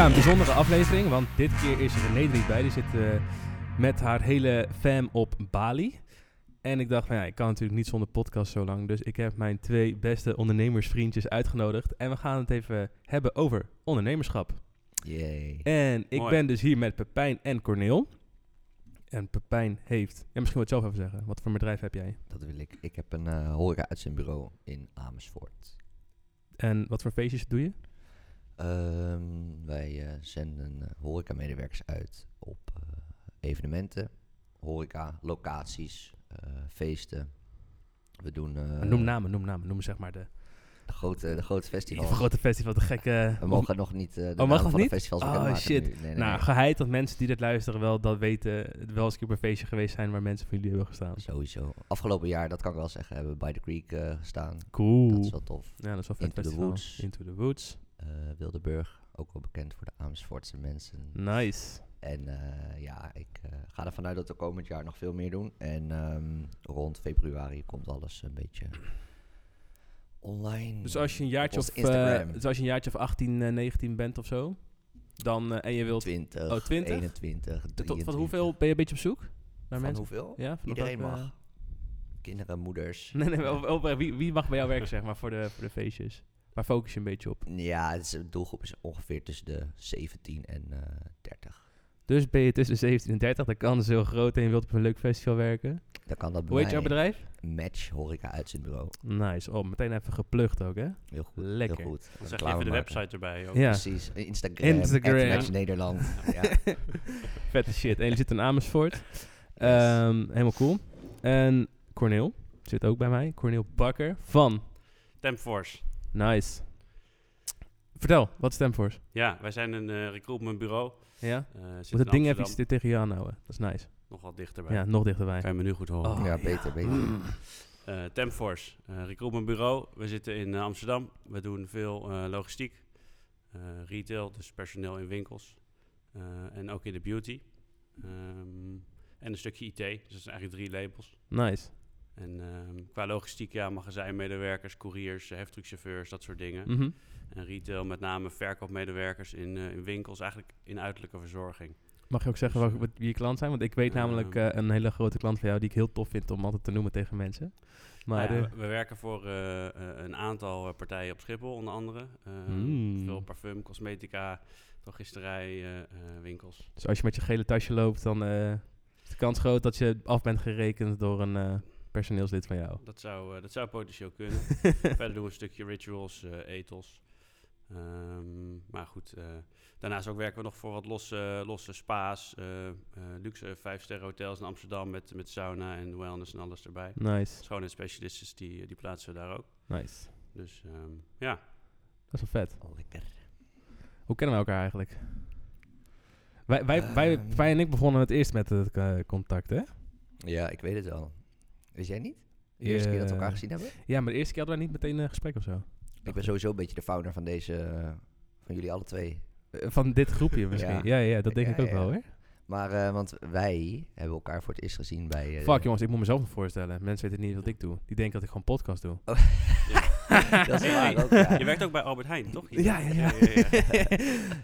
Ja, een bijzondere aflevering, want dit keer is René er niet bij. Die zit eh, met haar hele fam op Bali. En ik dacht van ja, ik kan natuurlijk niet zonder podcast zo lang. Dus ik heb mijn twee beste ondernemersvriendjes uitgenodigd. En we gaan het even hebben over ondernemerschap. Yay. En ik Mooi. ben dus hier met Pepijn en Corneel. En Pepijn heeft... Ja, misschien wil je het zelf even zeggen. Wat voor bedrijf heb jij? Dat wil ik. Ik heb een eh horeca-uitzendbureau in Amersfoort. En wat voor feestjes doe je? Ehm, wij eh, zenden eh, horeca-medewerkers uit op eh, evenementen, horeca, locaties, feesten. We doen noem namen, noem namen. Noem zeg maar de, de, grote, de grote de festivals. grote festival, de gekke... We mogen nog niet eh de mag dat van niet? de festivals Oh, shit. nu. Nee, nee, nou, nee. geheid dat mensen die dit luisteren wel dat weten, wel eens een keer op een feestje geweest zijn waar mensen van jullie hebben gestaan. Sowieso. Afgelopen jaar, dat kan ik wel zeggen, hebben we bij the Creek gestaan. Cool. Dat is wel tof. ja, dat is wel vet Into the festival. Woods. Into the Woods. Eh, Wildeburg, ook wel bekend voor de Amersfoortse mensen. Nice. En eh, ja, ik eh, ga ervan uit dat we komend jaar nog veel meer doen. En ehm, rond februari komt alles een beetje online. Dus als je een jaartje, of, dus als je een jaartje of 18, eh, 19 bent of zo, dan, en je wilt... 20, Oh, 20? 21, Tot, 23. van hoeveel ben je een beetje op zoek? Naar Van mensen? hoeveel? Ja, van Iedereen mag. Kinderen, moeders. Nee, nee, wel, wel- wel- wie, wie mag bij jou werken, zeg maar, voor de, voor de feestjes? Waar focus je een beetje op? Ja, het is, de doelgroep is ongeveer tussen de 17 en eh 30. Dus ben je tussen 17 en 30, dan kan ze heel groot en je wilt op een leuk festival werken. Dan kan dat bij Hoe heet jouw bedrijf? Match Horeca Uitzendbureau. Nice. Oh, meteen even geplukt ook, hè? Heel goed. Lekker. Heel goed. Dan zeg je even de website erbij. Ook. Ja. Precies. Instagram. Instagram. Match Nederland. ja. Vette shit. En jullie zitten in Amersfoort. Ehm, helemaal cool. En Corneel zit ook bij mij. Corneel Bakker van Tempforce. Nice. Vertel, wat is Stemforce? Ja, wij zijn een eh recruitmentbureau. Ja? Eh Moet het in ding even tegen je aanhouden. Dat is nice. Nogal dichterbij. Ja, nog dichterbij. Kan je me nu goed horen. Oh. ja, beter, beter. Eh Tempforce, eh recruitmentbureau. We zitten in Amsterdam. We doen veel eh, logistiek, eh, retail, dus personeel in winkels. eh, en ook in de beauty. Ehm, en een stukje IT, dus dat zijn eigenlijk drie labels. Nice. En ehm, qua logistiek, ja, magazijnmedewerkers, couriers, eh, heftruckchauffeurs, dat soort dingen. Mhm. En retail met name verkoopmedewerkers in, eh, in winkels, eigenlijk in uiterlijke verzorging. Mag je ook zeggen wat, wat- wie je klant zijn? Want ik weet namelijk Ehm. eh, een hele grote klant van jou die ik heel tof vind om altijd te noemen tegen mensen. Maar Nou ja, eh, we, we werken voor eh, eh, een aantal eh, partijen op Schiphol, onder andere. Eh, Mm. Veel parfum, cosmetica, drogisterij, eh, eh, winkels. dus als je met je gele tasje loopt, dan eh, is de kans groot dat je af bent gerekend door een eh, personeelslid van jou. Dat zou, eh, dat zou potentieel kunnen. Verder doen we een stukje rituals, eh ethos. Ehm, maar goed, eh, daarnaast ook werken we nog voor wat losse, losse spa's, eh, eh, luxe vijfsterren hotels in Amsterdam met, met sauna en wellness en alles erbij. Nice. Schoonheidsspecialisten die, die plaatsen we daar ook. Nice. Dus ehm, ja, Dat is wel vet. Oh, lekker. Hoe kennen wij elkaar eigenlijk? Wij, wij, wij, Ehm. wij en ik begonnen het eerst met het contact, hè? Ja, ik weet het wel. Wist jij niet? De eerste keer dat we elkaar Eh, gezien hebben? Ja, maar de eerste keer hadden wij niet meteen een gesprek of zo. Ik ben sowieso een beetje de founder van deze, eh, van jullie alle twee. Eh, Van dit groepje misschien. Ja, Ja. ja, dat denk Ja, ik ook ja. wel, hoor. Maar, eh, want wij hebben elkaar voor het eerst gezien bij... eh, Fuck jongens, ik moet mezelf nog voorstellen. Mensen weten niet wat ik doe. Die denken dat ik gewoon podcast doe. dat is Hey, waar hey, ook, ja. je werkt ook bij Albert Heijn, toch? Ja, ja, ja. ja, ja.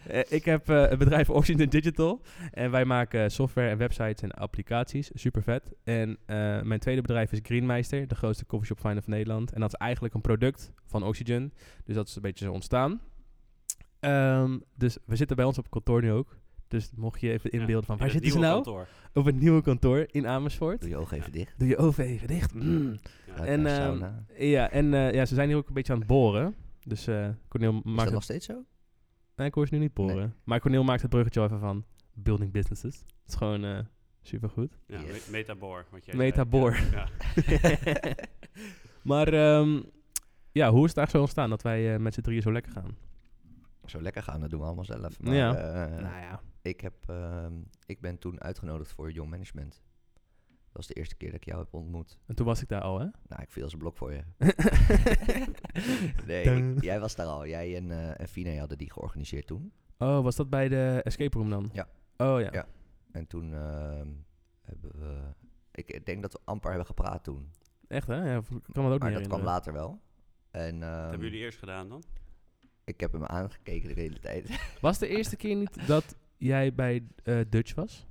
Eh, ik heb eh, het bedrijf Oxygen Digital. En wij maken software en websites en applicaties. Super vet. En eh, mijn tweede bedrijf is Greenmeister, de grootste coffeeshop finder van Nederland. En dat is eigenlijk een product van Oxygen. Dus dat is een beetje zo ontstaan. Ehm, dus we zitten bij ons op kantoor nu ook. Dus mocht je even Ja, inbeelden van waar het zitten ze nieuwe nou? kantoor. Op het nieuwe kantoor in Amersfoort. Doe je ogen even dicht. Doe je oven even dicht. Mm. Ja. Ruik En, sauna. Ja, en eh, ja, ze zijn hier ook een beetje aan het boren. Dus eh Cornel Is maakt dat het nog steeds zo? Nee, ik hoor ze nu niet boren. Nee. Maar Cornel maakt het bruggetje even van building businesses. Het is gewoon eh supergoed. Ja, Yes. Metaboor. Wat jij Metaboor. Ja, ja. maar ehm, ja, hoe is het eigenlijk zo ontstaan dat wij eh, met z'n drieën zo lekker gaan? Zo lekker gaan, dat doen we allemaal zelf. Maar Ja. eh, nou ja. Ik, heb, ehm, ik ben toen uitgenodigd voor Young Management. Dat was de eerste keer dat ik jou heb ontmoet. En toen was ik daar al, hè? Nou, ik viel als een blok voor je. nee, ik- jij was daar al. Jij en, eh en Fine hadden die georganiseerd toen. oh, was dat bij de escape room dan? Ja. Oh ja. Ja. En toen ehm, hebben we... Ik denk dat we amper hebben gepraat toen. Echt hè? Ja, ik kan dat ook maar niet dat kwam later wel. En, ehm, hebben jullie eerst gedaan dan? Ik heb hem aangekeken de hele tijd. Was de eerste keer niet dat jij bij eh, Dutch was?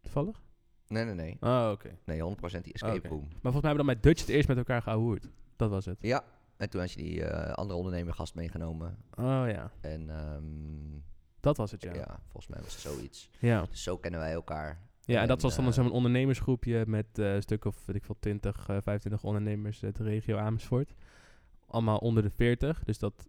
Toevallig? nee, nee, nee. Oh, oké. Nee, 100% die escape room. Maar volgens mij hebben we dan bij Dutch het eerst met elkaar gehoord. Dat was het. Ja, en toen had je die eh, andere ondernemer gast meegenomen. Oh ja, En ehm, dat was het, ja. ja. Ja, volgens mij was het zoiets. ja. Dus zo kennen wij elkaar. en dat was dan eh, zo'n ondernemersgroepje met een stuk of, weet ik veel, 20, eh 25 ondernemers uit de regio Amersfoort. Allemaal onder de 40. Dus dat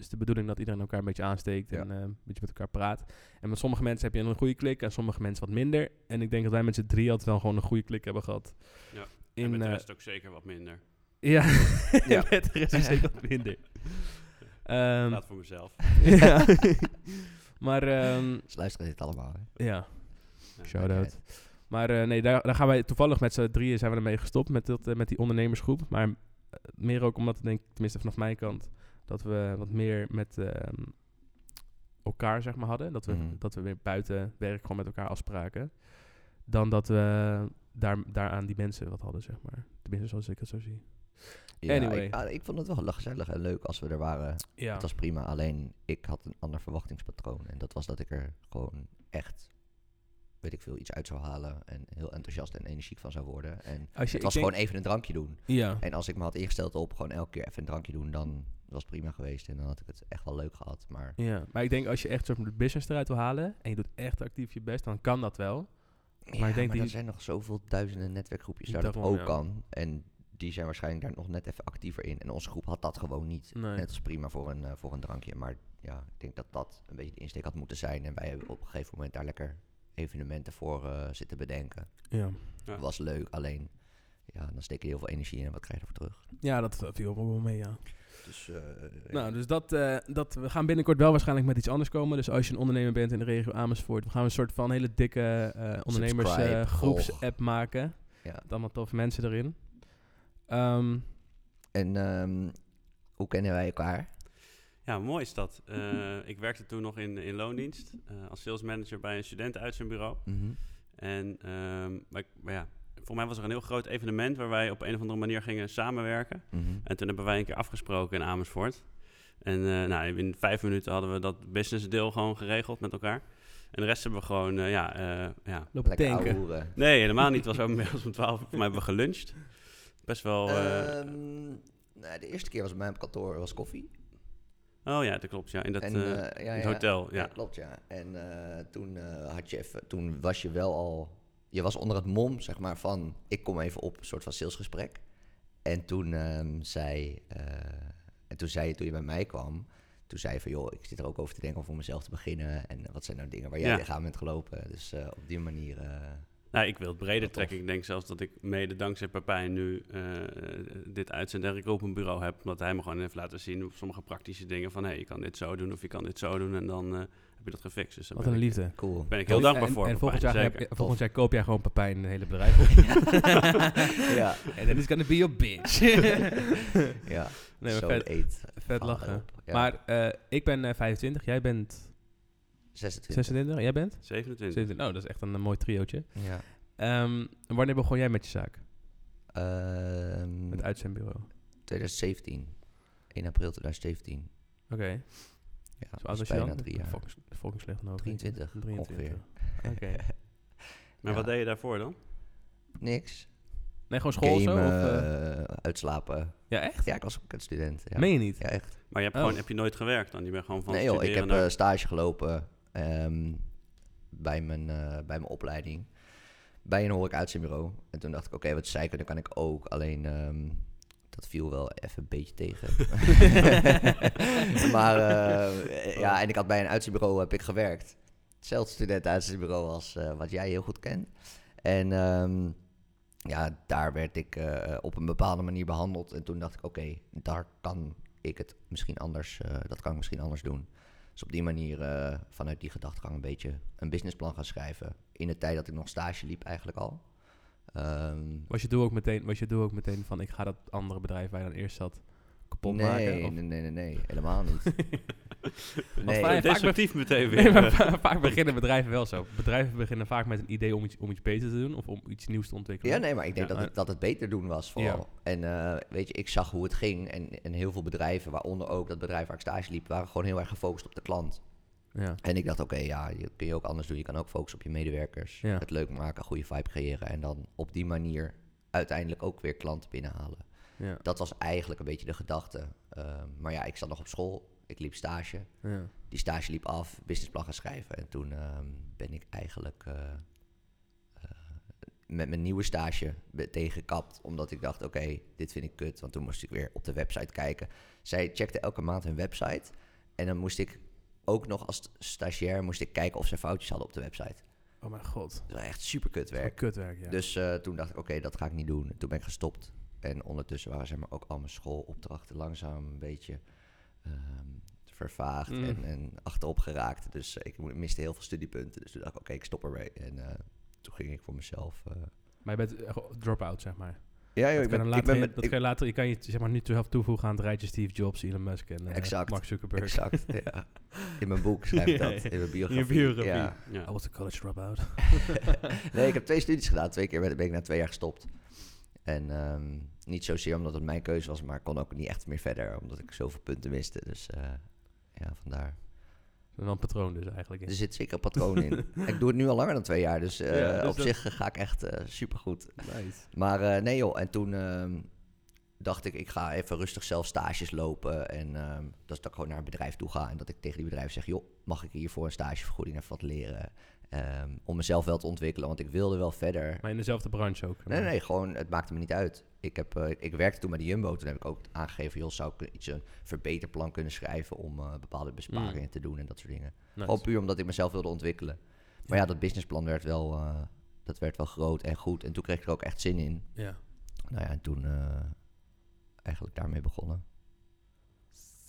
is de bedoeling dat iedereen elkaar een beetje aansteekt Ja. en eh, een beetje met elkaar praat. En met sommige mensen heb je een goede klik en sommige mensen wat minder. En ik denk dat wij met z'n drie altijd wel gewoon een goede klik hebben gehad. Ja. In, en met de eh, rest ook zeker wat minder. Ja, Ja. met de rest is zeker wat minder. Ehm, Laat voor mezelf. ja. maar ehm, Ze luisteren dit allemaal. Hè? ja, Ja. shout-out. Maar eh, nee, daar, daar gaan wij toevallig met z'n drieën zijn we ermee gestopt met, dat, met die ondernemersgroep. Maar meer ook omdat ik denk, tenminste vanaf mijn kant, dat we wat meer met ehm, elkaar zeg maar hadden. Dat we, Mhm. dat we weer buiten werk gewoon met elkaar afspraken. Dan dat we daar, daaraan die mensen wat hadden, zeg maar. Tenminste zoals ik het zo zie. Ja, Anyway. Ik, ah, ik vond het wel gezellig en leuk als we er waren. Ja, Het was prima, alleen ik had een ander verwachtingspatroon. En dat was dat ik er gewoon echt, weet ik veel, iets uit zou halen. En heel enthousiast en energiek van zou worden. En als je, het was denk- gewoon even een drankje doen. Ja, En als ik me had ingesteld op gewoon elke keer even een drankje doen, dan was het prima geweest. En dan had ik het echt wel leuk gehad. Maar ja, maar ik denk als je echt soort de business eruit wil halen en je doet echt actief je best, dan kan dat wel. maar, ik denk maar die- er zijn nog zoveel duizenden netwerkgroepjes daar dat ook ja. kan. En die zijn waarschijnlijk daar nog net even actiever in. En onze groep had dat gewoon niet. Nee. Net als prima voor een, eh, voor een drankje. Maar ja, ik denk dat dat een beetje de insteek had moeten zijn. En wij hebben op een gegeven moment daar lekker evenementen voor eh, zitten bedenken. Ja, Ja. Was leuk, alleen ja, dan steek je heel veel energie in en wat krijg je ervoor terug. ja dat eh, viel ook wel mee, ja. Dus eh, Nou, dus dat, eh, dat, we gaan binnenkort wel waarschijnlijk met iets anders komen. Dus als je een ondernemer bent in de regio Amersfoort, we gaan een soort van hele dikke eh ondernemers Subscribe, eh, volg. groeps-app maken. Ja. Met allemaal toffe mensen erin. Ehm, En ehm, hoe kennen wij elkaar? Ja, mooi is dat. Eh, ik werkte toen nog in, in loondienst eh, als salesmanager bij een studentenuitzendbureau. Mhm. En ehm, maar, ja, voor mij was er een heel groot evenement waar wij op een of andere manier gingen samenwerken. Mhm. En toen hebben wij een keer afgesproken in Amersfoort. En eh, nou, in vijf minuten hadden we dat businessdeel gewoon geregeld met elkaar. En de rest hebben we gewoon, eh, ja, eh, ja. lopen tanken. Nee, helemaal niet. Het was inmiddels om twaalf. Voor mij hebben we geluncht. Best wel... Ehm, nou, de eerste keer was bij mij op kantoor was koffie. Oh ja, dat klopt. Ja, in dat en, eh, eh, ja, in het ja. hotel. Ja, Ja. klopt, ja. En eh, toen had je even, toen was je wel al, je was onder het mom, zeg maar, van ik kom even op een soort van salesgesprek. En toen ehm, zei, en toen zei je, toen je bij mij kwam, toen zei je van joh, ik zit er ook over te denken om voor mezelf te beginnen. En wat zijn nou dingen waar jij Ja. tegenaan bent gelopen? Dus op die manier. Nou, ik wil het breder trekken. Ik denk zelfs dat ik mede dankzij Papijn nu eh, dit uitzend en ik op een bureau heb. Omdat hij me gewoon heeft laten zien op sommige praktische dingen van... hé, je kan dit zo doen of je kan dit zo doen en dan eh, heb je dat gefixt. Dus Wat een ik, liefde. cool. ben ik heel dankbaar en, voor. En volgend jaar, Papijn, heb zeker. je- volgend jaar koop jij gewoon Papijn een hele bedrijf op. ja, En then it's gonna be your bitch. ja. nee, maar Zo vet, eet. vet lachen. Ja. Maar eh, ik ben eh, 25, jij bent 26. 26, jij bent? 27. 27. Oh, dat is echt een, eh, mooi triootje. Ja. Ehm, en wanneer begon jij met je zaak? Ehm, Met uitzendbureau? 2017. 1 april 2017. Oké. Ja, Zo dat oud was je dan? drie jaar. Fucking, fucking slecht nou. 23 ongeveer. Oké. Maar Ja. wat deed je daarvoor dan? Niks. Nee, gewoon school of zo? Of, eh? eh, uitslapen. ja, echt? Ja, ik was ook een student. Ja, Meen je niet? ja echt. Maar je hebt, Oh. gewoon, heb je nooit gewerkt dan? Je bent gewoon van nee joh, ik heb naar- eh, stage gelopen ehm, bij, mijn, eh, bij mijn opleiding. Bij een horeca uitzendbureau. En toen dacht ik, oké, wat zeiken, dan kan ik ook. Alleen, ehm, dat viel wel even een beetje tegen. maar eh, ja, en ik had bij een uitzendbureau heb ik gewerkt. Hetzelfde student uitzendbureau als eh, wat jij heel goed kent. En ehm, ja, daar werd ik op een bepaalde manier behandeld. En toen dacht ik, oké, daar kan ik het misschien anders, dat kan ik misschien anders doen. Dus op die manier, eh, vanuit die gedachtegang, een beetje een businessplan gaan schrijven. In de tijd dat ik nog stage liep eigenlijk al. Ehm, Was je doel ook meteen, was je doel ook meteen van ik ga dat andere bedrijf waar je dan eerst zat kapot nee, maken? Of- nee, nee, nee, nee, helemaal niet. nee, vaak- Destructief meteen weer. Nee, maar va- vaak beginnen bedrijven wel zo. Bedrijven beginnen vaak met een idee om iets, om iets beter te doen of om iets nieuws te ontwikkelen. Ja, nee, maar ik denk Ja, dat, het, dat het beter doen was vooral. En eh, weet je, ik zag hoe het ging. En, en heel veel bedrijven, waaronder ook dat bedrijf waar ik stage liep, waren gewoon heel erg gefocust op de klant. Ja. En ik dacht, oké, ja, je kun je ook anders doen. Je kan ook focussen op je medewerkers. Ja. Het leuk maken, goede vibe creëren. En dan op die manier uiteindelijk ook weer klanten binnenhalen. Ja. Dat was eigenlijk een beetje de gedachte. Ehm, maar ja, ik zat nog op school. Ik liep stage. Ja. Die stage liep af, businessplan gaan schrijven. En toen ehm, ben ik eigenlijk eh, eh, met mijn nieuwe stage tegengekapt. Omdat ik dacht, oké, dit vind ik kut. Want toen moest ik weer op de website kijken. Zij checkte elke maand hun website. En dan moest ik ook nog als stagiair moest ik kijken of ze foutjes hadden op de website. Oh mijn god. Dat was echt super kut werk. Kutwerk, ja. Dus eh, toen dacht ik, oké, dat ga ik niet doen. En toen ben ik gestopt. En ondertussen waren zeg maar, ook al mijn schoolopdrachten langzaam een beetje ehm, vervaagd Mm. en, en achterop geraakt. Dus eh, ik miste heel veel studiepunten. Dus toen dacht ik, oké, ik stop ermee. En eh, toen ging ik voor mezelf... eh, Maar je bent drop-out, zeg maar. Ja, joh, ik ben, dan ik later, ben dat met... ik- kan je later, je kan je zeg maar nu zelf toevoegen aan het rijtje Steve Jobs, Elon Musk en Exact. Mark Zuckerberg. exact, ja. In mijn boek schrijf ik dat, in mijn biografie. In je biografie. Ja. Ja. I was a college dropout. nee, ik heb twee studies gedaan. Twee keer ben ben ik na twee jaar gestopt. En ehm, niet zozeer omdat het mijn keuze was, maar ik kon ook niet echt meer verder, omdat ik zoveel punten miste. Dus eh, ja, vandaar. En dan patroon dus eigenlijk. in. Er zit zeker een patroon in. ik doe het nu al langer dan twee jaar, dus, eh, Ja, dus op dat- zich ga ik echt super supergoed. Nice. Maar eh, nee joh, en toen ehm, dacht ik, ik ga even rustig zelf stages lopen. En ehm, dat is dat ik gewoon naar een bedrijf toe ga en dat ik tegen die bedrijf zeg, joh, mag ik hiervoor een stagevergoeding even wat leren? Ehm, om mezelf wel te ontwikkelen, want ik wilde wel verder. Maar in dezelfde branche ook. Nee, nee, gewoon, het maakte me niet uit. Ik, heb, eh, ik werkte toen bij de Jumbo. Toen heb ik ook aangegeven, joh, zou ik iets een verbeterplan kunnen schrijven om eh, bepaalde besparingen te doen en dat soort dingen. Nice. Gewoon puur omdat ik mezelf wilde ontwikkelen. Maar ja, dat businessplan werd wel, eh, dat werd wel groot en goed. En toen kreeg ik er ook echt zin in. Ja. Nou ja, en toen eigenlijk daarmee begonnen.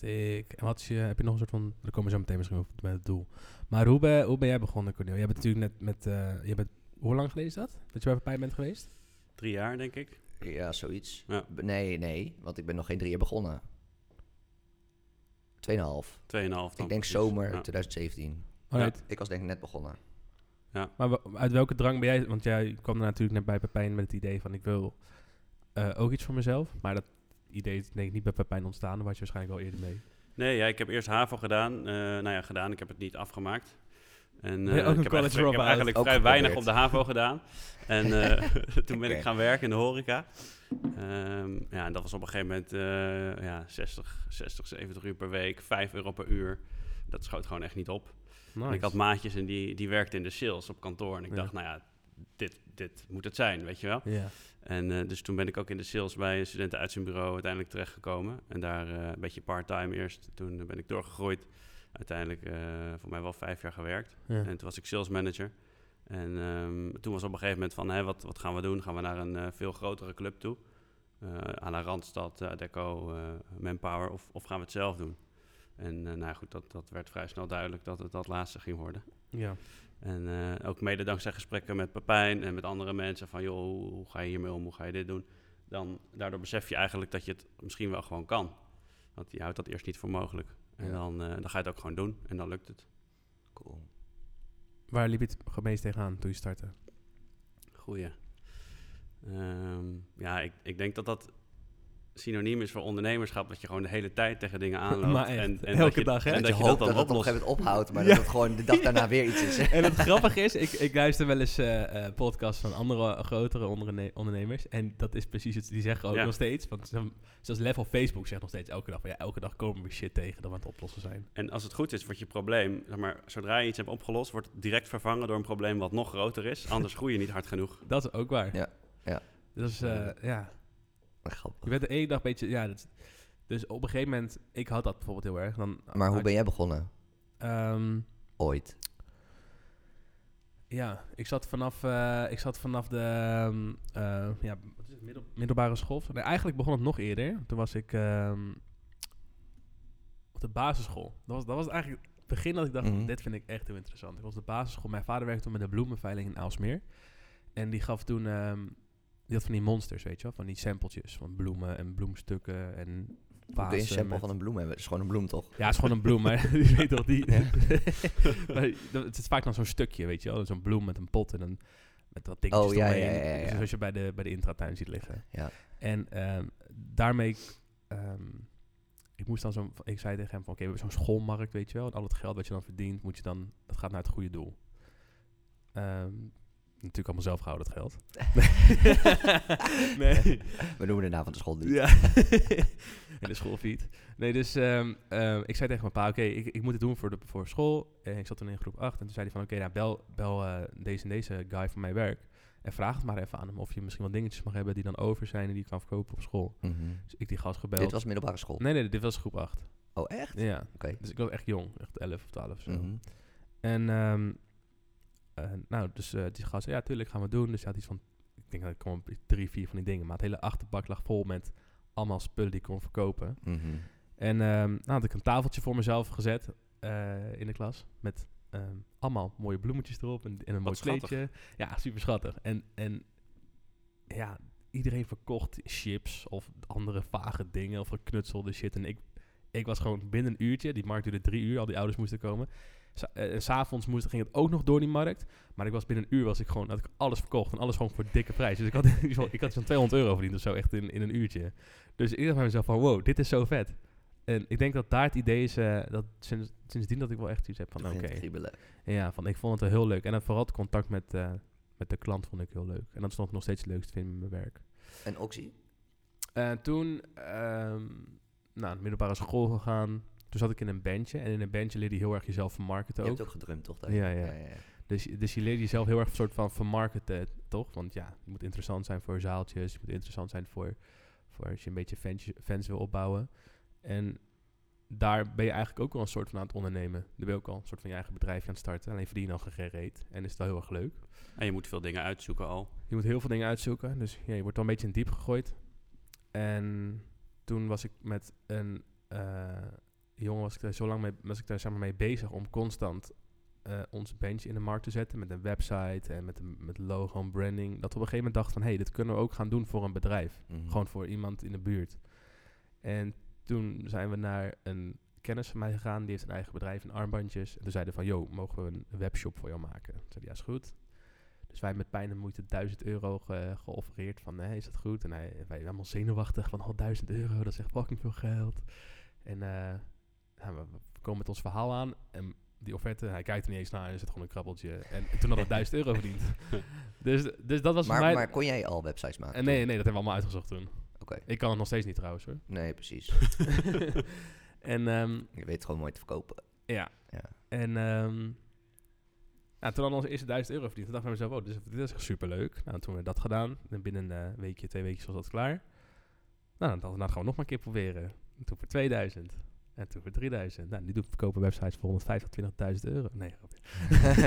Sick. En wat is je, heb je nog een soort van, daar komen we zo meteen misschien op met het doel. Maar hoe ben, hoe ben jij begonnen, Cornel? Jij bent natuurlijk net met, eh, je bent, hoe lang geleden is dat? Dat je bij Pepijn bent geweest? Drie jaar, denk ik. Ja, zoiets. Ja. Nee, nee, want ik ben nog geen drie jaar begonnen. Tweeënhalf. Tweeënhalf dan Ik denk precies. zomer Ja. 2017. Alright. Ik was denk ik net begonnen. Maar wa- uit welke drang ben jij, want jij kwam er natuurlijk net bij Pepijn met het idee van ik wil eh, ook iets voor mezelf. Maar dat idee is denk ik niet bij Pepijn ontstaan, daar was je waarschijnlijk wel eerder mee. Nee, ja, ik heb eerst HAVO gedaan. Eh, nou ja, gedaan. Ik heb het niet afgemaakt. En, eh, een ik heb college eigenlijk, ik heb dropout? eigenlijk Ook vrij weinig op de HAVO gedaan. En eh, toen ben ik gaan werken in de horeca. Ehm, ja, en dat was op een gegeven moment eh, ja, 60, 60, 70 uur per week, 5 euro per uur. Dat schoot gewoon echt niet op. Nice. En ik had maatjes en die, die werkten in de sales op kantoor. En ik Ja. dacht, nou ja, dit, dit moet het zijn, weet je wel. Ja. En eh, dus toen ben ik ook in de sales bij een studentenuitzendbureau uiteindelijk terechtgekomen. En daar eh, een beetje part-time eerst. Toen ben ik doorgegroeid. Uiteindelijk eh, voor mij wel vijf jaar gewerkt. Ja. En toen was ik sales manager. En ehm, toen was op een gegeven moment van, hè, wat, wat gaan we doen? Gaan we naar een veel grotere club toe? Aan de Randstad, Deco, Manpower. Of, of gaan we het zelf doen? En nou goed, dat, dat werd vrij snel duidelijk dat het dat laatste ging worden. ja. En eh, ook mede dankzij gesprekken met Pepijn en met andere mensen van joh, hoe, hoe ga je hiermee om, hoe ga je dit doen? Dan, daardoor besef je eigenlijk dat je het misschien wel gewoon kan. Want je houdt dat eerst niet voor mogelijk. En Ja. dan, eh, dan ga je het ook gewoon doen en dan lukt het. Cool. Waar liep je het meest tegenaan toen je startte? Goeie. Ehm, ja, ik, ik denk dat dat synoniem is voor ondernemerschap. Dat je gewoon de hele tijd tegen dingen aanloopt. Maar echt, en, en elke dat je, dag, hè? En dat, dat je dat hoopt dat het op een oplost. gegeven moment ophoudt, maar Ja. dat het gewoon de dag daarna weer iets is. En het grappige is, ik, ik luister wel eens eh eh, podcasts van andere grotere onderne- ondernemers. En dat is precies het. Die zeggen ook Ja. nog steeds. Want zelfs Level Facebook zegt nog steeds elke dag. van, Ja, elke dag komen we shit tegen dat we aan het oplossen zijn. En als het goed is, wordt je probleem, zeg maar, zodra je iets hebt opgelost, wordt het direct vervangen door een probleem wat nog groter is. Anders groei je niet hard genoeg. Dat is ook waar. Ja, ja. Dus eh, ja, Grappig. je bent de ene dag een beetje. Ja, dat, dus op een gegeven moment, ik had dat bijvoorbeeld heel erg. Dan, Maar hoe ben jij begonnen? Ehm, Ooit. Ja, ik zat vanaf, eh, ik zat vanaf de ehm, eh, ja, wat is het, middel- middelbare school. Nee, eigenlijk begon het nog eerder. Toen was ik ehm, op de basisschool. Dat was, dat was eigenlijk het begin dat ik dacht, Mhm. dit vind ik echt heel interessant. Ik was op de basisschool. Mijn vader werkte toen met de bloemenveiling in Aalsmeer. En die gaf toen, ehm, had van die monsters, weet je wel. Van die sampletjes van bloemen en bloemstukken en je een vazen sample met- van een bloem hebben? Het is gewoon een bloem, toch? Ja, het is gewoon een bloem, maar je weet toch, die... Maar dat- het is vaak dan zo'n stukje, weet je wel. Zo'n bloem met een pot en een, met wat dingetjes Oh, ja, ja, ja, ja, ja. Zoals je bij de, bij de intratuin ziet liggen. Ja. En ehm, daarmee... ehm, ik moest dan zo'n... Ik zei tegen hem van, oké, we hebben zo'n schoolmarkt, weet je wel. En al het geld wat je dan verdient, moet je dan... Dat gaat naar het goede doel. Ehm, natuurlijk allemaal zelf gehouden, dat geld. nee. We noemen de naam van de school niet. Ja. in de schoolfiets. Nee, dus ehm, ehm, ik zei tegen mijn pa, oké, ik, ik moet het doen voor, de, voor school. En ik zat toen in groep 8 en toen zei hij van, oké, nou bel, bel eh, deze en deze guy van mijn werk. En vraag het maar even aan hem of je misschien wat dingetjes mag hebben die dan over zijn en die je kan verkopen op school. Mhm. Dus ik die gast gebeld. Dit was middelbare school? Nee, nee, dit was groep 8. Oh, echt? Ja. Oké. Dus ik was echt jong, echt 11 of 12 of zo. Mhm. En ehm, eh, nou, dus eh, die gast, ja, tuurlijk gaan we doen. Dus hij had iets van, ik denk dat ik gewoon drie, vier van die dingen. Maar het hele achterbak lag vol met allemaal spullen die ik kon verkopen. Mhm. En ehm, nou had ik een tafeltje voor mezelf gezet eh, in de klas. Met ehm, allemaal mooie bloemetjes erop en, en een mooi schattig. kleedje. Ja, super schattig. En, en ja, iedereen verkocht chips of andere vage dingen of geknutselde shit. En ik, ik was gewoon binnen een uurtje, die markt duurde drie uur, al die ouders moesten komen. Eh, En s'avonds moest, ging het ook nog door die markt. Maar ik was binnen een uur was ik gewoon, had ik alles verkocht en alles gewoon voor dikke prijs. Dus ik had, ik had zo'n 200 euro verdiend of zo, echt in, in een uurtje. Dus ik dacht bij mezelf van, wow, dit is zo vet. En ik denk dat daar het idee is, eh, dat sinds, sindsdien dat ik wel echt iets heb van, oké. Ja, van ik vond het wel heel leuk. En dan vooral het contact met, eh, met de klant vond ik heel leuk. En dat is nog, nog steeds het leukste vind ik met mijn werk. En Oxy? En toen ehm naar de middelbare school gegaan. Toen zat ik in een bandje. En in een bandje leerde je heel erg jezelf vermarkten Je ook. hebt ook gedrumd, toch? daar? Ja, ja. Dus, dus je leert jezelf heel erg een soort van vermarkten, toch? Want ja, je moet interessant zijn voor zaaltjes. Je moet interessant zijn voor, voor als je een beetje fans, fans wil opbouwen. En daar ben je eigenlijk ook wel een soort van aan het ondernemen. Dan ben je ook al een soort van je eigen bedrijfje aan het starten. Alleen verdien je dan geen reet. En is het wel heel erg leuk. En je moet veel dingen uitzoeken al. Je moet heel veel dingen uitzoeken. Dus ja, je wordt wel een beetje in het diep gegooid. En toen was ik met een eh, jongen, was ik daar zo lang mee, was ik daar maar, mee bezig om constant eh ons bandje in de markt te zetten. Met een website en met, een, met logo en branding. Dat we op een gegeven moment dachten van, hé, hey, dit kunnen we ook gaan doen voor een bedrijf. Mhm. Gewoon voor iemand in de buurt. En toen zijn we naar een kennis van mij gegaan. Die heeft een eigen bedrijf in armbandjes. En toen zeiden van, yo, mogen we een webshop voor jou maken? Toen zei ja, is goed. Dus wij met pijn en moeite 1000 euro ge geoffereerd van, nee, is dat goed? En hij, wij allemaal zenuwachtig van, oh, 1000 euro, dat is echt fucking veel geld. En eh, nou, we, we komen met ons verhaal aan en die offerte, hij kijkt er niet eens naar en er zit gewoon een krabbeltje. En, toen hadden we 1000 euro verdiend. dus, dus dat was voor Maar, mij... maar kon jij al websites maken? en nee, nee, dat hebben we allemaal uitgezocht toen. Oké. Ik kan het nog steeds niet trouwens hoor. Nee, precies. en ehm, Je weet het gewoon mooi te verkopen. ja. Ja. En ehm, nou, toen hadden we onze eerste 1000 euro verdiend. Toen dacht ik bij mezelf, oh, dit is, dit is echt superleuk. Nou, toen hebben we dat gedaan. En binnen een eh, weekje, twee weekjes was dat klaar. Nou, dan, dan gaan we nog maar een keer proberen. En toen voor 2000. En toen voor 3000. Nou, nu doen verkopen websites voor 125.000 euro. Nee,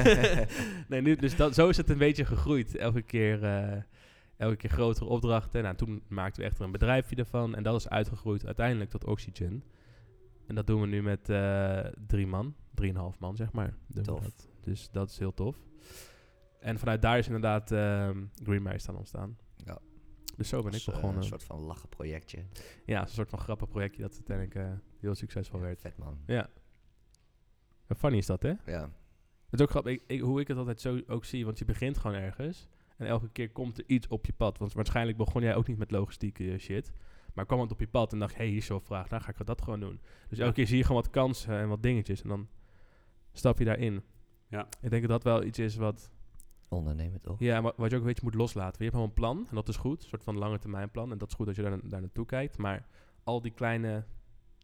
nee, nu, dus dat, zo is het een beetje gegroeid. Elke keer, eh, elke keer grotere opdrachten. Nou, toen maakten we echt een bedrijfje ervan. En dat is uitgegroeid uiteindelijk tot Oxygen. En dat doen we nu met eh, drie man. Drieënhalf man, zeg maar. Tof. dat. Dus dat is heel tof. En vanuit daar is inderdaad ehm Greenmeister aan ontstaan. Ja. Dus zo ben ik Als, eh, begonnen. Een soort van lachen projectje. Ja, een soort van grappig projectje dat uiteindelijk eh, heel succesvol werd. Vet man. Ja. En funny is dat, hè? Ja. Het is ook grappig, ik, ik- hoe ik het altijd zo ook zie, want je begint gewoon ergens en elke keer komt er iets op je pad. Want waarschijnlijk begon jij ook niet met logistieke eh, shit, maar kwam het op je pad en dacht, hé, hey, hier is zo'n vraag, nou ga ik dat gewoon doen. Dus elke Ja. keer zie je gewoon wat kansen en wat dingetjes en dan stap je daarin. Ja. Ik denk dat dat wel iets is wat, Ondernemen toch? ja, maar wat je ook een beetje moet loslaten. Je hebt gewoon een plan en dat is goed, een soort van lange termijn plan en dat is goed dat je daar, daar naartoe kijkt, maar al die kleine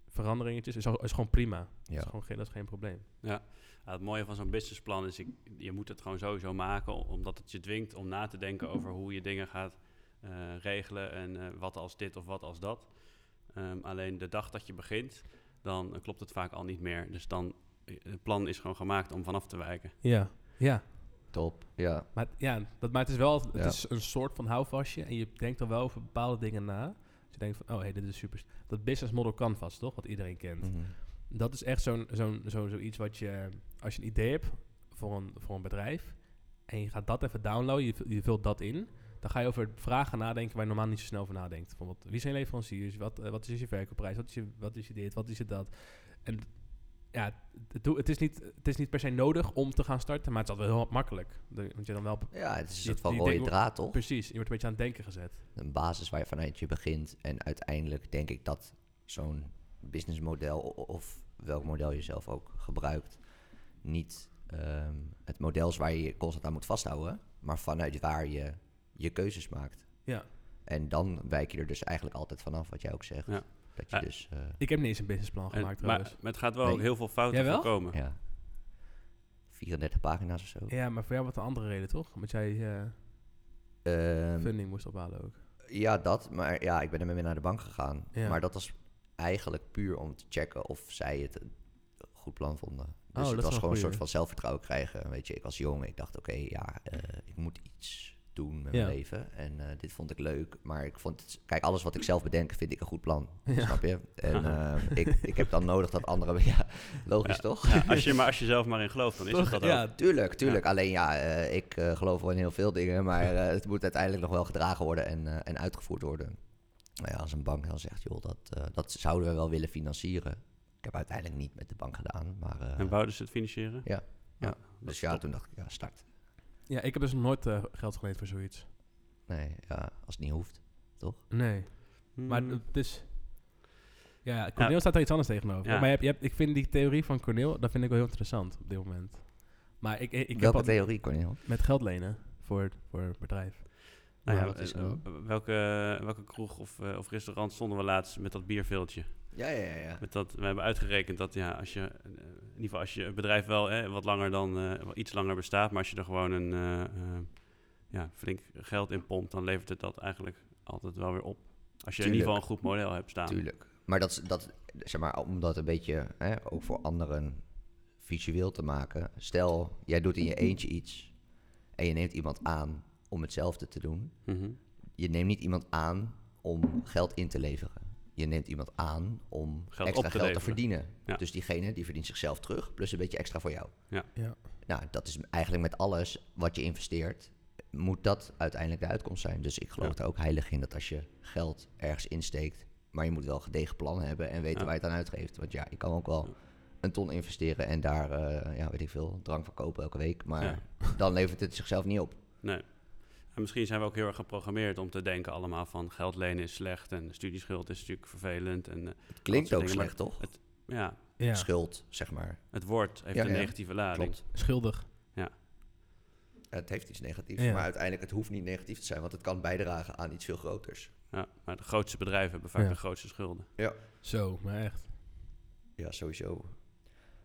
veranderingetjes is, is gewoon prima. Dat, Ja. is gewoon geen, dat is geen probleem. Ja, het mooie van zo'n businessplan is, ik, je moet het gewoon sowieso maken, omdat het je dwingt om na te denken over hoe je dingen gaat eh, regelen en eh, wat als dit of wat als dat. Ehm, alleen de dag dat je begint, dan klopt het vaak al niet meer. Dus dan, eh, het plan is gewoon gemaakt om vanaf te wijken. Ja, ja. Top. Ja. Maar ja, dat, maar het is wel het Ja. is een soort van houvastje. En je denkt dan wel over bepaalde dingen na. Dus je denkt van, oh hey, dit is super. Dat business model canvas, toch? Wat iedereen kent. Mhm. Dat is echt zo'n zo'n zo, zoiets wat je, als je een idee hebt voor een, voor een bedrijf. En je gaat dat even downloaden, je, je vult dat in. Dan ga je over vragen nadenken waar je normaal niet zo snel over nadenkt. Bijvoorbeeld, wie zijn leveranciers? Wat, eh, wat is je verkoopprijs? Wat is je, wat is je dit? Wat is je dat? En ja, het, is niet, het is niet per se nodig om te gaan starten, maar het is altijd wel heel makkelijk. De- Want je dan wel Ja, het is een soort van rode draad, toch? precies, je wordt een beetje aan het denken gezet. Een basis waar je vanuit je begint. En uiteindelijk denk ik dat zo'n businessmodel, of welk model je zelf ook gebruikt, niet ehm, het model is waar je je constant aan moet vasthouden, maar vanuit waar je je keuzes maakt. Ja. En dan wijk je er dus eigenlijk altijd vanaf, wat jij ook zegt. Ja. Dat je Ja. dus, eh, Ik heb niet eens een businessplan En- gemaakt maar, trouwens. maar het gaat wel Nee. ook heel veel fouten voorkomen. ja, 34 pagina's of zo. Ja, maar voor jou wat een andere reden, toch? Omdat jij eh, Ehm, funding moest ophalen ook. Ja, dat. Maar ja, ik ben ermee weer naar de bank gegaan. Ja. Maar dat was eigenlijk puur om te checken of zij het een goed plan vonden. Dus Oh, dat het was gewoon een soort van zelfvertrouwen krijgen. Weet je, ik was jong. Ik dacht, oké, ja, eh, ik moet iets doen met Ja. mijn leven. En eh, dit vond ik leuk. Maar ik vond het... Kijk, alles wat ik zelf bedenk, vind ik een goed plan. Ja. Snap je? En eh, ik, ik heb dan nodig dat anderen... Ja, logisch Ja. toch? Ja, als, je, maar als je zelf maar in gelooft, dan is Toch? het dat ook. ja, Tuurlijk, tuurlijk. Alleen ja, eh, ik eh, geloof wel in heel veel dingen, maar eh, het moet uiteindelijk nog wel gedragen worden en, eh, en uitgevoerd worden. Nou ja, als een bank dan zegt, joh, dat, eh, dat zouden we wel willen financieren. Ik heb uiteindelijk niet met de bank gedaan, maar eh, En wouden ze het financieren? Ja. ja. Dus ja, toen dacht ik, ja, start. Ja, ik heb dus nog nooit eh, geld geleend voor zoiets. Nee, ja, als het niet hoeft. Nee, maar Hmm. het is... Ja, Corneel staat er iets anders tegenover. Ja. Maar je hebt, je hebt, ik vind die theorie van Corneel, dat vind ik wel heel interessant op dit moment. Maar ik, ik, ik heb Welke altijd theorie, Cornel? met geld lenen voor, voor een bedrijf. Nou ja, wat is eh, er eh, welke, welke kroeg of, eh, of restaurant stonden we laatst met dat bierveeltje? Ja, ja, ja. ja. Met dat, we hebben uitgerekend dat ja, als je, eh, in ieder geval als je een bedrijf wel hè, wat langer dan, eh, iets langer bestaat, maar als je er gewoon een eh, ja, flink geld in pompt, dan levert het dat eigenlijk altijd wel weer op. Als je in ieder geval een goed model hebt staan. Tuurlijk. Maar dat, dat, zeg maar, om dat een beetje hè, ook voor anderen visueel te maken. Stel, jij doet in je eentje iets en je neemt iemand aan om hetzelfde te doen. Mhm. Je neemt niet iemand aan om geld in te leveren. Je neemt iemand aan om Geld extra te geld te verdienen. Ja. Dus diegene die verdient zichzelf terug, plus een beetje extra voor jou. Ja. Ja. Nou, dat is eigenlijk met alles wat je investeert, moet dat uiteindelijk de uitkomst zijn. Dus ik geloof Ja. er ook heilig in dat als je geld ergens insteekt, maar je moet wel gedegen plannen hebben en weten Ja. waar je het aan uitgeeft. Want ja, je kan ook wel een ton investeren en daar, eh, ja, weet ik veel, drank verkopen elke week. Maar Ja. dan levert het zichzelf niet op. Nee. En misschien zijn we ook heel erg geprogrammeerd om te denken allemaal van geld lenen is slecht en studieschuld is natuurlijk vervelend. En eh, Het klinkt ook dingen, slecht, toch? ja, Ja, Schuld, zeg maar. het woord heeft Ja, een ja. negatieve lading. Klopt. schuldig. Het heeft iets negatiefs, Ja. maar uiteindelijk het hoeft niet negatief te zijn, want het kan bijdragen aan iets veel groters. Ja, maar de grootste bedrijven hebben vaak Ja. de grootste schulden. Zo, maar echt. Ja, sowieso.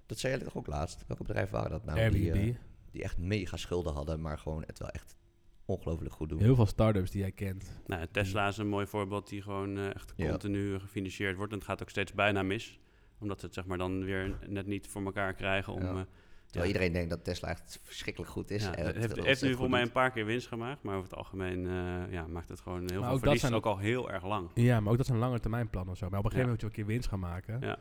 Dat zei jij toch ook laatst? Welke bedrijven waren dat nou? Die, eh, die echt mega schulden hadden, maar gewoon het wel echt ongelooflijk goed doen. Heel veel start-ups die jij kent. Nou, Tesla is een mooi voorbeeld die gewoon eh, echt Ja. continu gefinancierd wordt. En het gaat ook steeds bijna mis. Omdat ze het zeg maar dan weer net niet voor elkaar krijgen om... Ja. eh, Terwijl ja. iedereen denkt dat Tesla echt verschrikkelijk goed is. Ja, en het het heeft, nu voor mij een paar keer winst gemaakt, maar over het algemeen eh, ja, maakt het gewoon heel Maar veel ook dat verlies. zijn- Ook al heel erg lang. Ja, maar ook dat is een lange termijn plan of zo. Maar op een gegeven Ja. moment moet je ook een keer winst gaan maken. Ja.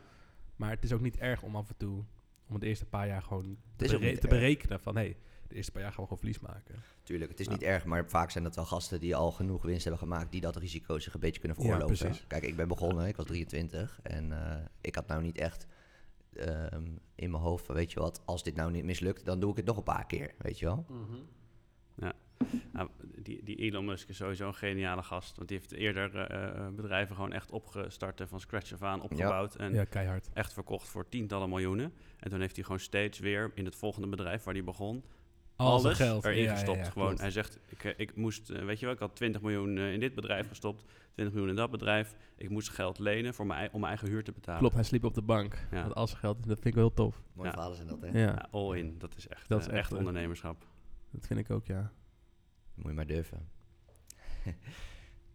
Maar het is ook niet erg om af en toe, om het eerste paar jaar gewoon te, bere- te berekenen van... hé, hey, de eerste paar jaar gaan we gewoon verlies maken. Tuurlijk, het is Ja. niet erg, maar vaak zijn dat wel gasten die al genoeg winst hebben gemaakt, die dat risico zich een beetje kunnen Ja, veroorloven. precies. Kijk, ik ben begonnen, ik was 23 en eh, ik had nou niet echt ehm, in mijn hoofd, van, weet je wat, als dit nou niet mislukt, dan doe ik het nog een paar keer, weet je wel. Nou, die, die Elon Musk is sowieso een geniale gast. Want die heeft eerder eh, eh, bedrijven gewoon echt opgestart en van scratch af aan opgebouwd. En ja, keihard. echt verkocht voor tientallen miljoenen. En toen heeft hij gewoon steeds weer in het volgende bedrijf waar hij begon... Al zijn alles geld. erin Ja, gestopt. ja, gewoon, klopt. hij zegt, ik, eh, ik moest, eh, weet je wel, ik had 20 miljoen eh, in dit bedrijf gestopt, 20 miljoen in dat bedrijf. Ik moest geld lenen voor mijn, om mijn eigen huur te betalen. Klopt, hij sliep op de bank. Ja. Want al zijn geld, dat vind ik wel heel tof. Mooie Ja. verhalen zijn dat, hè? Ja, Ja, all in, dat is echt, Dat is echt, echt, ondernemerschap. dat vind ik ook, ja. Moet je maar durven.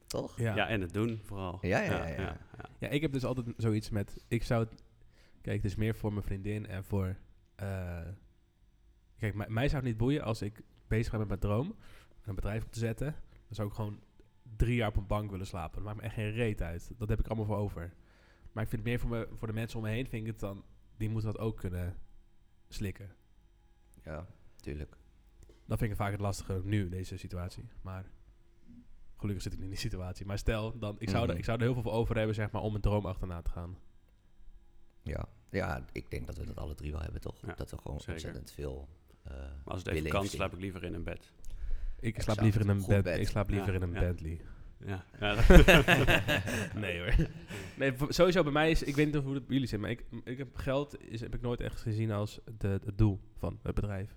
Toch? Ja. Ja. en het doen vooral. Ja, ja, ja, ja. ja. Ja, ik heb dus altijd zoiets met... Ik zou het... Kijk, het is meer voor mijn vriendin en voor... eh, kijk, mij, mij zou het niet boeien als ik bezig ben met mijn droom... een bedrijf op te zetten. Dan zou ik gewoon drie jaar op een bank willen slapen. Dat maakt me echt geen reet uit. Dat heb ik allemaal voor over. Maar ik vind het meer voor, me, voor de mensen om me heen... vind ik het dan... Die moeten dat ook kunnen slikken. Ja, tuurlijk. Dat vind ik vaak het lastige nu, deze situatie. Maar Gelukkig zit ik niet in die situatie. Maar stel, dan, ik, zou Mhm. er, ik zou er heel veel voor over hebben, zeg maar, om een droom achterna te gaan. Ja. ja, ik denk dat we dat alle drie wel hebben, toch? Ja, dat we gewoon zeker. ontzettend veel als het even kan, slaap ik liever in een bed. Ik Exact. slaap liever in een bed. bed. Ik slaap liever Ja, in een ja. Bentley. Ja, ja nee hoor. Nee, sowieso bij mij is, ik weet niet of hoe het bij jullie zit, maar ik, ik heb geld is, heb ik nooit echt gezien als de, het doel van het bedrijf.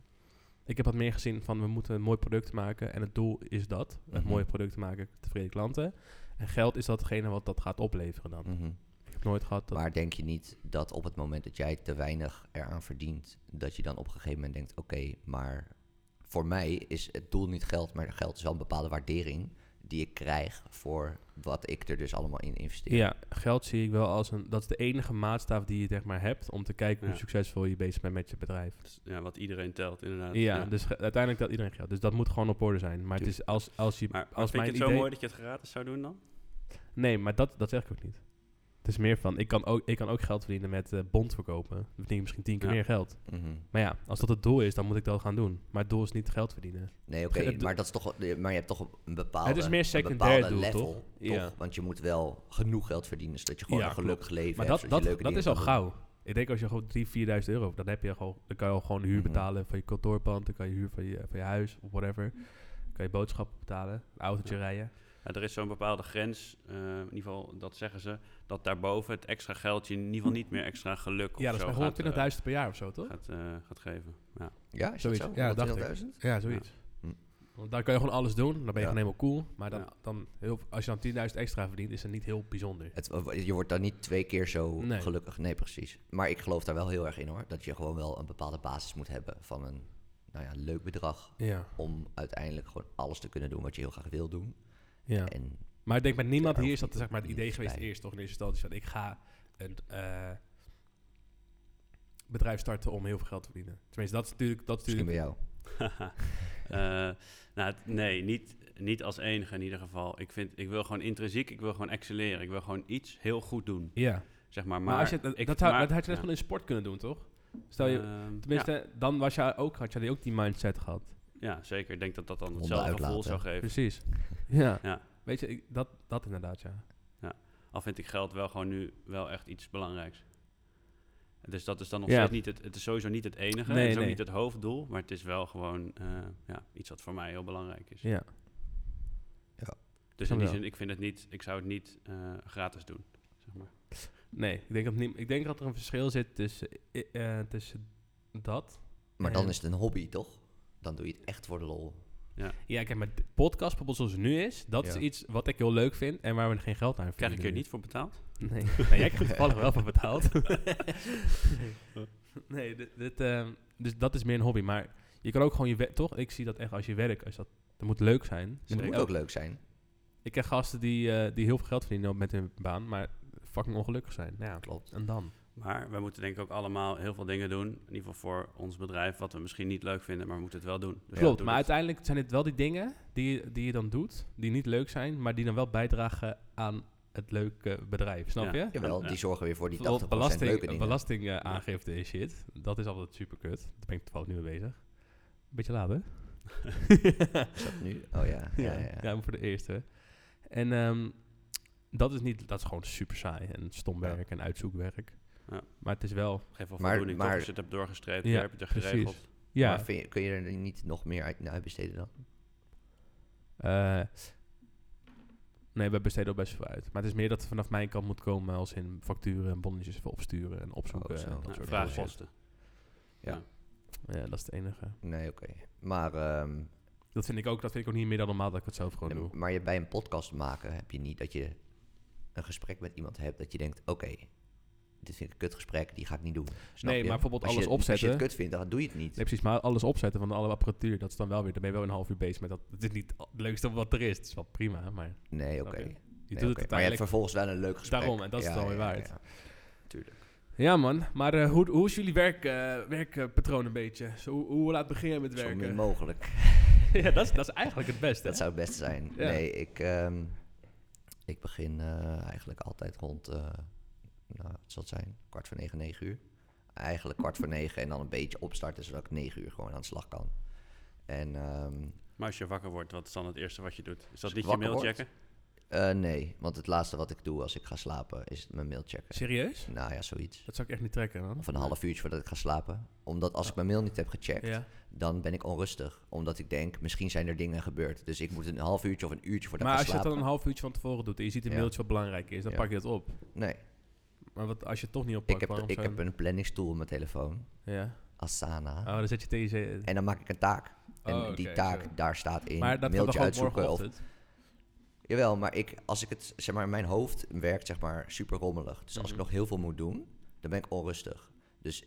Ik heb wat meer gezien van we moeten een mooi product maken en het doel is dat, een Mhm. mooi product maken, tevreden klanten. En geld is datgene wat dat gaat opleveren dan. Mhm. Ik nooit gehad dat... Maar denk je niet dat op het moment dat jij te weinig eraan verdient, dat je dan op een gegeven moment denkt: oké, maar voor mij is het doel niet geld, maar geld is wel een bepaalde waardering die ik krijg voor wat ik er dus allemaal in investeer. Ja, geld zie ik wel als een... Dat is de enige maatstaf die je zeg maar hebt om te kijken hoe Ja. succesvol je bezig bent met je bedrijf. Dus, ja, wat iedereen telt, inderdaad. Ja, dus uiteindelijk telt iedereen geld. Dus dat moet gewoon op orde zijn. Maar het is als, als je... Maar, maar als vind je mijn het zo idee- mooi dat je het gratis zou doen dan? Nee, maar dat, dat zeg ik ook niet. Het is meer van, ik kan ook, ik kan ook geld verdienen met eh, bond verkopen. Dan verdien ik misschien tien keer Ja. meer geld. Mhm. Maar ja, als dat het doel is, dan moet ik dat gaan doen. Maar het doel is niet geld verdienen. Nee, oké, maar dat is toch, maar je hebt toch een bepaalde, Het is meer een secundair bepaalde doel, level, toch? Ja. Want je moet wel genoeg geld verdienen, zodat je gewoon Ja, een gelukkig leven Maar hebt. dat, dat, is al gauw. Ik denk als je gewoon 3.000, 4.000 euro, dan, heb je gewoon, dan kan je al gewoon de huur Mhm. betalen van je kantoorpand. Dan kan je huur van je, van je huis of whatever. Dan kan je boodschappen betalen, een autootje Ja. rijden. Ja, er is zo'n bepaalde grens, eh, in ieder geval dat zeggen ze, dat daarboven het extra geld je in ieder geval niet meer extra geluk of Ja, dat is zo bij gaat, eh, 120.000 per jaar of zo, toch? gaat, eh, gaat geven. Ja. Ja, is Zoiets. zo? Ja, dat dacht ik. 120.000? Ja, zoiets. Hm. Want daar kan je gewoon alles doen. Dan ben je Ja. gewoon helemaal cool. Maar dan, Ja. dan heel, als je dan 10.000 extra verdient, is dat niet heel bijzonder. Het, je wordt dan niet twee keer zo Nee. gelukkig. Nee, precies. Maar ik geloof daar wel heel erg in hoor. Dat je gewoon wel een bepaalde basis moet hebben van een nou ja, leuk bedrag. Ja, Om uiteindelijk gewoon alles te kunnen doen wat je heel graag wil doen. Ja. En Maar ik denk met niemand hier is dat zeg maar, het idee geweest eerst toch in eerste instantie. Van ik ga een eh, bedrijf starten om heel veel geld te verdienen. Tenminste, dat is natuurlijk... Dat is misschien bij natuurlijk jou. Eh, nou, nee, niet, niet als enige in ieder geval. Ik, vind, ik wil gewoon intrinsiek, ik wil gewoon excelleren. Ik wil gewoon iets heel goed doen, ja. zeg maar. Maar, Maar, als je, dat, ik- dat, zou, maar- dat had je net ja. gewoon in sport kunnen doen, toch? Stel je... Ehm, Tenminste, dan was je ook, had je ook die mindset gehad. Ja, ja, zeker. Ik denk dat dat dan hetzelfde gevoel zou geven. Precies. Ja. Ja. Weet je, ik, dat, dat inderdaad, ja. Al vind ik geld wel gewoon nu wel echt iets belangrijks. Dus dat is dan nog Ja. steeds niet het, het is sowieso niet het enige. Nee, het is ook nee. niet het hoofddoel, maar het is wel gewoon eh, ja, iets wat voor mij heel belangrijk is. Ja. Dus Snap in die zin, ik vind het niet, ik zou het niet eh, gratis doen. Zeg maar. Nee, ik denk, dat niet, ik denk dat er een verschil zit tussen, eh, eh, tussen dat. Maar dan is het een hobby, toch? Dan doe je het echt voor de lol. Ja, kijk, met de podcast bijvoorbeeld zoals het nu is, dat is Ja. iets wat ik heel leuk vind en waar we geen geld aan Krijg ik verdienen. er niet voor betaald? Nee, nee jij krijgt er toevallig wel van betaald. nee, dit, dit, ehm, dus dat is meer een hobby. Maar je kan ook gewoon je werk, toch? Ik zie dat echt als je werk, als dat, dat moet leuk zijn. Het Moet ook leuk zijn. Ik ken gasten die, eh, die heel veel geld verdienen met hun baan, maar fucking ongelukkig zijn. Nou ja, Klopt. en dan? Maar we moeten denk ik ook allemaal heel veel dingen doen. In ieder geval voor ons bedrijf, wat we misschien niet leuk vinden, maar we moeten het wel doen. Dus Klopt, maar het. uiteindelijk zijn het wel die dingen die, je- die je dan doet, die niet leuk zijn, maar die dan wel bijdragen aan het leuke bedrijf. Snap Ja. je? Jawel, Ja. die zorgen weer voor die 80% Bijvoorbeeld leuke belasting, dingen. belastingaangifte en shit. Dat is altijd super kut. Daar ben ik toevallig nu mee bezig. Beetje laat, hè? Is dat nu? Oh ja. Ja, ja, ja. voor de eerste. En ehm, dat is niet, dat is gewoon super saai en stom Ja. werk en uitzoekwerk. Ja. Maar het is wel, Geef wel voldoening, maar- toch? Als je het hebt doorgestreept, Ja, je hebt het er precies. geregeld. ja. Maar vind je- kun je er niet nog meer uit, naar uitbesteden dan? eh, nee, we besteden ook best veel uit. Maar het is meer dat het vanaf mijn kant moet komen als in facturen en bonnetjes even opsturen en opzoeken. Oh, zo. en dat Ja, soort vraagposten. Ja. Ja, dat is het enige. Nee, oké. Maar, ehm, Dat vind ik ook, dat vind ik ook niet meer dan normaal dat ik het zelf gewoon doe. maar je, bij een podcast maken heb je niet dat je een gesprek met iemand hebt dat je denkt, oké, dit vind ik een kutgesprek, die ga ik niet doen. Snap Nee, je? maar bijvoorbeeld Als je- alles Als je opzetten. het kut vindt, dan doe je het niet. Nee, precies. Maar alles opzetten van alle apparatuur, dat is dan wel weer... Dan ben je wel een half uur bezig met dat. Het is niet het leukste wat er is. Het is wel prima, maar Nee, oké. Je? Nee, doet het Maar je hebt vervolgens wel een leuk gesprek. Daarom, en dat is het wel weer waard. Tuurlijk. Ja man, maar eh, hoe, hoe is jullie werk, eh, werkpatroon een beetje? Zo, hoe, hoe laat begin je met Zo min werken? mogelijk. ja, dat is, dat is eigenlijk het beste. Dat zou het beste zijn. Ja. Nee, ik, ehm, ik begin eh, eigenlijk altijd rond, nou, wat zal het zijn, kwart voor negen, negen uur. Eigenlijk kwart voor negen en dan een beetje opstarten, zodat ik negen uur gewoon aan de slag kan. En ehm, Maar Maar als je wakker wordt, wat is dan het eerste wat je doet? Is dat niet je mail checken? Eh, nee, want het laatste wat ik doe als ik ga slapen is mijn mail checken. Serieus? Nou ja, zoiets. Dat zou ik echt niet trekken, man. Of een half uurtje voordat ik ga slapen. Omdat als ik mijn mail niet heb gecheckt, Ja. dan ben ik onrustig. Omdat ik denk, misschien zijn er dingen gebeurd. Dus ik moet een half uurtje of een uurtje voordat Maar ik als ga je het slapen. dan een half uurtje van tevoren doet en je ziet een Ja. mailtje wat belangrijk is, dan Ja. pak je dat op. Nee, Maar wat, als je het toch niet oppakt, ik heb, ik heb een planningstool op mijn telefoon. Ja. Asana. Oh, dan zet je je... En dan maak ik een taak. En Oh, die taak, daar staat in Maar dat mailtje uitzoeken. Of, jawel, maar ik, als ik het, zeg maar, mijn hoofd werkt zeg maar super rommelig. Dus als ik Mhm. nog heel veel moet doen, dan ben ik onrustig. Dus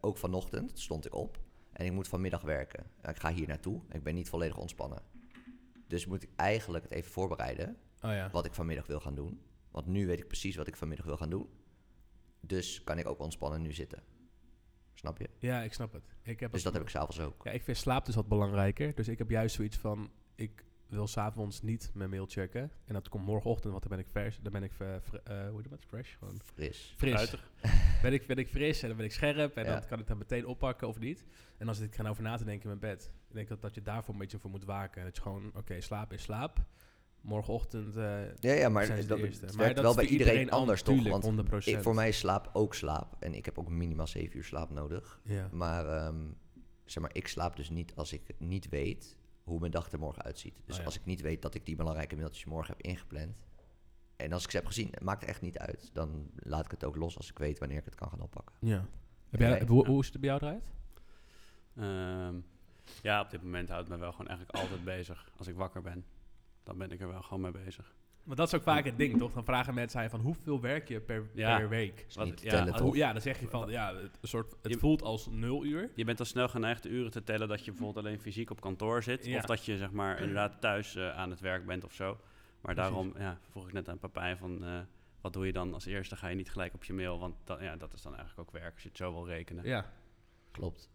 ook vanochtend stond ik op en ik moet vanmiddag werken. Ik ga hier naartoe en ik ben niet volledig ontspannen. Dus moet ik eigenlijk het even voorbereiden Oh ja. wat ik vanmiddag wil gaan doen. Want nu weet ik precies wat ik vanmiddag wil gaan doen. Dus kan ik ook ontspannen nu zitten. Snap je? Ja, ik snap het. Ik heb Dus het- dat heb ik s'avonds ook. Ja, ik vind slaap dus wat belangrijker. Dus ik heb juist zoiets van, ik wil s'avonds niet mijn mail checken. En dat komt morgenochtend, want dan ben ik vers. Dan ben ik, eh, eh, hoe heet dat? Fresh? Gewoon Fris. fris. Fruitig. ben, ik, ben ik fris en dan ben ik scherp. En Ja. dan kan ik dat meteen oppakken of niet. En als ik ga over na te denken in mijn bed. Ik denk dat, dat je daarvoor een beetje voor moet waken. En dat je gewoon, oké, slaap is slaap. Morgenochtend eh Ja, ja, maar zijn ze dat, de eerste. het Maar werkt dat wel is bij iedereen, an- anders, toch? Want 100%. ik, voor mij is slaap ook slaap. En ik heb ook minimaal 7 uur slaap nodig. Ja. Maar, ehm, zeg maar ik slaap dus niet als ik niet weet hoe mijn dag er morgen uitziet. Dus Oh ja. als ik niet weet dat ik die belangrijke mailtjes morgen heb ingepland. En als ik ze heb gezien, het maakt echt niet uit. Dan laat ik het ook los als ik weet wanneer ik het kan gaan oppakken. ja. Heb jij? hoe, hoe is het bij jou eruit? Ehm, ja, op dit moment houdt me wel gewoon eigenlijk altijd bezig. Als ik wakker ben, dan ben ik er wel gewoon mee bezig. Maar dat is ook vaak het ding, toch? Dan vragen mensen aan je van hoeveel werk je per, Ja. per week? Is Wat- niet te ja, tellen, ja, dan zeg je van, ja, het, een soort, het Je- voelt als nul uur. Je bent al snel geneigd de uren te tellen dat je bijvoorbeeld alleen fysiek op kantoor zit. Ja. Of dat je zeg maar inderdaad thuis eh, aan het werk bent of zo. Maar Precies. daarom ja, vroeg ik net aan Papijn van... eh, wat doe je dan als eerste? Ga je niet gelijk op je mail? Want dat, ja, dat is dan eigenlijk ook werk als je het zo wil rekenen. Ja, Klopt.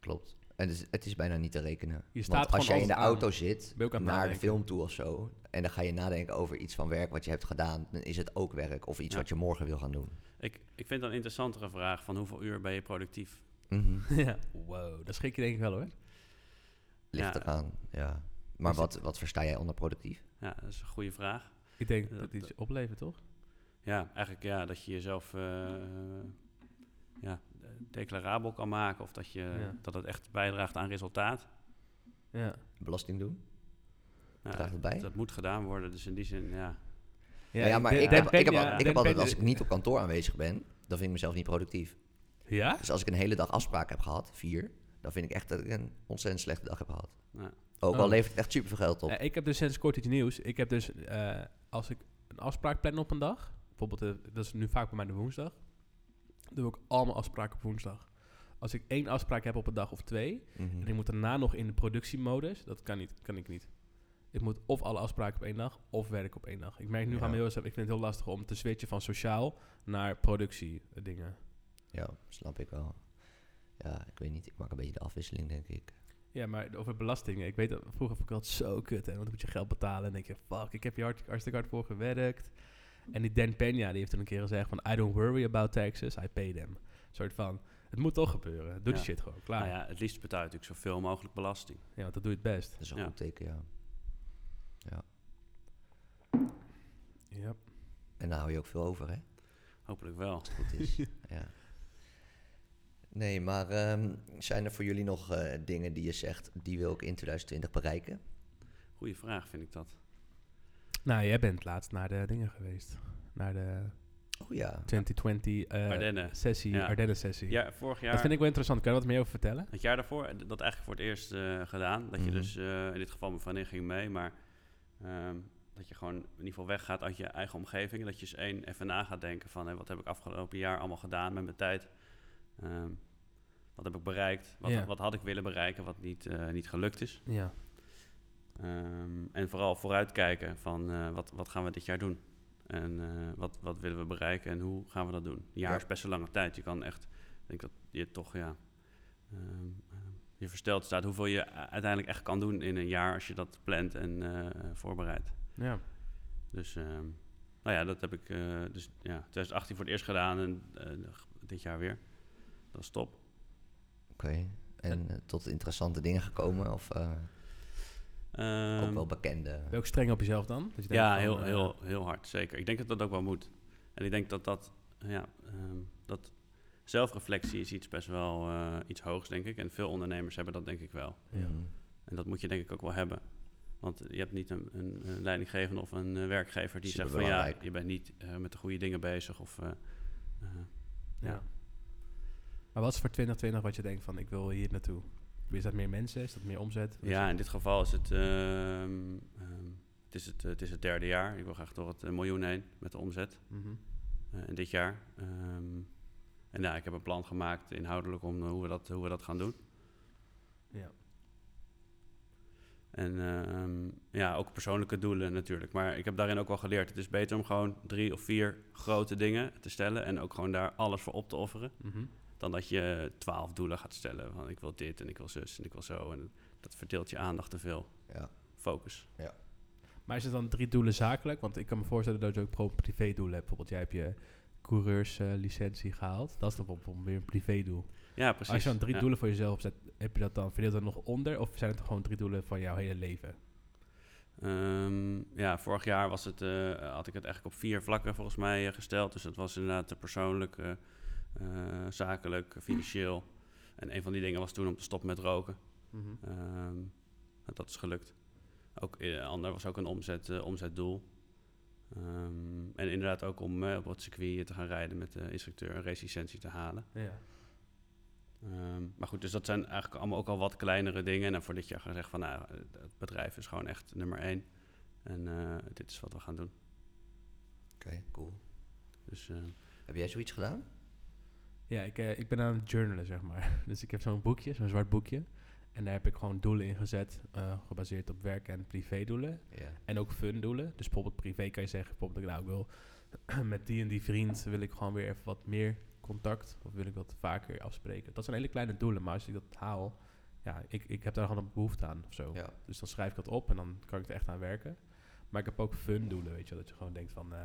Klopt. En het is, het is bijna niet te rekenen. Je staat Want als jij in de aan. auto zit, naar de film toe of zo... en dan ga je nadenken over iets van werk wat je hebt gedaan... dan is het ook werk of iets Ja. wat je morgen wil gaan doen. Ik, ik vind dan een interessantere vraag van hoeveel uur ben je productief? Mhm. ja. Wow, dat schrik je denk ik wel hoor. Ligt Ja. eraan, ja. Maar wat, wat versta jij onder productief? Ja, dat is een goede vraag. Ik denk Dat- dat het iets oplevert, toch? Ja, eigenlijk ja, dat je jezelf eh, ja, declarabel kan maken. Of dat, je, Ja. dat het echt bijdraagt aan resultaat. Ja. Belasting doen? Ja, Draagt het bij? Dat moet gedaan worden. Dus in die zin, ja. Ja, ja, maar ik heb, ben ik heb, al- ik heb altijd, als ik niet op kantoor aanwezig ben, dan vind ik mezelf niet productief. Ja? Dus als ik een hele dag afspraken heb gehad, vier, dan vind ik echt dat ik een ontzettend slechte dag heb gehad. Ja. Ook Oh. al levert het echt super veel geld op. Eh, ik heb dus sinds kort iets nieuws. Ik heb dus, eh, als ik een afspraak plan op een dag, bijvoorbeeld, eh, dat is nu vaak bij mij de woensdag, doe ik allemaal afspraken op woensdag. Als ik één afspraak heb op een dag of twee, Mhm. en ik moet daarna nog in de productiemodus, dat kan, niet, kan ik niet. Ik moet of alle afspraken op één dag, of werk op één dag. Ik merk nu Ja. gaan heel, ik vind het heel lastig om te switchen van sociaal naar productie dingen. Ja, snap ik wel. Ja, ik weet niet. Ik maak een beetje de afwisseling, denk ik. Ja, maar over belastingen. Ik weet dat vroeger vond ik dat zo kut. Hè? Want dan moet je geld betalen. En denk je, fuck, ik heb hier hard, hartstikke hard voor gewerkt. En die Dan Peña, die heeft toen een keer gezegd van... I don't worry about taxes, I pay them. Een soort van, het moet toch gebeuren. Doe die Ja. shit gewoon, klaar. Nou ja. ja, het liefst betaal je natuurlijk zoveel mogelijk belasting. want dat doe je het best. Dat is een Ja. goed teken, ja. Ja. En daar hou je ook veel over, hè? Hopelijk wel. Als het goed is. ja. Nee, maar ehm, zijn er voor jullie nog eh, dingen die je zegt, die wil ik in 2020 bereiken? Goeie vraag vind ik dat. Nou, jij bent laatst naar de dingen geweest. Naar de Oh ja. 2020 eh, Ardennen. sessie, Ja. Ardennen sessie. Ja, vorig jaar... Dat vind ik wel interessant. Kan je wat meer over vertellen? Het jaar daarvoor, eh, dat eigenlijk voor het eerst eh, gedaan. Dat je Mhm. dus, eh, in dit geval mijn vriendin ging mee, maar ehm, dat je gewoon in ieder geval weggaat uit je eigen omgeving. Dat je eens één even na gaat denken van, hé, wat heb ik afgelopen jaar allemaal gedaan met mijn tijd? Ehm, wat heb ik bereikt? Wat, Ja. wat had ik willen bereiken wat niet, eh, niet gelukt is? Ja. Ehm, en vooral vooruitkijken van, eh, wat, wat gaan we dit jaar doen? En eh, wat, wat willen we bereiken en hoe gaan we dat doen? Een jaar Ja. is best een lange tijd. Je kan echt, ik denk dat je toch, ja, ehm, je versteld staat hoeveel je uiteindelijk echt kan doen in een jaar als je dat plant en eh, voorbereidt. Ja. Dus, ehm, nou ja, dat heb ik dus ja, 2018 voor het eerst gedaan en dit jaar weer. Dat is top. Oké. En tot interessante dingen gekomen? Of, Ehm, ook wel bekende. Ben je ook streng op jezelf dan? Dat je denkt ja, van, heel, eh, heel, heel hard, zeker. Ik denk dat dat ook wel moet. En ik denk dat dat, ja, ehm, dat zelfreflectie is iets best wel eh, iets hoogs, denk ik. En veel ondernemers hebben dat denk ik wel. Ja. Mhm. En dat moet je denk ik ook wel hebben. Want je hebt niet een, een, een leidinggevende of een eh, werkgever die zegt van ja, je bent niet met de goede dingen bezig. Of, eh, eh, Ja. Ja. Maar wat is voor 2020 wat je denkt van ik wil hier naartoe? Is dat meer mensen? Is dat meer omzet? Wat ja, het? in dit geval is het, ehm, ehm, het, is het, het is het derde jaar. Ik wil graag door het eh, miljoen heen met de omzet. Mhm. eh, in dit jaar. Ehm, en ja, ik heb een plan gemaakt inhoudelijk om eh, hoe, we dat, hoe we dat gaan doen. Ja. En ja, ook persoonlijke doelen natuurlijk. Maar ik heb daarin ook wel geleerd. Het is beter om gewoon drie of vier grote dingen te stellen. En ook gewoon daar alles voor op te offeren. Mhm. Dan dat je twaalf doelen gaat stellen. Van ik wil dit en ik wil zus en ik wil zo. En dat verdeelt je aandacht te veel. Ja. Focus. Maar is het dan drie doelen zakelijk? Want ik kan me voorstellen dat je ook gewoon privé-doelen hebt. Bijvoorbeeld, jij hebt je coureurslicentie gehaald. Dat is dan bijvoorbeeld weer een privé-doel. Ja, precies. Als je dan drie Ja. doelen voor jezelf zet, heb je dat dan verdeeld dan nog onder? Of zijn het gewoon drie doelen van jouw hele leven? Ehm, ja, vorig jaar was het, eh, had ik het eigenlijk op vier vlakken volgens mij eh, gesteld. Dus dat was inderdaad eh, persoonlijk, eh, eh, zakelijk, financieel. En een van die dingen was toen om te stoppen met roken. Ehm, dat is gelukt. Ook, eh, ander was ook een omzet, eh, omzetdoel. Ehm, en inderdaad ook om eh, op het circuit te gaan rijden met de instructeur een racelicentie te halen. Ja. Ehm, maar goed, dus dat zijn eigenlijk allemaal ook al wat kleinere dingen. En voor dit jaar gaan zeggen van, nou, eh, het bedrijf is gewoon echt nummer één. En eh, dit is wat we gaan doen. Oké, cool. Dus eh, Heb jij zoiets gedaan? Ja, ik, eh, ik ben aan het journalen, zeg maar. Dus ik heb zo'n boekje, zo'n zwart boekje. En daar heb ik gewoon doelen in gezet, eh, gebaseerd op werk- en privédoelen. Ja. En ook fun doelen. Dus bijvoorbeeld privé kan je zeggen, bijvoorbeeld, nou, ik wil met die en die vriend wil ik gewoon weer even wat meer contact. Of wil ik wat vaker afspreken. Dat zijn hele kleine doelen, maar als ik dat haal, ja, ik, ik heb daar gewoon een behoefte aan of zo. ja. Dus dan schrijf ik dat op en dan kan ik er echt aan werken. Maar ik heb ook fun doelen, weet je wel. Dat je gewoon denkt van... eh,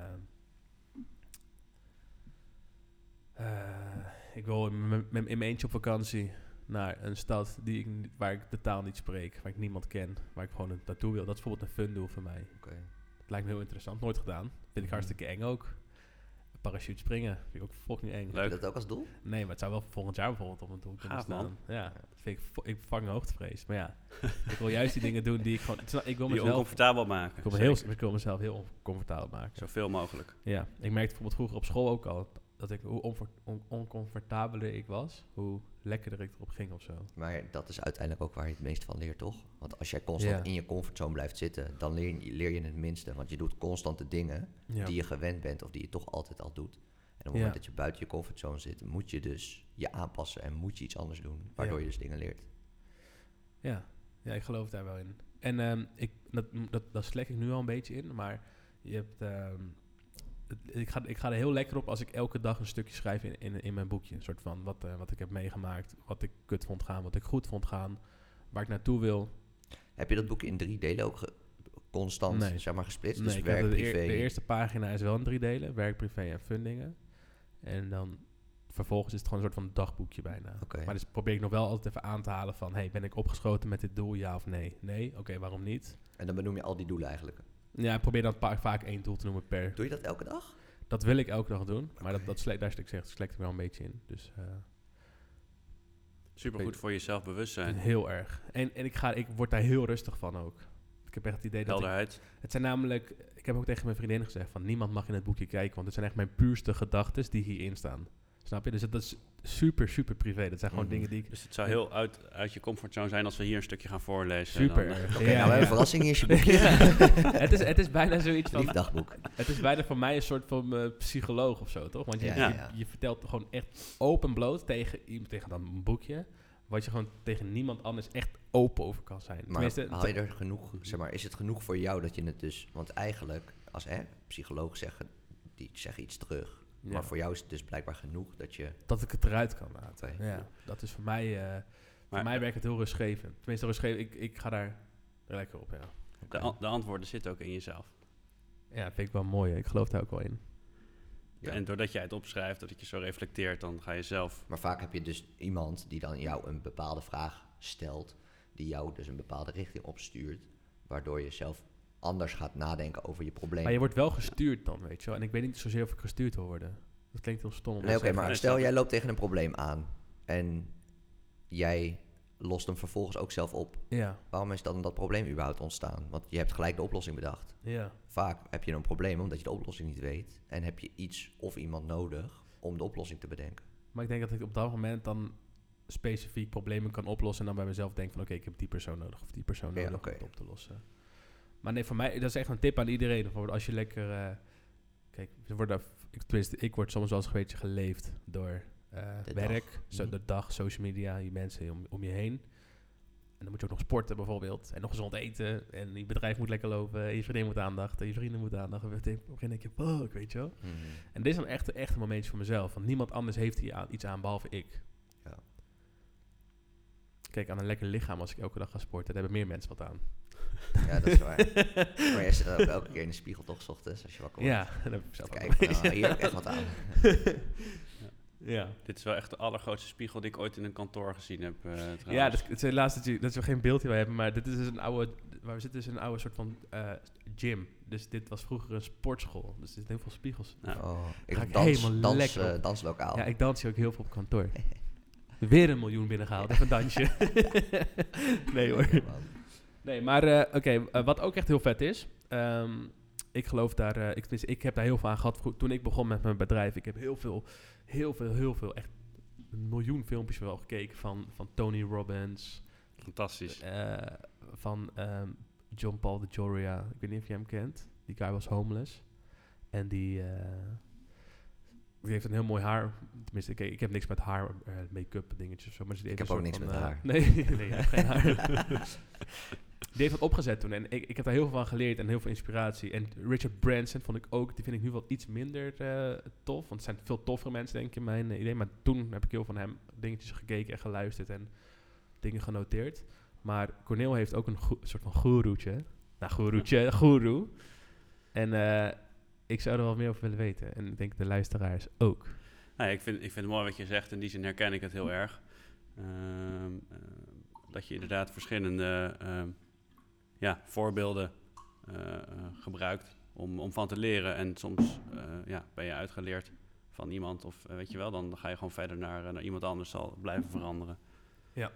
eh, ik wil in mijn- mijn- in mijn eentje op vakantie naar een stad die ik, waar ik de taal niet spreek. Waar ik niemand ken. Waar ik gewoon naartoe wil. Dat is bijvoorbeeld een fun doel voor mij. Oké. Het lijkt me heel interessant. Nooit gedaan. Vind ik Mhm. hartstikke eng ook. Parachute springen. Vind ik ook fucking eng. Leuk. Heb je dat ook als doel? Nee, maar het zou wel volgend jaar bijvoorbeeld op een doel kunnen Gaaf, man. staan. Ja, dat vind ik, ik vang hoogtevrees. Maar ja, ik wil juist die dingen doen die ik gewoon... Ik wil die mezelf oncomfortabel maken. ik wil, me heel, ik wil mezelf heel comfortabel maken. Zoveel mogelijk. Ja, ik merkte bijvoorbeeld vroeger op school ook al dat ik hoe on- oncomfortabeler ik was, hoe lekkerder ik erop ging of zo. Maar dat is uiteindelijk ook waar je het meest van leert, toch? Want als jij constant Ja. in je comfortzone blijft zitten, dan leer je, leer je het minste. Want je doet constant de dingen Ja. die je gewend bent of die je toch altijd al doet. En op het Ja. moment dat je buiten je comfortzone zit, moet je dus je aanpassen en moet je iets anders doen. Waardoor je dus dingen leert. Ja. ja, ik geloof daar wel in. En ehm, ik, dat, dat, dat slek ik nu al een beetje in, maar je hebt, ehm, ik, ga, ik ga er heel lekker op als ik elke dag een stukje schrijf in, in, in mijn boekje. Een soort van wat, eh, wat ik heb meegemaakt, wat ik kut vond gaan, wat ik goed vond gaan, waar ik naartoe wil. Heb je dat boek in drie delen ook constant Nee. zeg maar, gesplitst? Nee, dus ik heb werk, de, privé. de eerste pagina is wel in drie delen, werk, privé en fundingen. En dan vervolgens is het gewoon een soort van dagboekje bijna. Maar dus probeer ik nog wel altijd even aan te halen van... hey, ben ik opgeschoten met dit doel, ja of nee? Nee? Oké, waarom niet? En dan benoem je al die doelen eigenlijk. Ja, ik probeer dan pa- vaak één doel te noemen per... Doe je dat elke dag? Dat wil ik elke dag doen, maar dat, dat sle- daar stuk zegt, slekt er wel een beetje in. Dus eh, Super goed voor je zelfbewustzijn. heel erg. En, en ik, ga, ik word daar heel rustig van ook. Ik heb echt het idee dat ik, Helderheid. Het zijn namelijk... Ik heb ook tegen mijn vriendin gezegd van... niemand mag in het boekje kijken, want het zijn echt mijn puurste gedachten die hierin staan. Snap je? Dus dat is super, super privé. Dat zijn gewoon Mhm. dingen die ik... Dus het zou heel uit, uit je comfortzone zijn als we hier een stukje gaan voorlezen. Super Dan, eh. Oké, nou, we hebben een verrassing is je boekje. Het, is, het is bijna zoiets van... Lief dagboek. Het is bijna voor mij een soort van eh, psycholoog of zo, toch? Want je, Ja, je, ja, ja. je vertelt gewoon echt open bloot tegen iemand, tegen dan een boekje, wat je gewoon tegen niemand anders echt open over kan zijn. Maar haal je er genoeg, zeg maar, is het genoeg voor jou dat je het dus... Want eigenlijk, als hè, psychologen zeggen, die zeggen iets terug. Ja, Maar voor jou is het dus blijkbaar genoeg dat je... dat ik het eruit kan laten. Ja, dat is voor mij, eh, voor Maar- mij werkt het heel rustgevend. Tenminste, rustgevend, ik, ik ga daar lekker op, ja. de, an- de antwoorden zitten ook in jezelf. Ja, vind ik wel mooi. Ik geloof daar ook wel in. Ja. En doordat jij het opschrijft, dat je zo reflecteert, dan ga je zelf... Maar vaak heb je dus iemand die dan jou een bepaalde vraag stelt... die jou dus een bepaalde richting opstuurt... Waardoor je zelf anders gaat nadenken over je probleem. Maar je wordt wel gestuurd dan, weet je wel. En ik weet niet zozeer of ik gestuurd wil worden. Dat klinkt heel stom. om Nee, oké, maar stel jij loopt tegen een probleem aan en jij lost hem vervolgens ook zelf op. Ja, Waarom is dan dat probleem überhaupt ontstaan? Want je hebt gelijk de oplossing bedacht. ja. Vaak heb je een probleem omdat je de oplossing niet weet en heb je iets of iemand nodig om de oplossing te bedenken. Maar ik denk dat ik op dat moment dan specifiek problemen kan oplossen. En dan bij mezelf denk van oké, ik heb die persoon nodig of die persoon Ja, nodig om het op te lossen. Maar nee, voor mij, dat is echt een tip aan iedereen. Bijvoorbeeld als je lekker... eh, kijk, worden, ik, tenminste, ik word soms wel eens een beetje geleefd door eh, werk, dag. zo, Mhm. de dag, social media, die mensen om, om je heen. En dan moet je ook nog sporten bijvoorbeeld. En nog gezond eten. En je bedrijf moet lekker lopen. En je vriendin moet aandacht. En je vrienden moeten aandacht. En op een gegeven moment denk je, fuck, weet je wel. En dit is dan echt, echt een momentje voor mezelf. Want niemand anders heeft hier aan, iets aan behalve ik. Ja. Kijk, aan een lekker lichaam als ik elke dag ga sporten, daar hebben meer mensen wat aan. Ja, dat is waar. maar jij zit ook elke keer in de spiegel toch, 's ochtends, als je wakker wordt. Ja, daar heb ik zelf ook Kijk, wel. nou, hier heb ik echt wat aan. Ja, Dit is wel echt de allergrootste spiegel die ik ooit in een kantoor gezien heb. eh, ja dus, het is helaas dat, je, dat we geen beeld hierbij hebben, maar dit is dus een oude, waar we zitten is een oude soort van eh, gym. Dus dit was vroeger een sportschool. Dus er zitten heel veel spiegels. Oh, ik Ga ik dans, helemaal dans, lekker eh, danslokaal. Ja, ik dans hier ook heel veel op kantoor. Weer een miljoen binnengehaald, even een dansje. nee hoor. Nee, maar eh, oké, eh, wat ook echt heel vet is. ehm, ik geloof daar, eh, ik, ik heb daar heel veel aan gehad toen ik begon met mijn bedrijf. Ik heb heel veel, heel veel, heel veel, echt een miljoen filmpjes wel gekeken van, van Tony Robbins, Fantastisch. van ehm, John Paul de Joria. Ik weet niet of je hem kent. Die guy was homeless. En die, die heeft een heel mooi haar. Tenminste, ik, ik heb niks met haar, make-up dingetjes of zo. Maar die Ik heb ook niks van, met haar. Nee, nee, hij heeft geen haar. Die heeft dat opgezet toen. En ik, ik heb daar heel veel van geleerd en heel veel inspiratie. En Richard Branson vond ik ook, die vind ik nu wel iets minder eh, tof. Want het zijn veel toffere mensen, denk ik, in mijn eh, idee. Maar toen heb ik heel van hem dingetjes gekeken en geluisterd en dingen genoteerd. Maar Cornel heeft ook een soort van goeroetje. Nou, goeroetje, goeroe. En eh, ik zou er wel meer over willen weten. En ik denk de luisteraars ook. Nou, ja, ik, vind, ik vind het mooi wat je zegt. In die zin herken ik het heel erg. Ehm, eh, dat je inderdaad verschillende ehm, ja, voorbeelden eh, eh, gebruikt om, om van te leren. En soms eh, ja, ben je uitgeleerd van iemand. Of weet je wel, dan ga je gewoon verder naar, naar iemand anders. Zal blijven veranderen. Ja.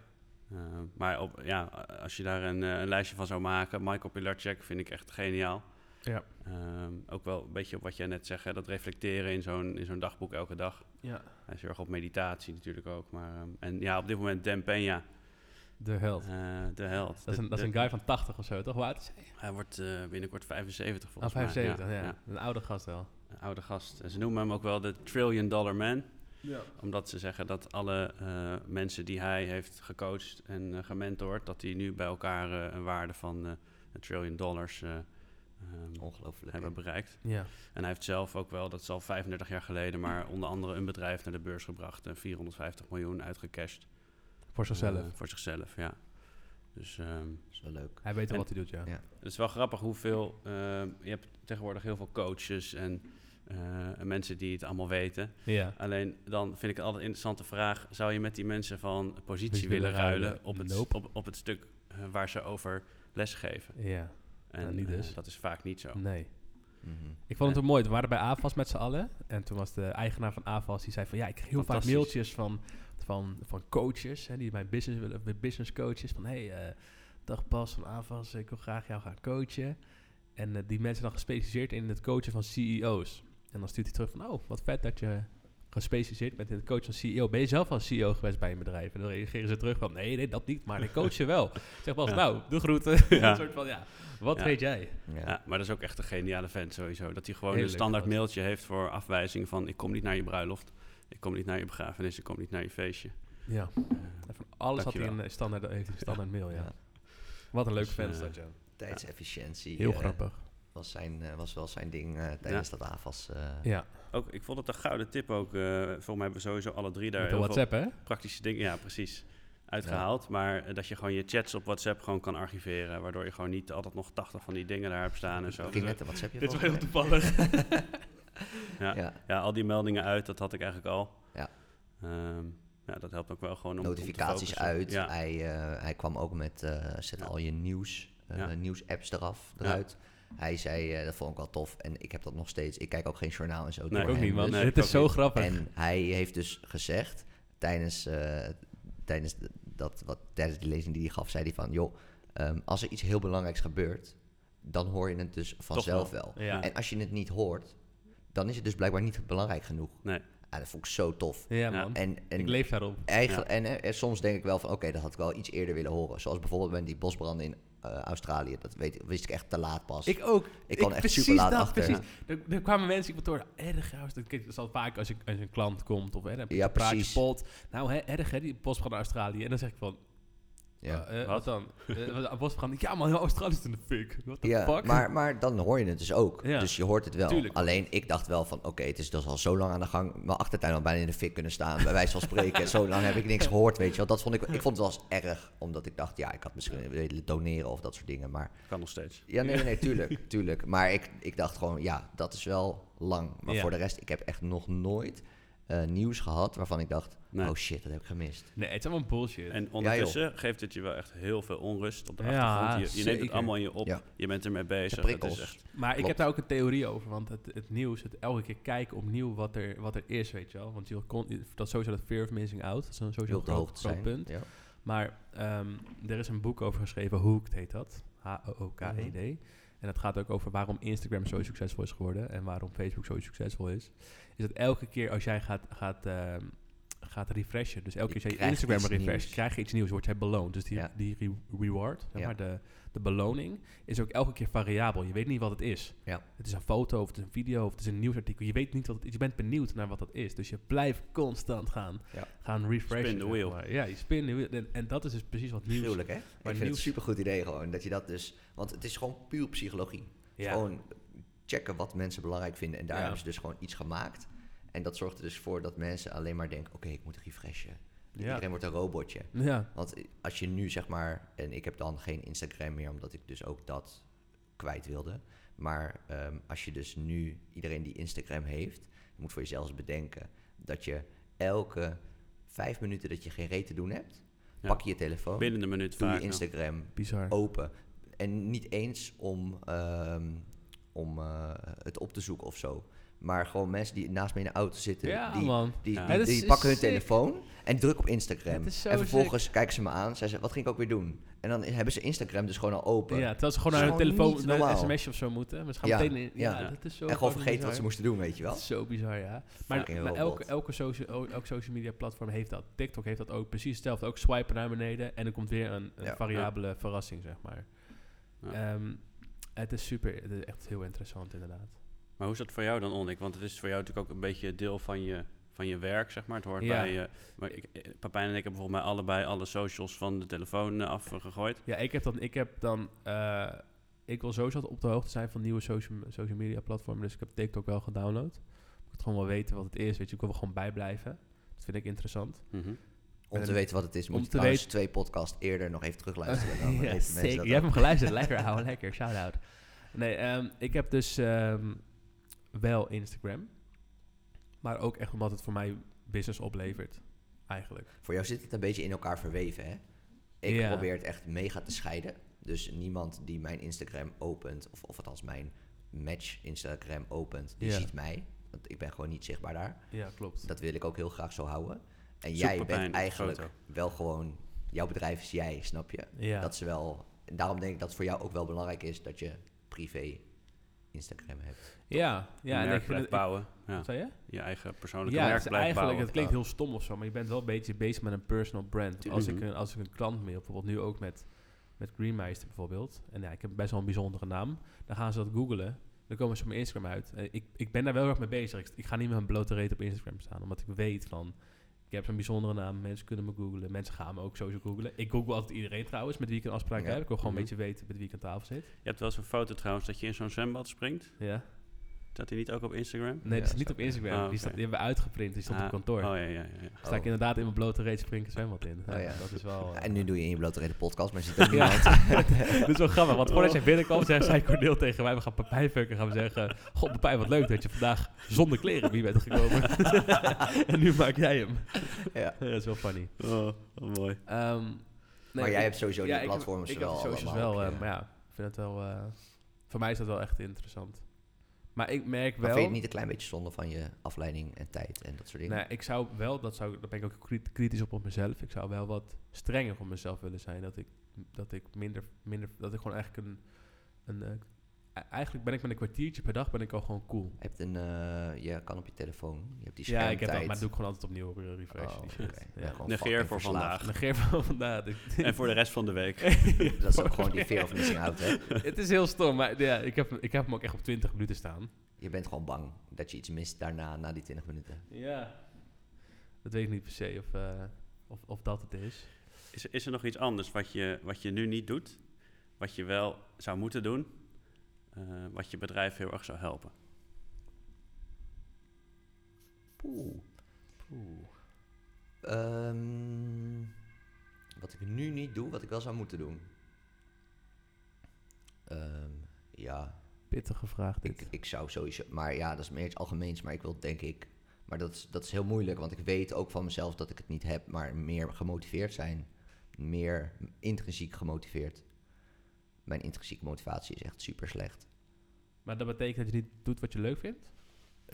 Maar op, ja, als je daar een, een lijstje van zou maken, Michael Pilarczyk vind ik echt geniaal. Ja. Ehm, ook wel een beetje op wat jij net zegt, hè, dat reflecteren in zo'n, in zo'n dagboek elke dag. Ja. Hij is heel erg op meditatie natuurlijk ook. Maar, ehm, en ja, op dit moment Dan Peña, De held. eh, de held. Dat is, een, De- dat is een guy van 80 of zo, toch? Hoe oud is hij? Hij wordt eh, binnenkort 75 Ah, volgens mij. 75, ja. ja. Een oude gast wel. Een oude gast. En ze noemen hem ook wel de Trillion Dollar Man. Ja. Omdat ze zeggen dat alle eh, mensen die hij heeft gecoacht en eh, gementord... dat die nu bij elkaar eh, een waarde van eh, een trillion dollars eh, ehm, Ongelooflijk. hebben bereikt. Ja. En hij heeft zelf ook wel, dat is al 35 jaar geleden... maar onder andere een bedrijf naar de beurs gebracht... en 450 miljoen uitgecashed. Voor zichzelf. Eh, voor zichzelf, ja. Dus ehm, Dat is wel leuk. hij weet wel en- wat hij doet, ja. Ja. het is wel grappig hoeveel... ehm, je hebt tegenwoordig heel veel coaches en eh, mensen die het allemaal weten. Ja. Alleen dan vind ik het altijd een interessante vraag... zou je met die mensen van positie willen willen ruilen... ruilen? op het, Nope. op, op het stuk eh, waar ze over lesgeven? Ja. En Nou, niet eh, dus. dat is vaak niet zo. Nee. Mhm. Ik vond het ook mooi. We waren bij AFAS met z'n allen. En toen was de eigenaar van AFAS, die zei van... Ja, ik krijg heel vaak mailtjes van, van, van coaches. Hè, die mijn business willen, mijn business coaches. Van, hey, eh, dag Bas van AFAS, ik wil graag jou gaan coachen. En eh, die mensen dan gespecialiseerd in het coachen van CEO's. En dan stuurt hij terug van... Oh, wat vet dat je gespecialiseerd bent in het coachen van CEO. Ben je zelf al CEO geweest bij een bedrijf? En dan reageren ze terug van... Nee, nee, dat niet. Maar ik coach je wel. Zeg Bas, Ja. nou, de groeten. Ja. een soort van, ja, wat Ja. weet jij? Ja. Ja, maar dat is ook echt een geniale vent sowieso. Dat hij gewoon een standaard mailtje heeft voor afwijzing van... ik kom niet naar je bruiloft, ik kom niet naar je begrafenis, ik kom niet naar je feestje. Ja. Eh, En van alles had hij een eh, standaard, heeft hij een standaard mail, ja. Ja. Wat een leuke Dus, fan is eh, dat, ja. Tijdsefficiëntie. Heel eh, grappig. Was, zijn, was wel zijn ding tijdens dat AFAS. eh, Ja, ook, ik vond het een gouden tip ook. eh volgens mij hebben we sowieso alle drie daar heel WhatsApp, hè? praktische dingen... Ja, precies. Uitgehaald, maar dat je gewoon je chats op WhatsApp gewoon kan archiveren. Waardoor je gewoon niet altijd nog 80 van die dingen daar hebt staan en zo. Ik ging net een WhatsAppje Dit is wel heel toevallig. Ja. Ja. Ja, al die meldingen uit, dat had ik eigenlijk al. Ja. Ehm, ja, dat helpt ook wel gewoon om om te Notificaties uit. Ja, Hij, eh, hij kwam ook met eh, zet Ja. al je nieuws eh, Ja. nieuws-apps eraf, Ja. eruit. Hij zei, eh, dat vond ik wel tof. En ik heb dat nog steeds. Ik kijk ook geen journaal en zo. Nee, ook hem, niet, man. dus- Nee, Dit is zo niet. grappig. En hij heeft dus gezegd, tijdens, eh, tijdens, de- dat, wat, tijdens die lezing die hij gaf, zei hij van... joh, ehm, als er iets heel belangrijks gebeurt, dan hoor je het dus vanzelf wel. ja. En als je het niet hoort, dan is het dus blijkbaar niet belangrijk genoeg. Nee. Ah, dat vond ik zo tof. ja, man. En, en ik leef daarop. Eigenlijk, en, en soms denk ik wel van, oké, dat had ik wel iets eerder willen horen. Zoals bijvoorbeeld bij die bosbranden in eh, Australië. Dat weet, wist ik echt te laat pas. Ik ook. Ik kwam echt super laat dat, achter. Precies. Er, er kwamen mensen op kantoor. Erg. Dat is al vaak als, je, als een klant komt of hè, dan Ja, praat je precies. pot. Nou, hè, erg hè, die bosbrand in Australië. En dan zeg ik van, ja. eh, eh, Wat? wat dan? Bosbrand. Ja man, heel Australië is in de fik. What the Ja, fuck? maar, maar dan hoor je het dus ook. Ja. Dus je hoort het wel. Tuurlijk. Alleen ik dacht wel van, oké, het is dus al zo lang aan de gang. Mijn achtertuin al bijna in de fik kunnen staan, bij wijze van spreken. zo lang heb ik niks gehoord, weet je wel. Dat vond ik, ik vond het wel eens erg, omdat ik dacht, ja, ik had misschien willen doneren of dat soort dingen. Maar Kan nog steeds. ja, nee, nee, nee, tuurlijk, tuurlijk. Maar ik, ik dacht gewoon, ja, dat is wel lang. Maar Ja. voor de rest, ik heb echt nog nooit eh, nieuws gehad waarvan ik dacht, Nee. oh shit, dat heb ik gemist. Nee, het is allemaal bullshit. En ondertussen geeft het je wel echt heel veel onrust op de Ja, achtergrond. Je, je neemt het allemaal in je op. Ja. Je bent ermee bezig. Het prikkels. is echt, Maar ik heb daar ook een theorie over, want het, het nieuws, het elke keer kijken opnieuw wat er, wat er is, weet je wel. Want je kon, dat is sowieso dat fear of missing out, dat is een sowieso groot, hoogte groot zijn. punt. Ja. Maar ehm, er is een boek over geschreven, Hooked heet dat, H-O-O-K-E-D. En dat gaat ook over waarom Instagram zo succesvol is geworden en waarom Facebook zo succesvol is. Is dat elke keer als jij gaat, gaat, ehm, gaat refreshen, dus elke Je keer als je Instagram refresh, krijg je iets nieuws, word jij beloond. Dus die, Ja. die re- reward, zeg Ja. maar, de, de beloning, is ook elke keer variabel. Je weet niet wat het is. Ja. Het is een foto of het is een video of het is een nieuwsartikel. Je weet niet wat het is. Je bent benieuwd naar wat dat is. Dus je blijft constant gaan, Ja. gaan refreshen. Spin the zeg wheel. maar. Ja, je spin the wheel. En, en dat is dus precies wat nieuws. Gruwelijk, hè? Maar ik vind het nieuws- een supergoed idee gewoon. Dat je dat dus... Want het is gewoon puur psychologie. Ja. Gewoon checken wat mensen belangrijk vinden. En daar Ja. hebben ze dus gewoon iets gemaakt. En dat zorgt er dus voor dat mensen alleen maar denken... Oké, ik moet refreshen. Ja. Iedereen wordt een robotje. Ja. Want als je nu zeg maar... En ik heb dan geen Instagram meer... Omdat ik dus ook dat kwijt wilde. Maar ehm, als je dus nu... Iedereen die Instagram heeft... Je moet voor jezelf bedenken... Dat je elke vijf minuten dat je geen reet te doen hebt... Ja. Pak je je telefoon. binnen de minuut Doe je. Instagram Bizar. open. En niet eens om, ehm, om eh, het op te zoeken of zo. Maar gewoon mensen die naast me in de auto zitten, ja, die, man. die, Ja. die, pakken hun sick. telefoon en drukken op Instagram. En vervolgens kijken ze me aan. Zij zeggen, wat ging ik ook weer doen? En dan hebben ze Instagram dus gewoon al open. Ja, terwijl ze gewoon naar hun telefoon, naar een sms'je of zo moeten. Maar ze gaan Ja, meteen in. Ja, ja. dat is zo en gewoon vergeten wat ze moesten doen, weet je wel. Dat is zo bizar, ja. Maar, maar elke, elke, social, elke social media platform heeft dat. TikTok heeft dat ook precies hetzelfde. Ook swipen naar beneden en er komt weer een, een Ja. variabele verrassing, zeg maar. Ja. Ehm, het is super, het is echt heel interessant inderdaad. Maar hoe is dat voor jou dan, Onnik? Want het is voor jou natuurlijk ook een beetje deel van je, van je werk, zeg maar. Het hoort Ja. bij je... Maar ik, eh, Papijn en ik hebben volgens mij allebei alle socials van de telefoon eh, afgegooid. Ja, ik heb dan, ik heb dan, eh, ik wil sowieso op de hoogte zijn van nieuwe social, social media platformen. Dus ik heb TikTok wel gedownload. Ik moet gewoon wel weten wat het is, weet je. Ik wil er gewoon bijblijven. Dat vind ik interessant. Mhm. Om te En- weten wat het is, om moet je trouwens weten- twee podcast eerder nog even terugluisteren. Dan ja, zeker. Je hebt hem geluisterd. lekker, ouwe, lekker. Shout-out. Nee, ehm, ik heb dus ehm, wel Instagram. Maar ook echt omdat het voor mij business oplevert. Eigenlijk. Voor jou zit het een beetje in elkaar verweven, hè? Ik Ja. probeer het echt mega te scheiden. Dus niemand die mijn Instagram opent, of, of althans mijn match Instagram opent, die Ja. ziet mij. Want ik ben gewoon niet zichtbaar daar. Ja, klopt. Dat wil ik ook heel graag zo houden. En jij bent eigenlijk foto. wel gewoon, jouw bedrijf is jij, snap je? Ja. Dat is wel, en daarom denk ik dat het voor jou ook wel belangrijk is dat je privé Instagram hebt. ja, ja. en merk ik vind blijft het- bouwen. ik- Ja. Wat zei je? Je eigen persoonlijke Ja, merk blijft eigenlijk, bouwen. het klinkt heel stom of zo, maar je bent wel een beetje bezig met een personal brand. Als ik, Mhm. een, als ik een klant mee, bijvoorbeeld nu ook met, met Greenmeister bijvoorbeeld, en ja, ik heb best wel een bijzondere naam, dan gaan ze dat googlen, dan komen ze op mijn Instagram uit. En ik, ik ben daar wel erg mee bezig. Ik, ik ga niet met een blote reet op Instagram staan, omdat ik weet van, ik heb zo'n bijzondere naam, mensen kunnen me googlen, mensen gaan me ook sowieso googlen. Ik google altijd iedereen trouwens, met wie ik een afspraak Ja. heb. Ik wil gewoon Mhm. een beetje weten met wie ik aan tafel zit. Je hebt wel eens een foto trouwens dat je in zo'n zwembad springt. Ja. Staat die niet ook op Instagram? Nee, Ja, dat is niet op Instagram. Ah, Die, staat, die hebben we uitgeprint, die stond Ah, op kantoor. Oh ja, ja, ja. ja. Sta ik Oh. inderdaad in mijn blote reet springen zwembad in. Oh, ja. Dat is wel... eh, En nu doe je in je blote reden podcast, maar ook Ja. niemand. Dit is wel grappig, want voordat jij binnenkwam, zei, zei Cornel tegen mij, we gaan Papijn fucken, gaan we zeggen, god Papijn, wat leuk dat je vandaag zonder kleren bij bent gekomen. en nu maak jij hem. ja. dat is wel funny. Oh, mooi. Ehm, nee, maar jij ik- hebt sowieso ja, die ik heb- platforms ik wel heb de socials wel, eh, ja. maar ja, vind het wel... eh, voor mij is dat wel echt interessant. Maar ik merk Maar wel... vind je het niet een klein beetje zonde van je afleiding en tijd en dat soort dingen? Nee, ik zou wel, dat zou, daar ben ik ook kri- kritisch op op mezelf. Ik zou wel wat strenger op mezelf willen zijn. Dat ik, dat ik minder, minder, dat ik gewoon eigenlijk een, een eh, eigenlijk ben ik met een kwartiertje per dag ben ik al gewoon cool. Je hebt een, eh, je kan op je telefoon, je hebt die Ja, ik heb dat, maar dat doe ik gewoon altijd opnieuw op een refresh. Oh. Ja, Negeer voor vandaag. Negeer van vandaag. En voor de rest van de week. Dat is ook gewoon die fear of missing out, hè? Het is heel stom, maar ja, ik, heb, ik heb hem ook echt op 20 minuten staan. Je bent gewoon bang dat je iets mist daarna, na die 20 minuten. Ja. Dat weet ik niet per se of, eh, of, of dat het is. Is, is er nog iets anders wat je, wat je nu niet doet, wat je wel zou moeten doen, eh, wat je bedrijf heel erg zou helpen? Poeh. Oeh. Ehm, wat ik nu niet doe, wat ik wel zou moeten doen. Ehm, ja, Pittige vraag dit. ik, ik zou sowieso... Maar ja, dat is meer iets algemeens. Maar ik wil denk ik... Maar dat is, dat is heel moeilijk. Want ik weet ook van mezelf dat ik het niet heb. Maar meer gemotiveerd zijn. Meer intrinsiek gemotiveerd. Mijn intrinsieke motivatie is echt super slecht. Maar dat betekent dat je niet doet wat je leuk vindt?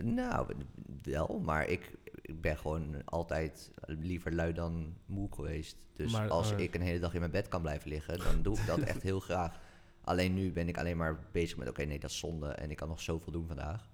Nou, wel, maar ik, ik ben gewoon altijd liever lui dan moe geweest. Dus Maar, als eh, ik een hele dag in mijn bed kan blijven liggen, dan doe ik dat echt heel graag. Alleen nu ben ik alleen maar bezig met, oké, nee, dat is zonde en ik kan nog zoveel doen vandaag.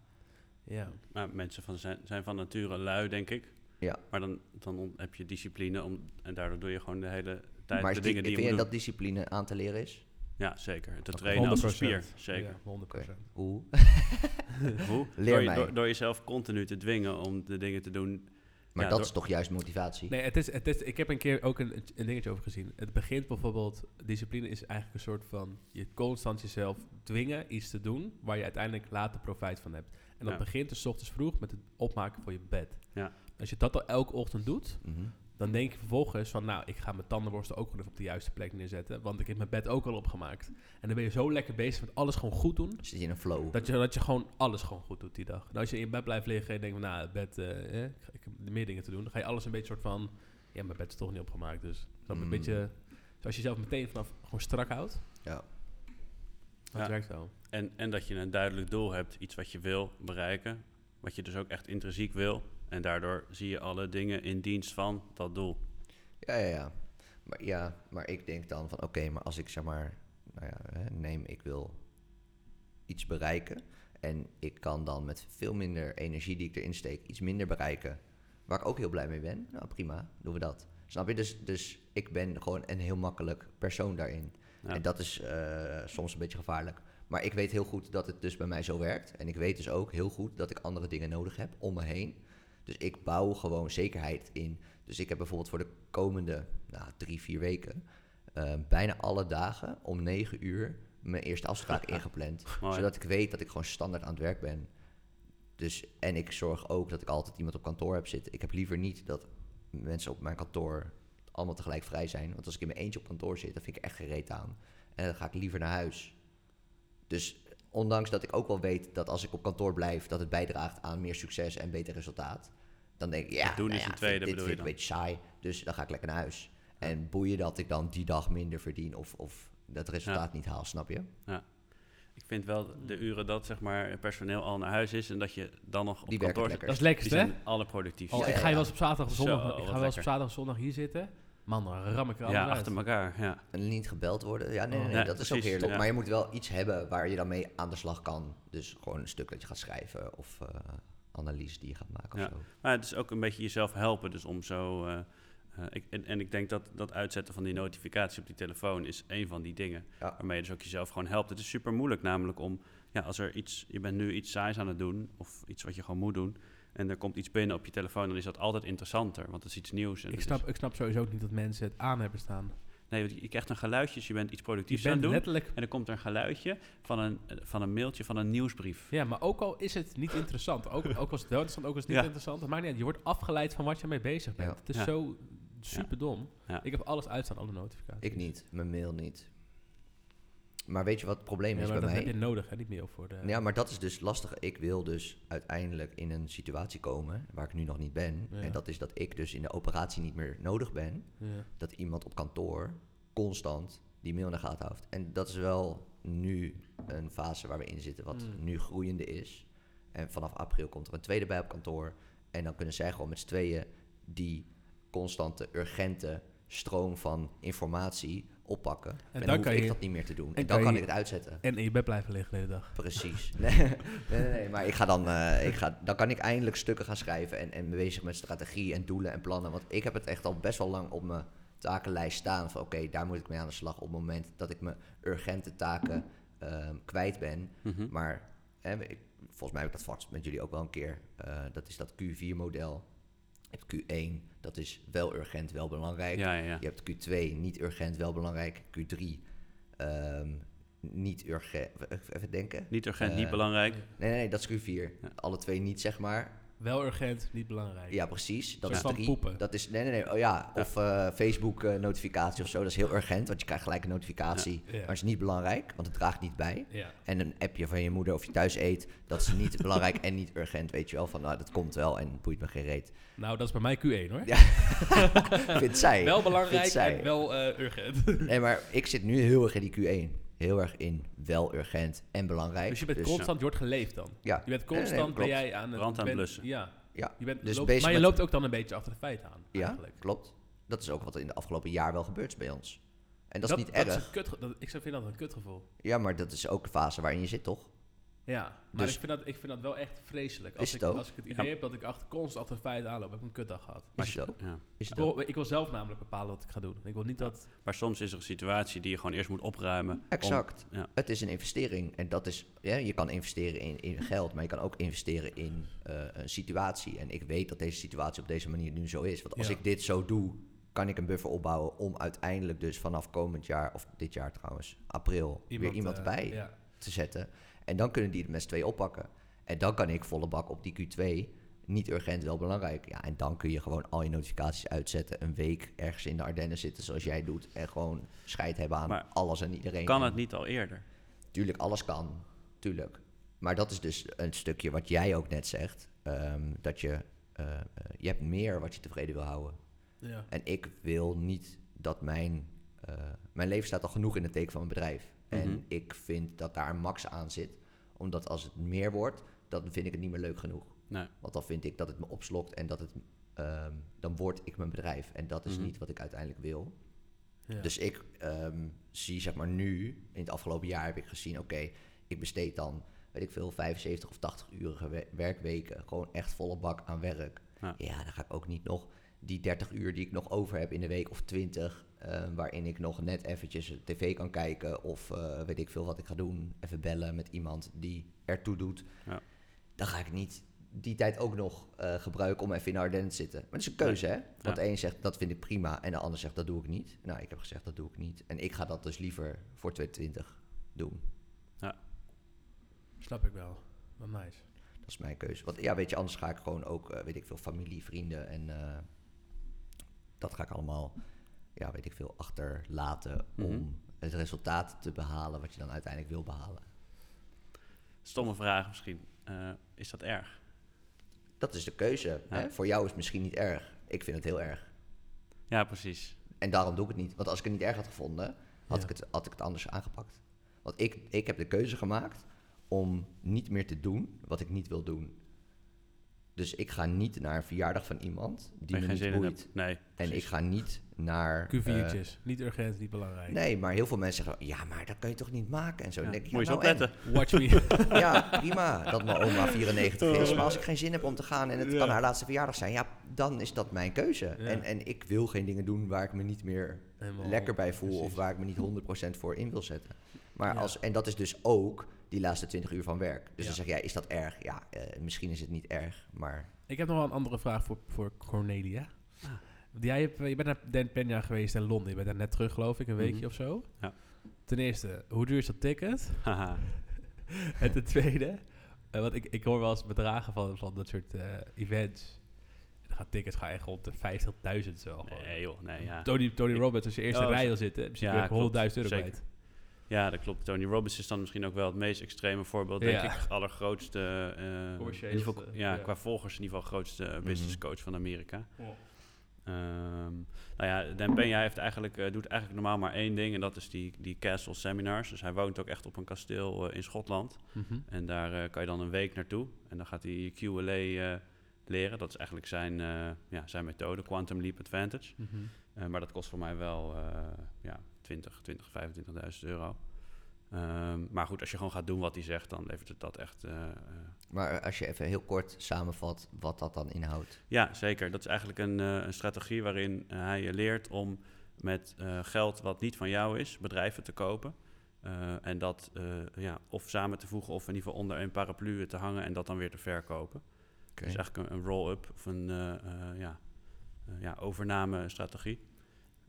Ja. Maar mensen van, zijn, zijn van nature lui, denk ik. Ja. Maar dan, dan heb je discipline om, en daardoor doe je gewoon de hele tijd maar de die, dingen die je vind moet je doen. dat discipline aan te leren is? Ja, zeker. Te trainen als een 100%. spier, zeker. Ja, 100%. Hoe? Hoe? Leer door, je- mij. Door, door jezelf continu te dwingen om de dingen te doen. Maar Ja, dat door- is toch juist motivatie? Nee, het is, het is, ik heb een keer ook een, een dingetje over gezien. Het begint bijvoorbeeld, discipline is eigenlijk een soort van je constant jezelf dwingen iets te doen waar je uiteindelijk later profijt van hebt. En dat Ja. begint dus 's ochtends vroeg met het opmaken van je bed. Ja. Als je dat al elke ochtend doet, Mhm. Dan denk je vervolgens van, nou, ik ga mijn tandenborstel ook gewoon even op de juiste plek neerzetten, want ik heb mijn bed ook al opgemaakt. En dan ben je zo lekker bezig met alles gewoon goed doen, Zit je in een flow? dat je, dat je gewoon alles gewoon goed doet die dag. En als je in je bed blijft liggen en je denkt van, nou, het bed, eh, eh, ik, heb meer dingen te doen, dan ga je alles een beetje soort van, ja, mijn bed is toch niet opgemaakt, dus dat Mm. een beetje, zoals je jezelf meteen vanaf gewoon strak houdt. Ja. Dat Ja. werkt wel. En, en dat je een duidelijk doel hebt, iets wat je wil bereiken. Wat je dus ook echt intrinsiek wil. En daardoor zie je alle dingen in dienst van dat doel. Ja, ja, ja. Maar, ja, maar ik denk dan van, oké, maar als ik zeg maar, nou ja, neem, ik wil iets bereiken. En ik kan dan met veel minder energie die ik erin steek, iets minder bereiken. Waar ik ook heel blij mee ben. Nou, prima, doen we dat. Snap je? Dus, dus ik ben gewoon een heel makkelijk persoon daarin. Ja. En dat is eh, soms een beetje gevaarlijk. Maar ik weet heel goed dat het dus bij mij zo werkt. En ik weet dus ook heel goed dat ik andere dingen nodig heb om me heen. Dus ik bouw gewoon zekerheid in. Dus ik heb bijvoorbeeld voor de komende nou, drie, vier weken... eh, bijna alle dagen om negen uur mijn eerste afspraak ingepland. Mooi. Zodat ik weet dat ik gewoon standaard aan het werk ben. Dus, en ik zorg ook dat ik altijd iemand op kantoor heb zitten. Ik heb liever niet dat mensen op mijn kantoor allemaal tegelijk vrij zijn. Want als ik in mijn eentje op kantoor zit, dan vind ik echt gereed aan. En dan ga ik liever naar huis. Dus ondanks dat ik ook wel weet dat als ik op kantoor blijf, dat het bijdraagt aan meer succes en beter resultaat. Dan denk ik, ja, Het doen nou is ja, een tweede, vind- dit vind ik een beetje saai. Dus dan ga ik lekker naar huis. En boeien dat ik dan die dag minder verdien of, of dat resultaat niet haal, snap je? Ik vind wel de uren dat zeg maar personeel al naar huis is en dat je dan nog op Die kantoor lekker. Dat is die lekkerst, hè? alle productief. Oh, Ja, ik ja, ga je ja. wel eens op zaterdag of Zo, zondag, ik ga wel eens op lekker. zaterdag of zondag hier zitten. Man, dan ram ik er ja, uit. achter elkaar. Ja. En niet gebeld worden. Ja, nee, Oh. nee, nee, Ja, dat is ook heerlijk. ja. Maar je moet wel iets hebben waar je dan mee aan de slag kan. Dus gewoon een stuk dat je gaat schrijven of eh analyse die je gaat maken Ja. of zo. Maar het is ook een beetje jezelf helpen. Dus om zo. eh, eh, ik, en, en ik denk dat dat uitzetten van die notificatie op die telefoon is een van die dingen. Ja. Waarmee je dus ook jezelf gewoon helpt. Het is super moeilijk namelijk om. Ja, als er iets. Je bent nu iets saais aan het doen. Of iets wat je gewoon moet doen. En er komt iets binnen op je telefoon. Dan is dat altijd interessanter. Want het is iets nieuws. En Ik snap, is- ik snap sowieso ook niet dat mensen het aan hebben staan. Nee, je krijgt een geluidje. dus Je bent iets productiefs aan het doen. letterlijk... En dan komt er een geluidje van een, van een mailtje van een nieuwsbrief. Ja, maar ook al is het niet interessant, ook, ook als het wel interessant, ook als het niet Ja. interessant, het maakt niet uit. Je wordt afgeleid van wat je mee bezig bent. Ja. Het is Ja. zo super dom. Ja. Ik heb alles uitstaan, alle notificaties. Ik niet, mijn mail niet. Maar weet je wat het probleem Ja, is bij dat mij? heb je nodig, hè? Niet meer voor de... Ja, maar dat is dus lastig. Ik wil dus uiteindelijk in een situatie komen waar ik nu nog niet ben. Ja. En dat is dat ik dus in de operatie niet meer nodig ben. Ja. Dat iemand op kantoor constant die mail in de gaten houdt. En dat is wel nu een fase waar we in zitten, wat Mm. nu groeiende is. En vanaf april komt er een tweede bij op kantoor. En dan kunnen zij gewoon met z'n tweeën die constante, urgente stroom van informatie oppakken. En, dan dan hoef kan ik je- dat niet meer te doen. En, en dan kan ik het uitzetten. En in je bed blijven liggen de hele dag. Precies. Nee, nee, nee, nee, maar ik ga dan, eh, ik ga, dan kan ik eindelijk stukken gaan schrijven en, en bezig met strategie en doelen en plannen. Want ik heb het echt al best wel lang op mijn takenlijst staan van oké, daar moet ik mee aan de slag op het moment dat ik mijn urgente taken ehm, kwijt ben. Mhm. Maar hè, ik, volgens mij heb ik dat vast met jullie ook wel een keer. eh, dat is dat Q4-model. Je hebt Q1, dat is wel urgent, wel belangrijk. Ja, ja, ja. Je hebt Q2, niet urgent, wel belangrijk. Q3, ehm, niet urgent. Even denken. Niet urgent, niet Eh, belangrijk. Nee, nee, nee, dat is Q4. Ja. Alle twee niet, zeg maar. Wel urgent, niet belangrijk. Ja, precies. Dat is drie. poepen. Dat is, nee, nee, nee. Oh ja, of eh, Facebook-notificatie of zo. Dat is heel urgent, want je krijgt gelijk een notificatie. Ja. Maar het is niet belangrijk, want het draagt niet bij. Ja. En een appje van je moeder of je thuis eet, dat is niet belangrijk en niet urgent. Weet je wel, van nou, dat komt wel en boeit me geen reet. Nou, dat is bij mij Q1 hoor. Ja. Vindt zij. Wel belangrijk Vindt zij. en wel eh, urgent. Nee, maar ik zit nu heel erg in die Q1. Heel erg in wel urgent en belangrijk. Dus je bent constant, je wordt geleefd dan. Ja, Je bent Nee, nee, constant, ben jij aan het... Brand aan blussen. Ja. Ja, Je bent, dus loopt- bezig maar je loopt ook dan een beetje achter de feiten aan, ja eigenlijk. klopt. Dat is ook wat in de afgelopen jaar wel gebeurd is bij ons. En dat, dat is niet dat erg. Is een kut, dat, ik zou- vind dat een kutgevoel. Ja, maar dat is ook de fase waarin je zit, toch? Ja, maar Dus- ik, vind dat, ik vind dat wel echt vreselijk. Als, Is ik, als ik het idee Ja. heb dat ik achter, constant achter feiten aanloop, heb ik een kutdag gehad. Is het ook? Ja. Is Ik het ook? wil, ik wil zelf namelijk bepalen wat ik ga doen. Ik wil niet dat... Maar soms is er een situatie die je gewoon eerst moet opruimen. om- Exact. ja. Het is een investering. En dat is, ja, je kan investeren in, in geld, maar je kan ook investeren in eh, een situatie. En ik weet dat deze situatie op deze manier nu zo is. Want als Ja. ik dit zo doe, kan ik een buffer opbouwen om uiteindelijk dus vanaf komend jaar, of dit jaar trouwens, april, weer iemand eh, bij Ja. te zetten. En dan kunnen die het met z'n twee oppakken. En dan kan ik volle bak op die Q2. Niet urgent, wel belangrijk. Ja, en dan kun je gewoon al je notificaties uitzetten. Een week ergens in de Ardennen zitten zoals jij doet. En gewoon scheid hebben aan Maar alles en iedereen. Kan het niet al eerder? Tuurlijk, alles kan. Tuurlijk. Maar dat is dus een stukje wat jij ook net zegt. ehm, dat je, eh, eh, je hebt meer wat je tevreden wil houden. Ja. En ik wil niet dat mijn... eh, mijn leven staat al genoeg in het teken van mijn bedrijf. Mhm. En ik vind dat daar een max aan zit. Omdat als het meer wordt, dan vind ik het niet meer leuk genoeg. Nee. Want dan vind ik dat het me opslokt en dat het... ehm, dan word ik mijn bedrijf. En dat is Mhm. niet wat ik uiteindelijk wil. Ja. Dus ik ehm, zie zeg maar nu, in het afgelopen jaar heb ik gezien, oké, ik besteed dan, weet ik veel, 75 of 80 urige we- werkweken, gewoon echt volle bak aan werk. Ja. Ja. dan ga ik ook niet nog die 30 uur die ik nog over heb in de week of 20, ehm, waarin ik nog net eventjes tv kan kijken of eh, weet ik veel wat ik ga doen, even bellen met iemand die ertoe doet. Ja. Dan ga ik niet die tijd ook nog eh, gebruiken om even in de Ardennen te zitten. Maar het is een keuze, hè? Want de een zegt dat vind ik prima en de ander zegt dat doe ik niet. Nou, ik heb gezegd dat doe ik niet. En ik ga dat dus liever voor 2020 doen. Snap ik wel. Wel nice. Dat is mijn keuze. Want ja, weet je, anders ga ik gewoon ook, eh, weet ik veel, familie, vrienden en eh, dat ga ik allemaal, ja, weet ik veel, achterlaten Mhm. om het resultaat te behalen wat je dan uiteindelijk wil behalen. Stomme vraag misschien. Eh, is dat erg? Dat is de keuze. Ja. Hè? Voor jou is het misschien niet erg. Ik vind het heel erg. Ja, precies. En daarom doe ik het niet. Want als ik het niet erg had gevonden, had, Ja. ik, het, had ik het anders aangepakt. Want ik, ik heb de keuze gemaakt om niet meer te doen wat ik niet wil doen. Dus ik ga niet naar een verjaardag van iemand die me geen niet boeit. Nee, En ik ga niet naar... eh, Q4'tjes. niet urgent, niet belangrijk. nee, maar heel veel mensen zeggen, ja, maar dat kan je toch niet maken en zo. Ja, Dan denk ik, Moet je ja, eens nou en? opletten. Watch me. Ja, prima dat mijn oma 94 is. Maar als ik geen zin heb om te gaan en het Ja. kan haar laatste verjaardag zijn, ja, dan is dat mijn keuze. Ja. En, en ik wil geen dingen doen waar ik me niet meer Helemaal lekker bij voel precies. of waar ik me niet 100% voor in wil zetten. Maar Ja. als, en dat is dus ook die laatste 20 uur van werk. Dus Ja. dan zeg jij, is dat erg? Ja, eh, misschien is het niet erg, maar Ik heb nog wel een andere vraag voor, voor Cornelia. Ah. Jij hebt, je bent naar Dan Peña geweest in Londen. Je bent daar net terug, geloof ik, een weekje Mhm. of zo. Ja. Ten eerste, hoe duur is dat ticket? En ten tweede, eh, want ik, ik hoor wel eens bedragen van, van dat soort eh, events. Dan gaan tickets gaan echt rond de 50.000 zo. nee joh, nee ja. Tony, Tony Roberts, als je eerste Oh, rij zo- wil zitten, Ja, ja, klopt. 100.000 euro kwijt. Ja, dat klopt. Tony Robbins is dan misschien ook wel het meest extreme voorbeeld, denk Ja. ik. Allergrootste, eh, in ieder geval, ja, ja. qua volgers in ieder geval grootste business coach van Amerika. Ehm, nou ja, Dan Peña heeft eigenlijk, eh, doet eigenlijk normaal maar één ding en dat is die, die castle seminars. Dus hij woont ook echt op een kasteel eh, in Schotland. Mhm. En daar eh, kan je dan een week naartoe. En dan gaat hij QLA leren. Dat is eigenlijk zijn, ja, zijn methode, Quantum Leap Advantage. Mhm. Maar dat kost voor mij wel ja, 20, 20, 25.000 euro. Ehm, maar goed, als je gewoon gaat doen wat hij zegt, dan levert het dat echt. eh, eh, Maar als je even heel kort samenvat wat dat dan inhoudt. ja, zeker. Dat is eigenlijk een, eh, een strategie waarin hij je leert om met eh, geld wat niet van jou is, bedrijven te kopen. Eh, en dat eh, ja, of samen te voegen of in ieder geval onder een paraplu te hangen en dat dan weer te verkopen. Oké. Dus eigenlijk een, een roll-up of een eh, eh, ja, ja, overname-strategie.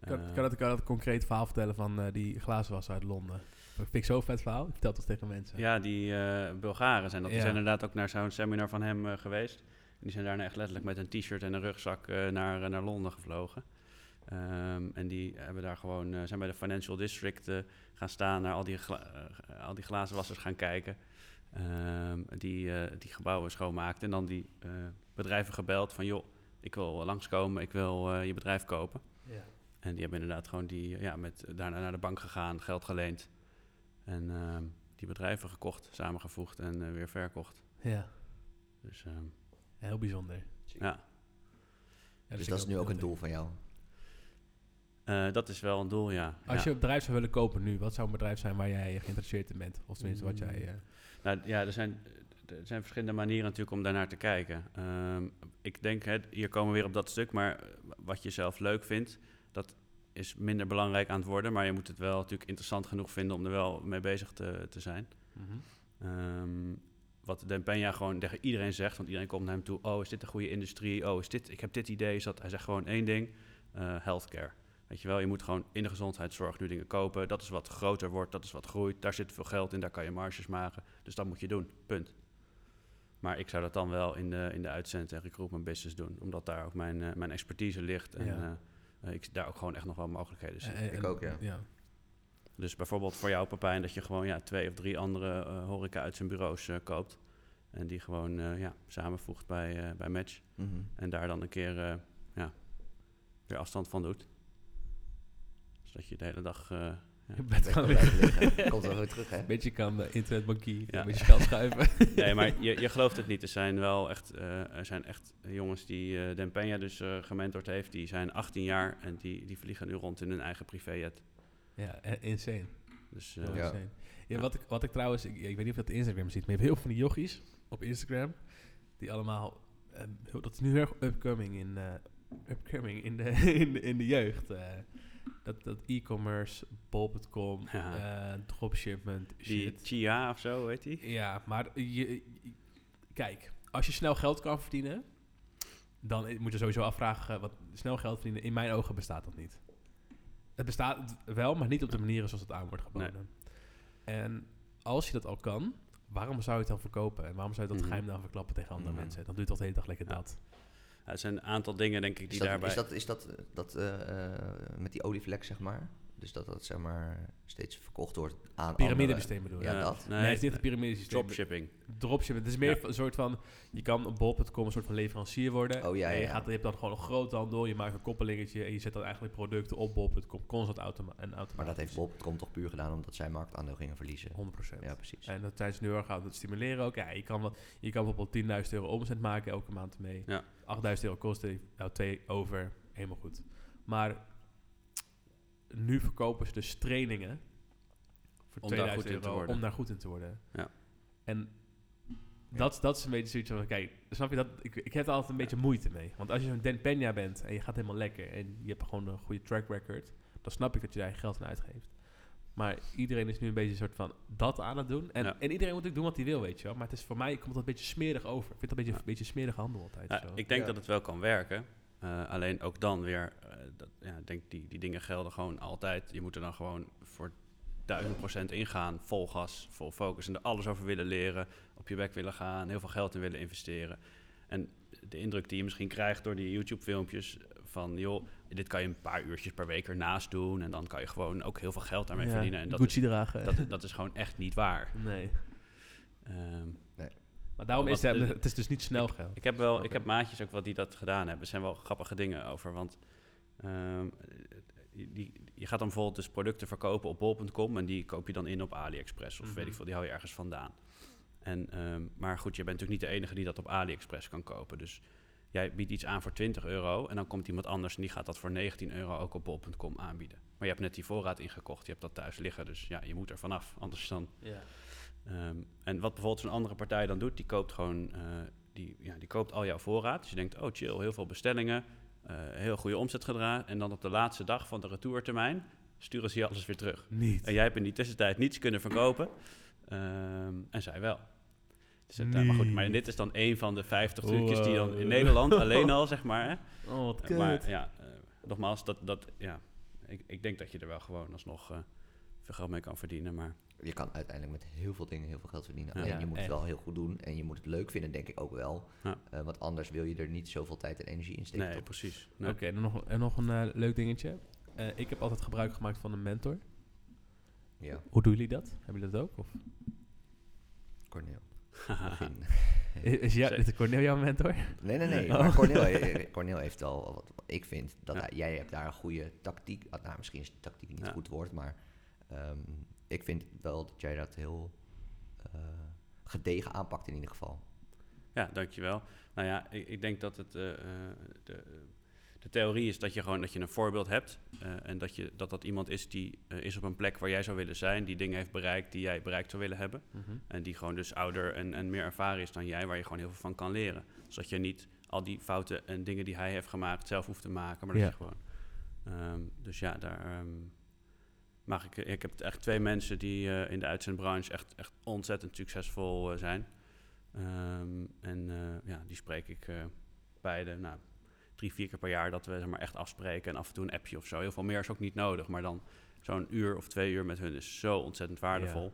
Kan, Eh, kan, dat, kan dat een concreet verhaal vertellen van die glazenwasser uit Londen? Dat vind ik zo'n vet verhaal. Ik vertel eens tegen mensen. Ja, die eh, Bulgaren zijn dat. Die zijn inderdaad ook naar zo'n seminar van hem eh, geweest. En die zijn daarna echt letterlijk met een t-shirt en een rugzak eh, naar, naar Londen gevlogen. Ehm, en die hebben daar gewoon, zijn bij de Financial District gaan staan, naar al die, al die glazenwassers gaan kijken. Ehm, die, die gebouwen schoonmaakten. En dan die bedrijven gebeld van, joh, ik wil langskomen, ik wil je bedrijf kopen. Ja. En die hebben inderdaad gewoon die, ja, met, daarna naar de bank gegaan, geld geleend. En ehm, die bedrijven gekocht, samengevoegd en eh, weer verkocht. Ja, Dus ehm, heel bijzonder. ja, Ja, Dus dat is nu ook een doel van jou. Eh, dat is wel een doel, ja. Als ja. je een bedrijf zou willen kopen nu, wat zou een bedrijf zijn waar jij geïnteresseerd in bent? Of tenminste wat jij... eh, Nou ja, er zijn, er zijn verschillende manieren natuurlijk om daarnaar te kijken. Ehm, ik denk, hè, hier komen we weer op dat stuk, maar wat je zelf leuk vindt, dat is minder belangrijk aan het worden. Maar je moet het wel natuurlijk interessant genoeg vinden om er wel mee bezig te, te zijn. Ehm, wat Den Peña gewoon tegen iedereen zegt, want iedereen komt naar hem toe. Oh, is dit een goede industrie? Oh, is dit, ik heb dit idee. Is dat, hij zegt gewoon één ding, eh, healthcare. Weet je wel, je moet gewoon in de gezondheidszorg nu dingen kopen. Dat is wat groter wordt, dat is wat groeit. Daar zit veel geld in, daar kan je marges maken. Dus dat moet je doen, punt. Maar ik zou dat dan wel in de, in de uitzend- en recruitment business doen. Omdat daar ook mijn, eh, mijn expertise ligt. En Ja. eh, eh, ik daar ook gewoon echt nog wel mogelijkheden zie. eh, ik en- ook, ja. ja. Dus bijvoorbeeld voor jou, Papijn, dat je gewoon ja, twee of drie andere eh, horeca uit zijn bureaus eh, koopt. En die gewoon eh, ja, samenvoegt bij, eh, bij Match. Mhm. En daar dan een keer eh, ja, weer afstand van doet. Zodat je de hele dag... eh, ja. Je bent Weg gewoon weer-. Komt wel weer terug, hè? Een beetje kan uh, internetbankier, Ja. een beetje geld schuiven. Nee, maar je, je gelooft het niet. Er zijn wel echt, eh, er zijn echt jongens die eh Den Peña dus eh gementord heeft. Die zijn 18 jaar en die, die vliegen nu rond in hun eigen privéjet. ja, eh, insane. Dus eh, Ja. insane. Ja, wat, ik, wat ik trouwens, ik, ik weet niet of je dat Instagram ziet, maar je hebt heel veel van die jochies op Instagram, die allemaal, eh, dat is nu heel erg upcoming in, eh, upcoming in, de, in, de, in de jeugd. Dat dat e-commerce, bol.com, Ja. eh, dropshipment, die shit. Chia of zo, weet die? Ja, maar je, je- kijk, als je snel geld kan verdienen, dan moet je sowieso afvragen, wat snel geld verdienen, in mijn ogen bestaat dat niet. Het bestaat wel, maar niet op de manieren zoals het aan wordt geboden. En als je dat al kan, waarom zou je het dan verkopen? En waarom zou je dat Mhm. geheim dan verklappen tegen andere Mhm. mensen? Dan doe je toch de hele dag lekker Ja. dat. Het zijn een aantal dingen, denk ik, Is die dat, daarbij... is dat, is dat, eh, dat eh, eh, met die olievlek, zeg maar? Dus dat dat zeg maar steeds verkocht wordt aan Piramidesysteem bedoel je? Ja, Ja, dat. Nee, het is niet een piramidesysteem. Dropshipping. Dropshipping. Het is meer Ja. een soort van, je kan op bol.com een soort van leverancier worden. Oh, ja, en je. Gaat, je hebt dan gewoon een groothandel, je maakt een koppelingetje en je zet dan eigenlijk producten op bol.com constant automa en automatisch. Maar dat heeft Bob.com toch puur gedaan omdat zij marktaandeel gingen verliezen. 100%. Ja, precies. En dat zijn ze nu heel erg aan het stimuleren ook. Ja, je kan, wat, je kan bijvoorbeeld 10.000 euro omzet maken elke maand mee. Ja. 8.000 euro kosten, nou twee over, helemaal goed. Maar nu verkopen ze dus trainingen voor Om daar 2000 goed in te om daar goed in te worden. Ja. En dat, dat is een beetje zoiets van, kijk, snap je dat? Ik, ik heb er altijd een beetje moeite mee. Want als je zo'n Dan Peña bent en je gaat helemaal lekker en je hebt gewoon een goede track record, dan snap ik dat je daar je geld aan uitgeeft. Maar iedereen is nu een beetje een soort van dat aan het doen. En, Ja. en iedereen moet ook doen wat hij wil, weet je wel. Maar het is voor mij komt dat een beetje smerig over. Ik vind dat een beetje, Ja. een beetje smerige handel altijd. Ja, zo. ik denk Ja. dat het wel kan werken. Eh, alleen ook dan weer, eh, dat, ja, ik denk die, die dingen gelden gewoon altijd. Je moet er dan gewoon voor duizend procent ingaan, vol gas, vol focus en er alles over willen leren, op je weg willen gaan, heel veel geld in willen investeren. En de indruk die je misschien krijgt door die YouTube-filmpjes van, joh, dit kan je een paar uurtjes per week ernaast doen en dan kan je gewoon ook heel veel geld daarmee Ja, verdienen. En dat is, dragen. dat, dat is gewoon echt niet waar. nee. Ehm, Maar daarom is het, het is dus niet snel geld. Ik heb wel, ik heb maatjes ook wel die dat gedaan hebben. Er zijn wel grappige dingen over, want ehm, die, je gaat dan bijvoorbeeld dus producten verkopen op bol.com en die koop je dan in op AliExpress of weet Mhm. ik veel, die hou je ergens vandaan. En, ehm, maar goed, je bent natuurlijk niet de enige die dat op AliExpress kan kopen. Dus jij biedt iets aan voor 20 euro en dan komt iemand anders en die gaat dat voor 19 euro ook op bol.com aanbieden. Maar je hebt net die voorraad ingekocht, je hebt dat thuis liggen, dus ja, je moet er vanaf. Anders dan Ja. Ehm, en wat bijvoorbeeld zo'n andere partij dan doet, die koopt gewoon eh, die, ja, die koopt al jouw voorraad. Dus je denkt, oh chill, heel veel bestellingen, eh, heel goede omzet gedraaid. En dan op de laatste dag van de retourtermijn sturen ze je alles weer terug. Niet. En jij hebt in die tussentijd niets kunnen verkopen. Ehm, en zij wel. Dus het, eh, maar goed, maar dit is dan een van de 50 trucjes die dan in. Nederland alleen al, zeg maar. Hè? Oh, wat Maar ja, nogmaals, dat, dat, ja, ik, ik denk dat je er wel gewoon alsnog veel geld mee kan verdienen. Maar Je kan uiteindelijk met heel veel dingen heel veel geld verdienen. Ja. Alleen je moet het wel heel goed doen en je moet het leuk vinden, denk ik ook wel. Ja. Eh, want anders wil je er niet zoveel tijd en energie in steken. nee, toch? precies. Oké, nog, en nog een eh, leuk dingetje. Eh, ik heb altijd gebruik gemaakt van een mentor. Ja, Hoe doen jullie dat? Hebben jullie dat ook? Of? Cornel. Begin. Is, Zeker. is Cornel jouw mentor? Nee, nee, nee. Oh. Maar Cornel, eh, Cornel heeft wat, wat ik vind, dat Ja. hij- jij hebt daar een goede tactiek. Nou, misschien is tactiek niet Ja. goed woord, maar ehm, ik vind wel dat jij dat heel eh, gedegen aanpakt in ieder geval. Ja, dankjewel. Nou ja, ik, ik denk dat het, eh, eh, de, de theorie is dat je gewoon dat je een voorbeeld hebt. en dat, je, dat dat iemand is die is op een plek waar jij zou willen zijn. Die dingen heeft bereikt die jij bereikt zou willen hebben. En die gewoon dus ouder en, en meer ervaren is dan jij. Waar je gewoon heel veel van kan leren. Zodat je niet al die fouten en dingen die hij heeft gemaakt zelf hoeft te maken. Maar dat Ja. je gewoon... ehm, dus ja, daar... ehm, mag ik, ik heb echt twee mensen die eh, in de uitzendbranche echt, echt ontzettend succesvol eh, zijn. Ehm, en eh, ja, die spreek ik eh, beide nou, drie, vier keer per jaar dat we zeg maar, echt afspreken. En af en toe een appje of zo. Heel veel meer is ook niet nodig. Maar dan zo'n uur of twee uur met hun is zo ontzettend waardevol.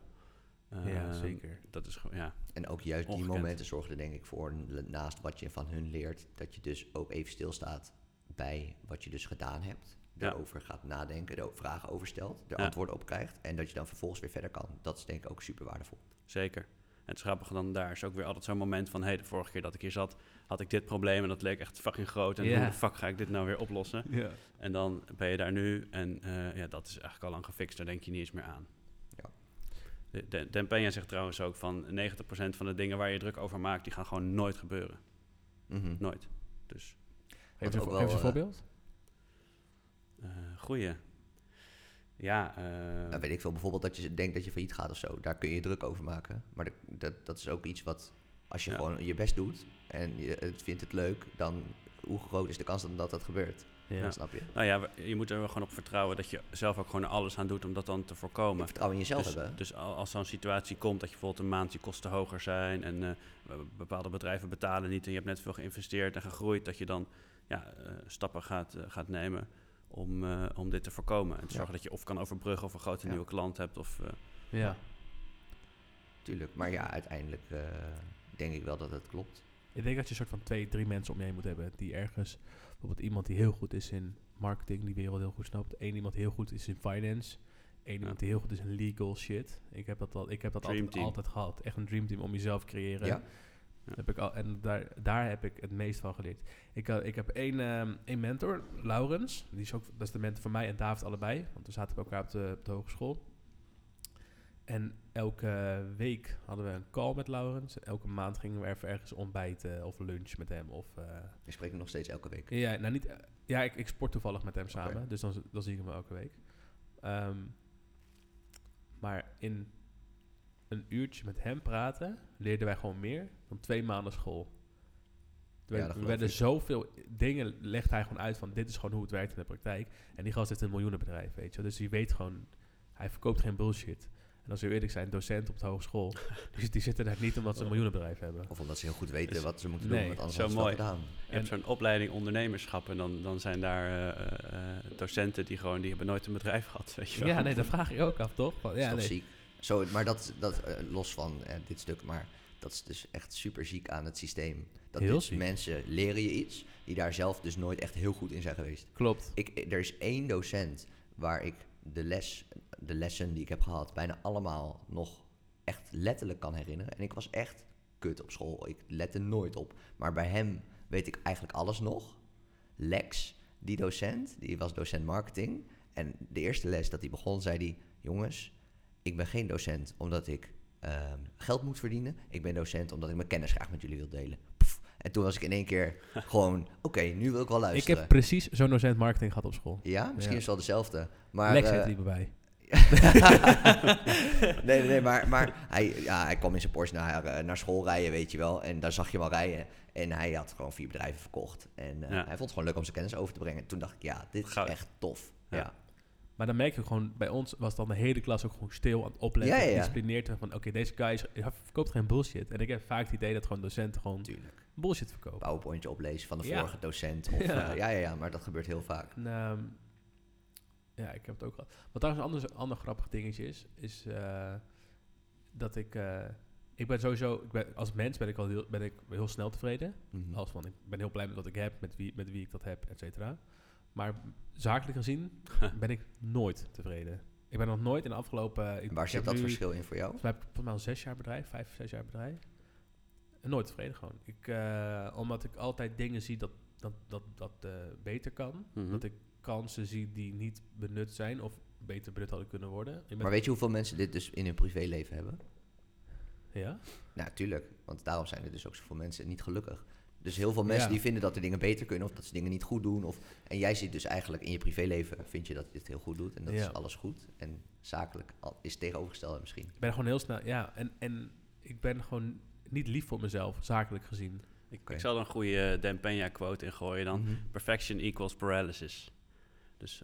ja, Ehm, zeker. Dat is gewoon, ja. En ook juist die momenten zorgen er denk ik voor, naast wat je van hun leert, dat je dus ook even stilstaat bij wat je dus gedaan hebt. Ja. Daarover gaat nadenken, er ook vragen over stelt, er Ja. antwoorden op krijgt. En dat je dan vervolgens weer verder kan. Dat is denk ik ook super waardevol. Zeker. En het grappige dan daar is ook weer altijd zo'n moment van... hé, hey, de vorige keer dat ik hier zat, had ik dit probleem... en dat leek echt fucking groot. En Ja. hoe de fuck ga ik dit nou weer oplossen? Ja. En dan ben je daar nu en eh, ja, dat is eigenlijk al lang gefixt. Daar denk je niet eens meer aan. Ja. De, de, zegt trouwens ook van 90% van de dingen waar je druk over maakt... die gaan gewoon nooit gebeuren. Mhm. Nooit. Dus, wel, geef eens een eh, voorbeeld. Eh goeie. Ja, Nou, weet ik veel, bijvoorbeeld dat je denkt dat je failliet gaat of zo. Daar kun je druk over maken. Maar dat, dat, dat is ook iets wat, als je Ja. gewoon je best doet en je het vindt het leuk, dan hoe groot is de kans dat dat, dat gebeurt? Ja. Snap je? nou ja, je moet er wel gewoon op vertrouwen... dat je zelf ook gewoon alles aan doet om dat dan te voorkomen. Vertrouwen in jezelf dus, hebben. Dus al- als zo'n situatie komt dat je bijvoorbeeld een maand je kosten hoger zijn en eh, bepaalde bedrijven betalen niet en je hebt net veel geïnvesteerd en gegroeid, dat je dan ja, stappen gaat, gaat nemen om, eh, om dit te voorkomen. En te Ja. zorgen dat je of kan overbruggen of een grote Ja. nieuwe klant hebt. Of, eh, Ja. Tuurlijk. Maar ja, uiteindelijk eh, denk ik wel dat het klopt. Ik denk dat je een soort van twee, drie mensen om je heen moet hebben die ergens, bijvoorbeeld iemand die heel goed is in marketing, die wereld heel goed snapt. Eén iemand die heel goed is in finance. Eén iemand die heel goed is in legal shit. Ik heb dat, al, ik heb dat Dream altijd, team. altijd gehad. Echt een dreamteam om jezelf te creëren. Ja. Heb ik al, en daar, daar heb ik het meest van geleerd. Ik, ik heb één, ehm, één mentor, Laurens. Die is ook, dat is de mentor van mij en David allebei. Want we zaten bij elkaar op de, op de hogeschool. En elke week hadden we een call met Laurens. En elke maand gingen we even ergens ontbijten of lunch met hem. Of, eh, Ik spreek hem nog steeds elke week. ja, nou niet, ja ik, ik sport toevallig met hem samen. Dus dan, dan zie ik hem elke week. Ehm, maar in een uurtje met hem praten leerden wij gewoon meer dan twee maanden school. Er Ja, werden- er zoveel dingen, legt hij gewoon uit van dit is gewoon hoe het werkt in de praktijk. En die gast heeft een miljoenenbedrijf, weet je. wel. Dus die weet gewoon, hij verkoopt geen bullshit. En als we eerlijk zijn, docent op de hogeschool, die, die zitten daar niet omdat ze een miljoenenbedrijf hebben. Of omdat ze heel goed weten Dus- wat ze moeten Nee, doen, want anders zo hadden ze het mooi. gedaan. je hebt zo'n opleiding ondernemerschap en dan, dan zijn daar eh, eh, docenten die gewoon, die hebben nooit een bedrijf gehad, weet je wel. Ja, nee, dat vraag ik ook af, toch? Van, Dat is ja, toch nee. ziek. Zo, maar dat, dat eh, los van eh, dit stuk, maar dat is dus echt super ziek aan het systeem. Dat Heel mensen leren je iets, die daar zelf dus nooit echt heel goed in zijn geweest. Klopt. Ik, er is één docent waar ik de les, de lessen die ik heb gehad, bijna allemaal nog echt letterlijk kan herinneren. En ik was echt kut op school. Ik let er nooit op. Maar bij hem weet ik eigenlijk alles nog. Lex, die docent, die was docent marketing. En de eerste les dat hij begon, zei hij... Jongens, ik ben geen docent omdat ik ehm, geld moet verdienen. Ik ben docent omdat ik mijn kennis graag met jullie wil delen. Pff. En toen was ik in één keer gewoon... Oké, nu wil ik wel Ik luisteren. heb precies zo'n docent marketing gehad op school. Ja, misschien Ja. is het wel dezelfde. Maar, Lex eh, heette die bij. nee, nee, nee, maar, maar hij, ja, hij kwam in zijn Porsche naar, eh, naar school rijden, weet je wel. En daar zag je hem al rijden. En hij had gewoon vier bedrijven verkocht. En eh, Ja. hij vond het gewoon leuk om zijn kennis over te brengen. Toen dacht ik, ja, dit is Goud. echt tof. Ja. Ja. Maar dan merk je gewoon, bij ons was dan de hele klas ook gewoon stil aan het opletten. Ja, ja. Gedisciplineerd van, oké, deze guy is, verkoopt geen bullshit. En ik heb vaak het idee dat gewoon docenten gewoon bullshit verkopen. PowerPointje oplezen van de Ja. vorige docent. Of, Ja. ja. ja, ja, maar dat gebeurt heel vaak. En, ehm, ja, ik heb het ook gehad. Wat trouwens een ander, ander grappig dingetje is, is eh, dat ik... eh, ik ben sowieso, ik ben, als mens ben ik al heel, ben ik heel snel tevreden. Mhm. Als van, ik ben heel blij met wat ik heb, met wie, met wie ik dat heb, et cetera. Maar zakelijk gezien ben ik nooit tevreden. Ik ben nog nooit in de afgelopen... Ik, waar zit dat nu- verschil in voor jou? Volgens mij heb ik volgens mij al zes jaar bedrijf, vijf, zes jaar bedrijf. En nooit tevreden gewoon. Ik, eh, omdat ik altijd dingen zie dat dat, dat, dat eh, beter kan. Mhm. Dat ik kansen zie die niet benut zijn of beter benut hadden kunnen worden. Maar weet je hoeveel mensen dit dus in hun privéleven hebben? ja? Nou, tuurlijk. Want daarom zijn er dus ook zoveel mensen niet gelukkig. Dus heel veel mensen Ja. die vinden dat er dingen beter kunnen of dat ze dingen niet goed doen. Of, en jij ziet dus eigenlijk in je privéleven, vind je dat je het heel goed doet en dat Ja. is alles goed. En zakelijk al- is het tegenovergestelde misschien. Ik ben gewoon heel snel... Ja, en, en ik ben gewoon niet lief voor mezelf, zakelijk gezien. Ik, zal er een goede eh, Dan Peña quote in gooien dan. Mhm. Perfection equals paralysis. Dus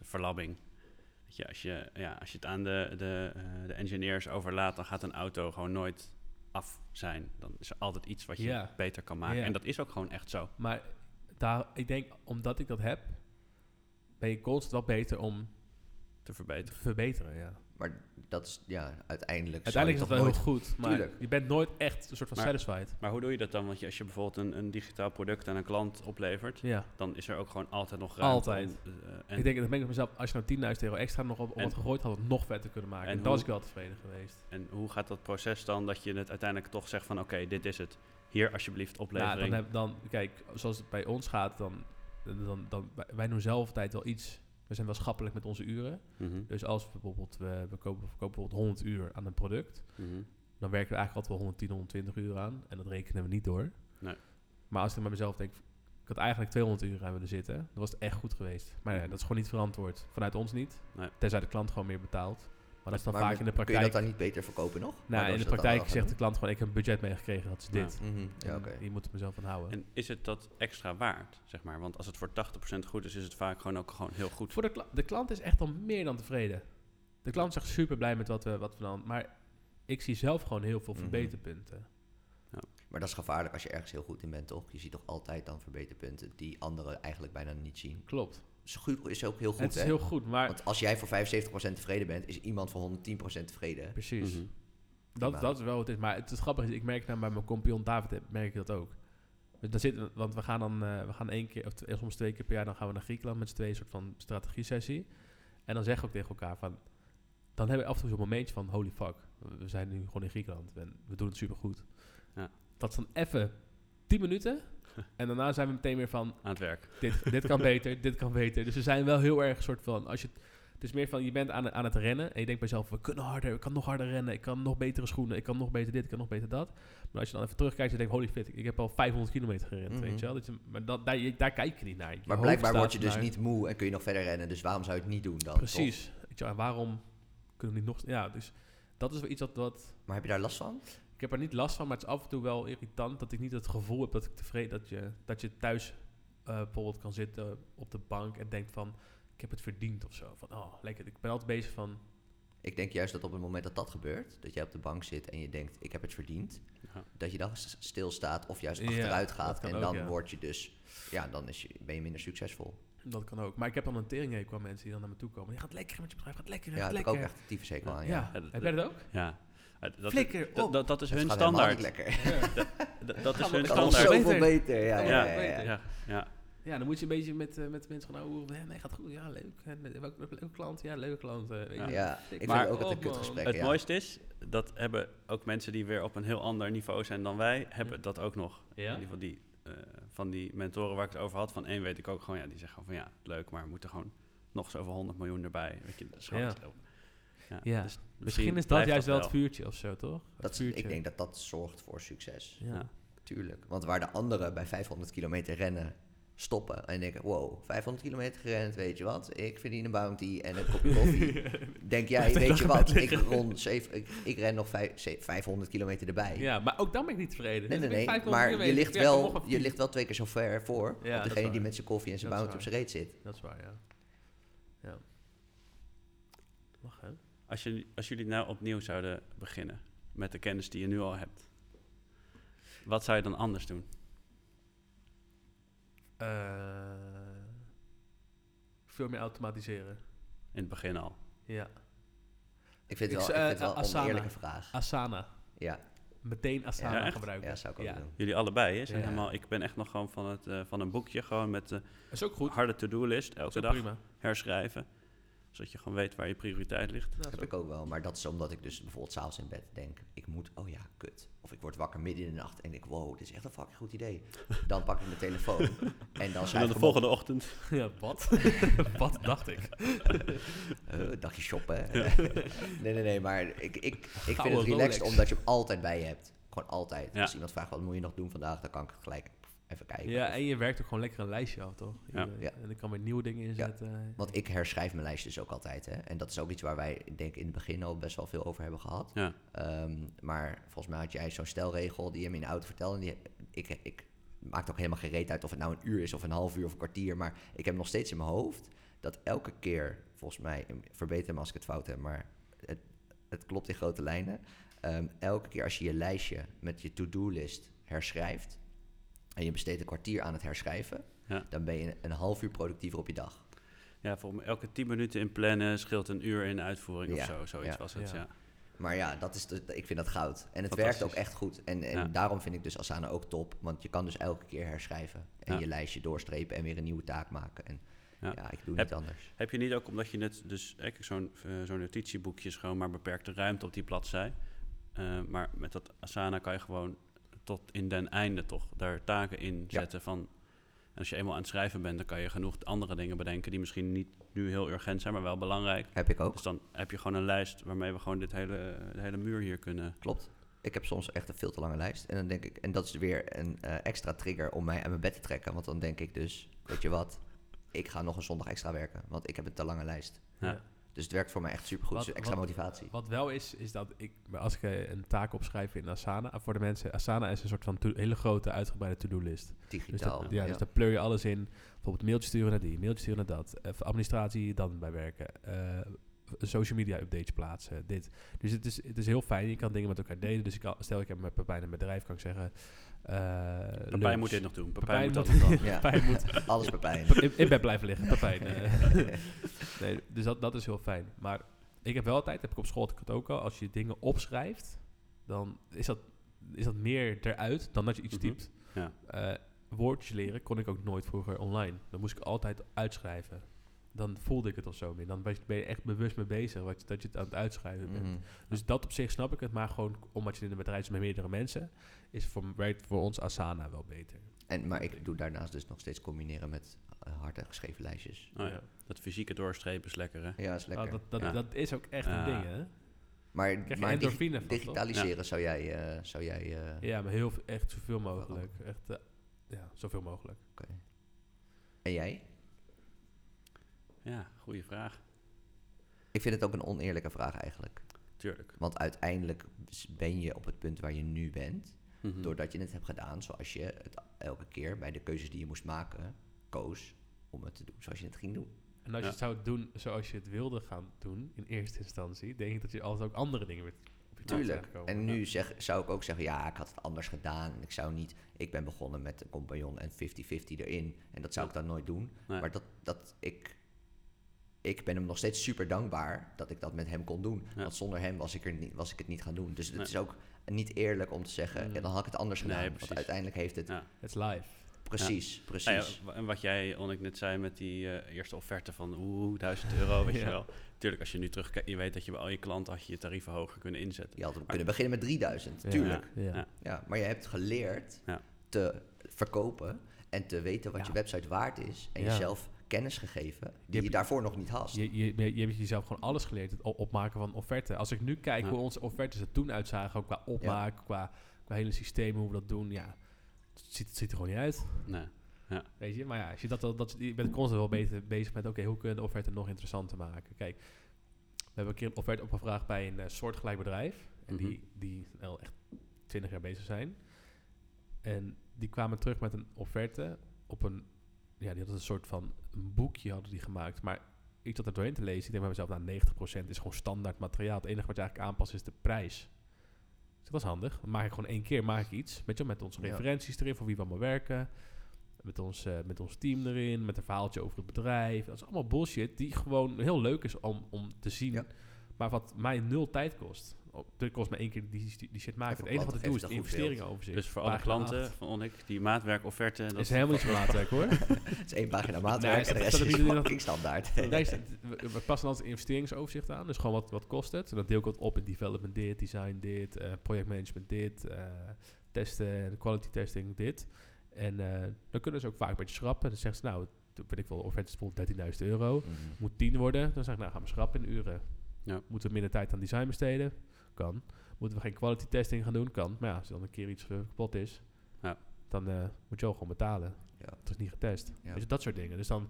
je, als, je, ja, als je het aan de, de, eh, de engineers overlaat, dan gaat een auto gewoon nooit af zijn. Dan is er altijd iets wat je Ja. beter kan maken. Ja. En dat is ook gewoon echt zo. Maar daar, ik denk, omdat ik dat heb, ben je constant wel beter om Te te verbeteren. verbeteren, ja. Maar dat is, ja, uiteindelijk. zal Uiteindelijk is dat wel heel nooit- goed, maar Tuurlijk. je bent nooit echt een soort van Maar- satisfied. Maar hoe doe je dat dan? Want je, als je bijvoorbeeld een, een digitaal product aan een klant oplevert, Ja. dan is er ook gewoon altijd nog ruimte. Altijd. om, eh, en, ik denk, dat ik mezelf, als je nou 10.000 euro extra nog op, op En- gegooid, had het nog vetter kunnen maken. En En, dan was ik wel tevreden geweest. en hoe gaat dat proces dan dat je het uiteindelijk toch zegt van oké, dit is het. Hier alsjeblieft Nou, oplevering. dan, heb, dan, kijk, zoals het bij ons gaat, dan, dan, dan, wij- wij doen zelf altijd wel iets. We zijn wel schappelijk met onze uren. Mhm, Dus als we bijvoorbeeld, we, we kopen, we kopen bijvoorbeeld 100 uur aan een product, mhm. dan werken we eigenlijk altijd wel 110, 120 uur aan. En dat rekenen we niet door. Nee. Maar als ik met mezelf denk, ik had eigenlijk 200 uur aan willen zitten, dan was het echt goed geweest. Maar ja, dat is gewoon niet verantwoord. Vanuit ons niet. Nee. Tenzij de klant gewoon meer betaalt. Maar dat is dan Maar vaak in de Kun je praktijk. dat dan niet beter verkopen nog? nou, in de praktijk zegt de klant gewoon, ik heb een budget meegekregen, dat is Ja. dit. Mhm, Ja. Die moet ik mezelf aan houden. En is het dat extra waard, zeg maar? Want als het voor 80% goed is, is het vaak gewoon ook gewoon heel goed. Voor de, kla- de klant is echt al meer dan tevreden. De klant is echt super blij met wat we, wat we dan... Maar ik zie zelf gewoon heel veel Mhm. verbeterpunten. Maar dat is gevaarlijk als je ergens heel goed in bent, toch? Je ziet toch altijd dan verbeterpunten die anderen eigenlijk bijna niet zien. Klopt. Is, goed, is ook heel goed, het is hè? heel goed, maar... Want als jij voor 75% tevreden bent, is iemand voor 110% tevreden. precies. Mhm. Dat, dat is wel wat het is. Maar het is grappig, is, ik merk nou bij mijn compagnon David, heb- merk ik dat ook. Dus dan zitten, we- want we gaan dan, eh, we gaan één keer, of soms twee keer per jaar, dan gaan we naar Griekenland met z'n tweeën, een soort van strategie-sessie. En dan zeggen we ook tegen elkaar van, dan hebben we af en toe zo'n momentje van, holy fuck, we- we zijn nu gewoon in Griekenland en we doen het supergoed. Ja. Dat is dan even 10 minuten en daarna zijn we meteen weer van, Aan het werk. dit, dit kan beter, dit kan beter. Dus we zijn wel heel erg een soort van, als je, het- het is meer van, je bent aan, het- aan het rennen en je denkt bij jezelf, we kunnen harder, ik kan nog harder rennen, ik kan nog betere schoenen, ik kan nog beter dit, ik kan nog beter dat. Maar als je dan even terugkijkt en denkt, holy shit, ik heb al 500 kilometer gerend, Mhm. weet je wel. Dat je, maar dat, daar, je- daar kijk je niet naar. Je Maar blijkbaar word je dus naar- niet moe en kun je nog verder rennen. Dus waarom zou je het niet doen dan? Precies. Weet je wel, en waarom kunnen we niet nog... Ja, dus dat is wel iets wat, wat... toch? Maar heb je daar last van? Ik heb er niet last van, maar het is af en toe wel irritant dat ik niet het gevoel heb dat ik tevreden... Dat je, dat je thuis eh, bijvoorbeeld kan zitten op de bank en denkt van... Ik heb het verdiend of zo. Van, oh, lekker. Ik ben altijd bezig van... Ik denk juist dat op het moment dat dat gebeurt, dat jij op de bank zit en je denkt, ik heb het verdiend, Ja. dat je dan stilstaat of juist Ja, achteruit gaat. En ook, dan ja. word je dus, ja, dan is je, ben je minder succesvol. Dat kan ook. Maar ik heb dan een tering qua mensen die dan naar me toe komen. Je gaat lekker met je bedrijf, gaat lekker, Ja, gaat heb ik lekker. ook echt tyfus hekel aan, ja. ja. Ja, heb jij dat ook? Ja. Dat, Flikker dat, op. dat, dat is hun standaard. niet lekker. Dat, dat is hun Standaard. zoveel Beter. Ja, ja, ja, ja, beter. Ja, ja. Ja, dan moet je een beetje met, eh, met mensen gaan. Ja, nee, gaat goed. Ja, leuk. En, eh, leuke klant? Ja, leuke klant. weet je. Ja. Ik Maar- vind ook altijd een man. kutgesprek. Het ja. mooiste is, dat hebben ook mensen die weer op een heel ander niveau zijn dan wij, hebben Ja. dat ook nog. In ieder geval die, eh, van die mentoren waar ik het over had, van één weet ik ook gewoon, ja, die zeggen gewoon van ja, leuk, maar we moeten gewoon nog zoveel 100 miljoen erbij. Weet je, dat is gewoon Ja. dus Misschien is dat juist wel het vuurtje of zo, toch? Dat, vuurtje. ik denk dat dat zorgt voor succes. Ja. Tuurlijk. Want waar de anderen bij 500 kilometer rennen stoppen en denken, wow, 500 kilometer gerend, weet je wat? Ik verdien een bounty en een kopje koffie. Denk jij, weet je wat? Ik, rond zeven, ik, ik ren nog vijf, ze- 500 kilometer erbij. Ja, maar ook dan ben ik niet tevreden. Nee, Dus nee, nee. 500 Maar je ligt, wel, je ligt wel twee keer zo ver voor Ja, op degene die met zijn koffie en zijn bounty op zijn reet zit. Dat is waar, ja. Ja. Mag, hè? Als, je, als jullie nou opnieuw zouden beginnen met de kennis die je nu al hebt, wat zou je dan anders doen? Eh, veel meer automatiseren. In het begin al. Ja. Ik vind het wel, ik eh, vind het wel een Asana. oneerlijke vraag. Asana. Ja, Meteen Asana Ja, gebruiken. ja, zou ik ook Ja. doen. Jullie allebei, hè? Zijn Ja. helemaal, ik ben echt nog gewoon van, het, eh, van een boekje, gewoon met de goed. harde to-do-list, elke is dag prima. herschrijven. Zodat je gewoon weet waar je prioriteit ligt. Dat heb ik ook wel, maar dat is omdat ik dus bijvoorbeeld s'avonds in bed denk, ik moet, oh ja, kut. Of ik word wakker midden in de nacht en denk, wow, dit is echt een fucking goed idee. Dan pak ik mijn telefoon en dan schrijf ik de volgende ochtend. Ja, wat? wat dacht ik? Eh, dagje shoppen. nee, nee, nee, maar ik, ik, ik vind het relaxed Rolex. omdat je hem altijd bij je hebt. Gewoon altijd. Ja. Als iemand vraagt, wat moet je nog doen vandaag, dan kan ik gelijk even kijken. Ja, Of- en je werkt ook gewoon lekker een lijstje af, toch? Je- Ja. Ja. En ik kan weer nieuwe dingen inzetten. Want ik herschrijf mijn lijstjes ook altijd. Hè? En dat is ook iets waar wij, ik denk, in het begin al best wel veel over hebben gehad. Ja. Ehm, maar volgens mij had jij zo'n stelregel die je me in de auto vertelde. En die, ik, ik maakt ook helemaal geen reet uit of het nou een uur is of een half uur of een kwartier. Maar ik heb nog steeds in mijn hoofd dat elke keer, volgens mij, verbeter me als ik het fout heb, maar het, het klopt in grote lijnen. Ehm, elke keer als je je lijstje met je to-do-list herschrijft en je besteedt een kwartier aan het herschrijven, Ja. dan ben je een half uur productiever op je dag. Ja, voor elke 10 minuten in plannen scheelt een uur in uitvoering Ja, of zo. Zoiets ja, was het, ja. ja. Maar ja, dat is de, ik vind dat goud. En het werkt ook echt goed. En, en Ja. daarom vind ik dus Asana ook top. Want je kan dus elke keer herschrijven. En Ja. je lijstje doorstrepen en weer een nieuwe taak maken. En ja, Ja. ik doe Heb- niet anders. Heb je niet ook, omdat je net dus kijk, zo'n eh, zo'n notitieboekje is gewoon maar beperkte ruimte op die bladzij. Eh, maar met dat Asana kan je gewoon tot in den einde toch daar taken in Ja. zetten van... En als je eenmaal aan het schrijven bent, dan kan je genoeg andere dingen bedenken die misschien niet nu heel urgent zijn, maar wel belangrijk. Heb ik ook. Dus dan heb je gewoon een lijst waarmee we gewoon dit hele, de hele muur hier kunnen... Klopt. Ik heb soms echt een veel te lange lijst. En dan denk ik, en dat is weer een eh, extra trigger om mij aan mijn bed te trekken. Want dan denk ik dus, weet je wat, ik ga nog een zondag extra werken. Want ik heb een te lange lijst. Ja. Dus het werkt voor mij echt supergoed. Wat- Dus extra wat- motivatie. Wat wel is, is dat ik, als ik eh, een taak opschrijf in Asana, eh, voor de mensen, Asana is een soort van to- hele grote uitgebreide to-do-list. Dus, Digitaal. dat, ja, ja. dus daar pleur je alles in. Bijvoorbeeld mailtjes sturen naar die, mailtjes sturen naar dat. Even administratie, dan bij werken. eh, social media updates plaatsen, dit. Dus het is, het is heel fijn. Je kan dingen met elkaar delen. Dus ik kan, stel ik heb met Pepijn een bedrijf, kan ik zeggen... eh Pepijn lunch. moet dit nog doen. Pepijn, Pepijn moet nog doen. Ja. Pepijn moet Alles Pepijn. in bed blijven liggen, Pepijn. eh. nee, dus dat, dat is heel fijn. Maar ik heb wel altijd, heb ik op school had ik het ook al, als je dingen opschrijft, dan is dat, is dat meer eruit dan dat je iets Mhm. typt. Ja. Eh, woordjes leren kon ik ook nooit vroeger online. Dan moest ik altijd uitschrijven. Dan voelde ik het of zo meer. Dan ben je- ben je echt bewust mee bezig wat je, dat je het aan het uitschrijven bent. Mhm. Dus dat op zich snap ik het. Maar gewoon omdat je in een bedrijf zit met meerdere mensen, is voor, werkt voor ons Asana wel beter. En, maar ik doe daarnaast dus nog steeds combineren met uh, hard en geschreven lijstjes. Oh ja. Dat fysieke doorstrepen is lekker, hè? Ja, is lekker. Ah, dat, dat, Ja. dat is ook echt Ja. een ding, hè? maar maar van, digitaliseren zou jij... eh, zou jij eh, Ja, maar heel, veel- echt zoveel mogelijk. Echt, eh, ja, zoveel mogelijk. oké. En jij? Ja, goede vraag. Ik vind het ook een oneerlijke vraag eigenlijk. Tuurlijk. Want uiteindelijk ben je op het punt waar je nu bent... Mhm. doordat je het hebt gedaan zoals je het elke keer... bij de keuzes die je moest maken, koos om het te doen zoals je het ging doen. En als je het zou doen zoals je het wilde gaan doen, in eerste instantie, denk ik dat je altijd ook andere dingen weer Tuurlijk. En nu zeg, zou ik ook zeggen, ja, ik had het anders gedaan. En ik zou niet, ik ben begonnen met een compagnon en 50-50 erin. En dat zou ik dan nooit doen. Nee. Maar dat, dat ik, ik ben hem nog steeds super dankbaar dat ik dat met hem kon doen. Ja. Want zonder hem was ik, er niet, was ik het niet gaan doen. Dus het Nee. is ook niet eerlijk om te zeggen, Mm. ja, dan had ik het anders gedaan. Want uiteindelijk heeft het Ja. Het is live. Precies, precies. Nou en wat jij, Onnik, net zei met die eh, eerste offerte van oeh, 1000 euro, weet je wel. Tuurlijk, als je nu terugkijkt, je weet dat je bij al je klanten had je je tarieven hoger kunnen inzetten. Je had kunnen beginnen met 3000, Ja. tuurlijk. Ja. Ja. Ja, maar je hebt geleerd Ja. te verkopen en te weten wat Ja. je website waard is. En Ja. jezelf kennis gegeven die je, daarvoor nog niet had. Je, je, je, hebt jezelf gewoon alles geleerd, het op- opmaken van offerten. Als ik nu kijk Ja. hoe onze offertes er toen uitzagen, ook qua opmaak, qua, qua hele systeem, hoe we dat doen, ja, het ziet, het ziet er gewoon niet uit. Nee. Weet je, maar ja, als je, dat, al- dat, je bent constant wel beter bezig met, oké, hoe kunnen we de offerte nog interessanter maken? Kijk, we hebben een keer een offerte opgevraagd bij een eh, soortgelijk bedrijf, en Mhm. die, die wel echt 20 jaar bezig zijn. En die kwamen terug met een offerte op een, ja, die hadden een soort van een boekje hadden die gemaakt, maar ik zat er doorheen te lezen, ik denk bij mezelf, nou, 90% is gewoon standaard materiaal. Het enige wat je eigenlijk aanpast is de prijs. Dus dat is handig. Dan maak ik gewoon één keer maak ik iets. Weet je, met onze referenties erin, voor wie we allemaal werken. Met ons, eh, met ons team erin, met een verhaaltje over het bedrijf. Dat is allemaal bullshit die gewoon heel leuk is om, om te zien. Ja. Maar wat mij nul tijd kost. Het kost me één keer die, die, die shit maken. Het enige wat ik klanten doe is geeft de het een goed investeringen overzicht. Dus voor alle Pagina klanten van Onnik, die maatwerkofferte... dat is helemaal niet zo maatwerk hoor. Het is één pagina maatwerk Nee, en de rest is fucking standaard. Nee, we, we passen altijd een investeringsoverzicht aan. Dus gewoon wat, wat kost het. En dat deel ik wat op in development dit, design dit, eh projectmanagement dit, eh, testen, quality testing dit. En eh, dan kunnen ze ook vaak een beetje schrappen. Dan zeggen ze, nou, toen weet ik wel, offerte is bijvoorbeeld 13.000 euro. Mhm. Moet 10 worden. Dan zeg ik, nou, gaan we schrappen in uren. Ja. Moeten we minder tijd aan design besteden? Kan. Moeten we geen quality testing gaan doen? Kan. Maar ja, als dan een keer iets eh, kapot is, Ja. dan eh, moet je ook gewoon betalen. Ja. Het is niet getest. Ja. Dus dat soort dingen. Dus dan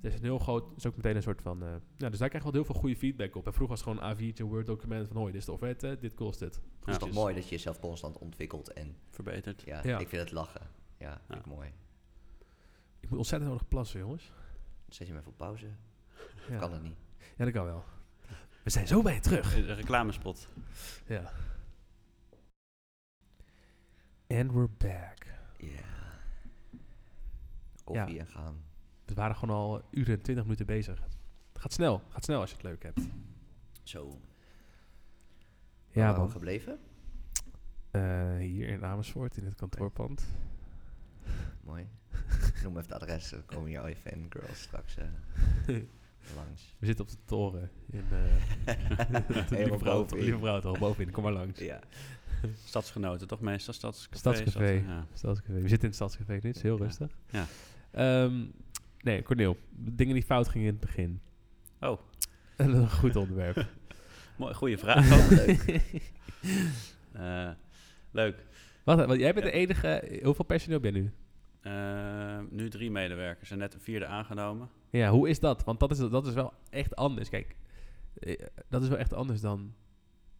het is een heel groot, is ook meteen een soort van, eh, ja, dus daar krijg je wel heel veel goede feedback op. En vroeger was het gewoon een A4'tje, een Word document van, hoi, dit is de offerte, dit kost het. Het is toch mooi dat je jezelf constant ontwikkelt en Verbeterd. ja, Ja. ik vind het lachen. Ja, vind ik mooi. Ik moet ontzettend nodig plassen, jongens. Zet je me even op pauze? Ja. Kan het niet. ja, dat kan wel. We zijn zo bij je terug. Een reclamespot. Ja. And we're back. Ja. Koffie en gaan. We waren gewoon al uren en twintig minuten bezig. Het gaat snel, gaat snel als je het leuk hebt. Zo. Waar Ja, waren we man. gebleven? Eh, hier in Amersfoort, in het kantoorpand. Mooi. Noem even het adres, dan komen hier al je fangirls straks eh, langs. We zitten op de toren in uh, Helemaal Lieve Vrouw, bovenin. Lieve Vrouw, toch bovenin, kom maar langs. Ja. Stadsgenoten, toch meestal? Stadscafé? Stadscafé. Stad- ja. Stadscafé. We zitten in het Stadscafé nu, het is heel Ja. rustig. Ja. Ehm, nee, Corneel, dingen die fout gingen in het begin. Oh, Dat is een goed onderwerp. mooi, goede vraag. Leuk. Eh, leuk. Wat, wat, jij bent Ja. de enige, hoeveel personeel ben je nu? Eh, nu drie medewerkers en net een vierde aangenomen. Ja, hoe is dat? Want dat is, dat is wel echt anders. Kijk, eh, dat is wel echt anders dan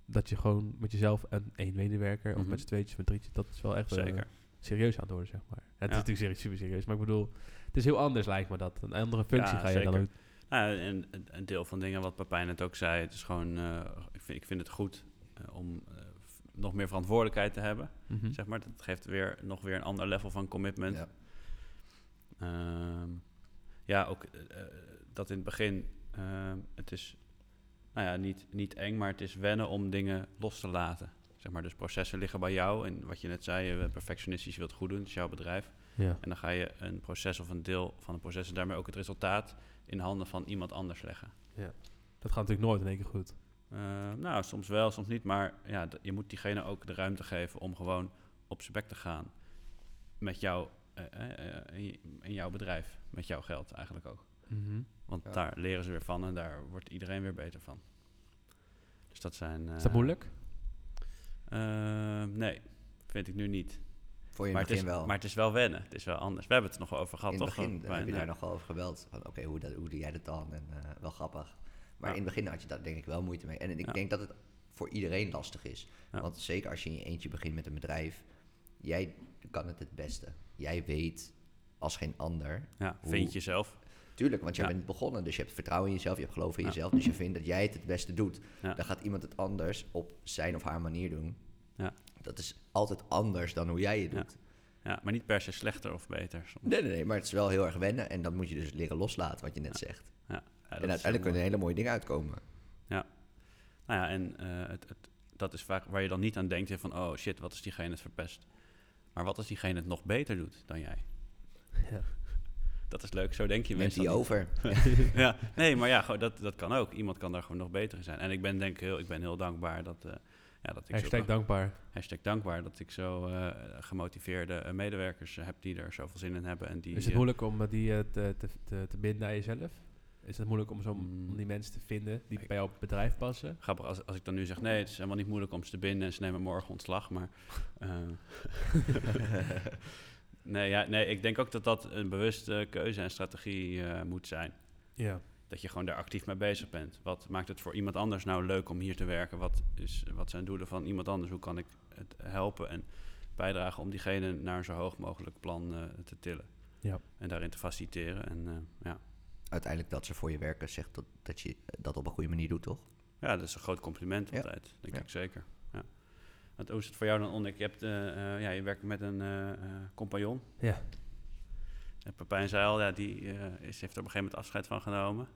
dat je gewoon met jezelf en één medewerker, of Mhm. met z'n tweetjes, met drietjes, dat is wel echt eh, Zeker. serieus aan het worden, zeg maar. Het Ja. is natuurlijk super serieus, maar ik bedoel, het is heel anders lijkt me dat. Een andere functie Ja, ga je dan zeker. ook... Nou, en een- deel van dingen wat Papijn net ook zei, het is gewoon, eh, ik, vind, ik vind het goed om nog meer verantwoordelijkheid te hebben. Mhm. Zeg maar, dat geeft weer, nog weer een ander level van commitment. Ja. Ehm, ja, ook eh, eh, dat in het begin, ehm, het is nou ja, niet, niet eng, maar het is wennen om dingen los te laten. Zeg maar, dus processen liggen bij jou. En wat je net zei, je bent perfectionistisch, je wilt goed doen, het is jouw bedrijf. Ja. En dan ga je een proces of een deel van een proces en daarmee ook het resultaat in handen van iemand anders leggen. Dat gaat natuurlijk nooit in één keer goed. Eh, nou, soms wel, soms niet. Maar ja, je moet diegene ook de ruimte geven om gewoon op zijn bek te gaan. Met jou, eh, eh, in, jouw bedrijf. Met jouw geld eigenlijk ook. Mhm. Want Ja. daar leren ze weer van en daar wordt iedereen weer beter van. Dus dat zijn... Is dat moeilijk? eh, nee, vind ik nu niet. Voor je Maar het is, wel. maar het is wel wennen. Het is wel anders. We hebben het er nog over gehad, in het toch? begin heb je daar nog over gebeld. Van oké, hoe, dat- hoe doe jij dat dan? En eh, wel grappig. Maar in het begin had je daar denk ik wel moeite mee. En ik denk dat het voor iedereen lastig is. Want zeker als je in je eentje begint met een bedrijf, jij kan het het beste. Jij weet als geen ander. Ja, Hoe- vind je zelf. Tuurlijk, want jij Ja. bent begonnen, dus je hebt vertrouwen in jezelf, je hebt geloof in Ja. jezelf. Dus je vindt dat jij het het beste doet. Ja. Dan gaat iemand het anders op zijn of haar manier doen. Ja. Dat is altijd anders dan hoe jij het doet. Ja, maar niet per se slechter of beter. soms. Nee, nee, nee, maar het is wel heel erg wennen. En dan moet je dus leren loslaten, wat je net zegt. Ja, dat en is uiteindelijk kunnen hele mooie dingen uitkomen. Nou ja, en eh, het, het, dat is vaak waar je dan niet aan denkt. hè, Van, oh shit, wat is diegene het verpest? Maar wat als diegene het nog beter doet dan jij? Ja. Dat is leuk, zo denk je meestal. die over. ja, nee, maar ja, dat, dat kan ook. Iemand kan daar gewoon nog beter in zijn. En ik ben denk ik heel, ik ben heel dankbaar dat, eh, ja, dat ik Hashtag zulke- dankbaar. hashtag dankbaar dat ik zo eh, gemotiveerde medewerkers heb die er zoveel zin in hebben. En die, Is het moeilijk om die te, te, te, te binden aan jezelf? Is het moeilijk om, zo, Mm. om die mensen te vinden die bij jouw bedrijf passen? Grappig, als, als ik dan nu zeg, nee, het is helemaal niet moeilijk om ze te binden en ze nemen morgen ontslag, maar... eh, nee, ja, nee, ik denk ook dat dat een bewuste keuze en strategie eh, moet zijn. Ja. Dat je gewoon daar actief mee bezig bent. Wat maakt het voor iemand anders nou leuk om hier te werken? Wat, is, wat zijn doelen van iemand anders? Hoe kan ik het helpen en bijdragen om diegene naar een zo hoog mogelijk plan eh, te tillen? Ja. En daarin te faciliteren. En ja. Uiteindelijk dat ze voor je werken zegt dat, dat je dat op een goede manier doet, toch? ja, dat is een groot compliment Ja. altijd. Denk Ja. ik zeker. Ja. Want hoe is het voor jou dan, Onnik? Je, hebt, eh, eh, ja, je werkt met een eh, compagnon. Ja. En Pepijn zei al, ja, die eh, is, heeft er op een gegeven moment afscheid van genomen.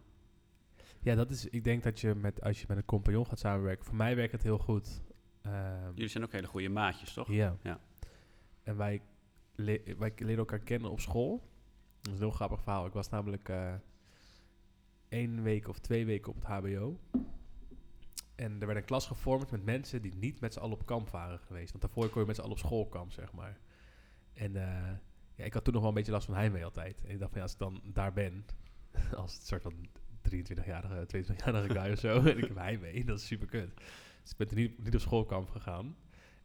Ja, dat is, ik denk dat je met, als je met een compagnon gaat samenwerken, voor mij werkt het heel goed. Ehm, Jullie zijn ook hele goede maatjes, toch? Ja. Ja. En wij, le- wij leren elkaar kennen op school. Dat is een heel grappig verhaal. Ik was namelijk eh één week of twee weken op het HBO. En er werd een klas gevormd met mensen die niet met z'n allen op kamp waren geweest. Want daarvoor kon je met z'n allen op schoolkamp, zeg maar. En eh, ja, ik had toen nog wel een beetje last van heimwee altijd. En ik dacht van ja, als ik dan daar ben, als het soort van 23-jarige, 22-jarige guy of zo, en ik heb heimwee, dat is super kut. Dus ik ben niet, niet op schoolkamp gegaan.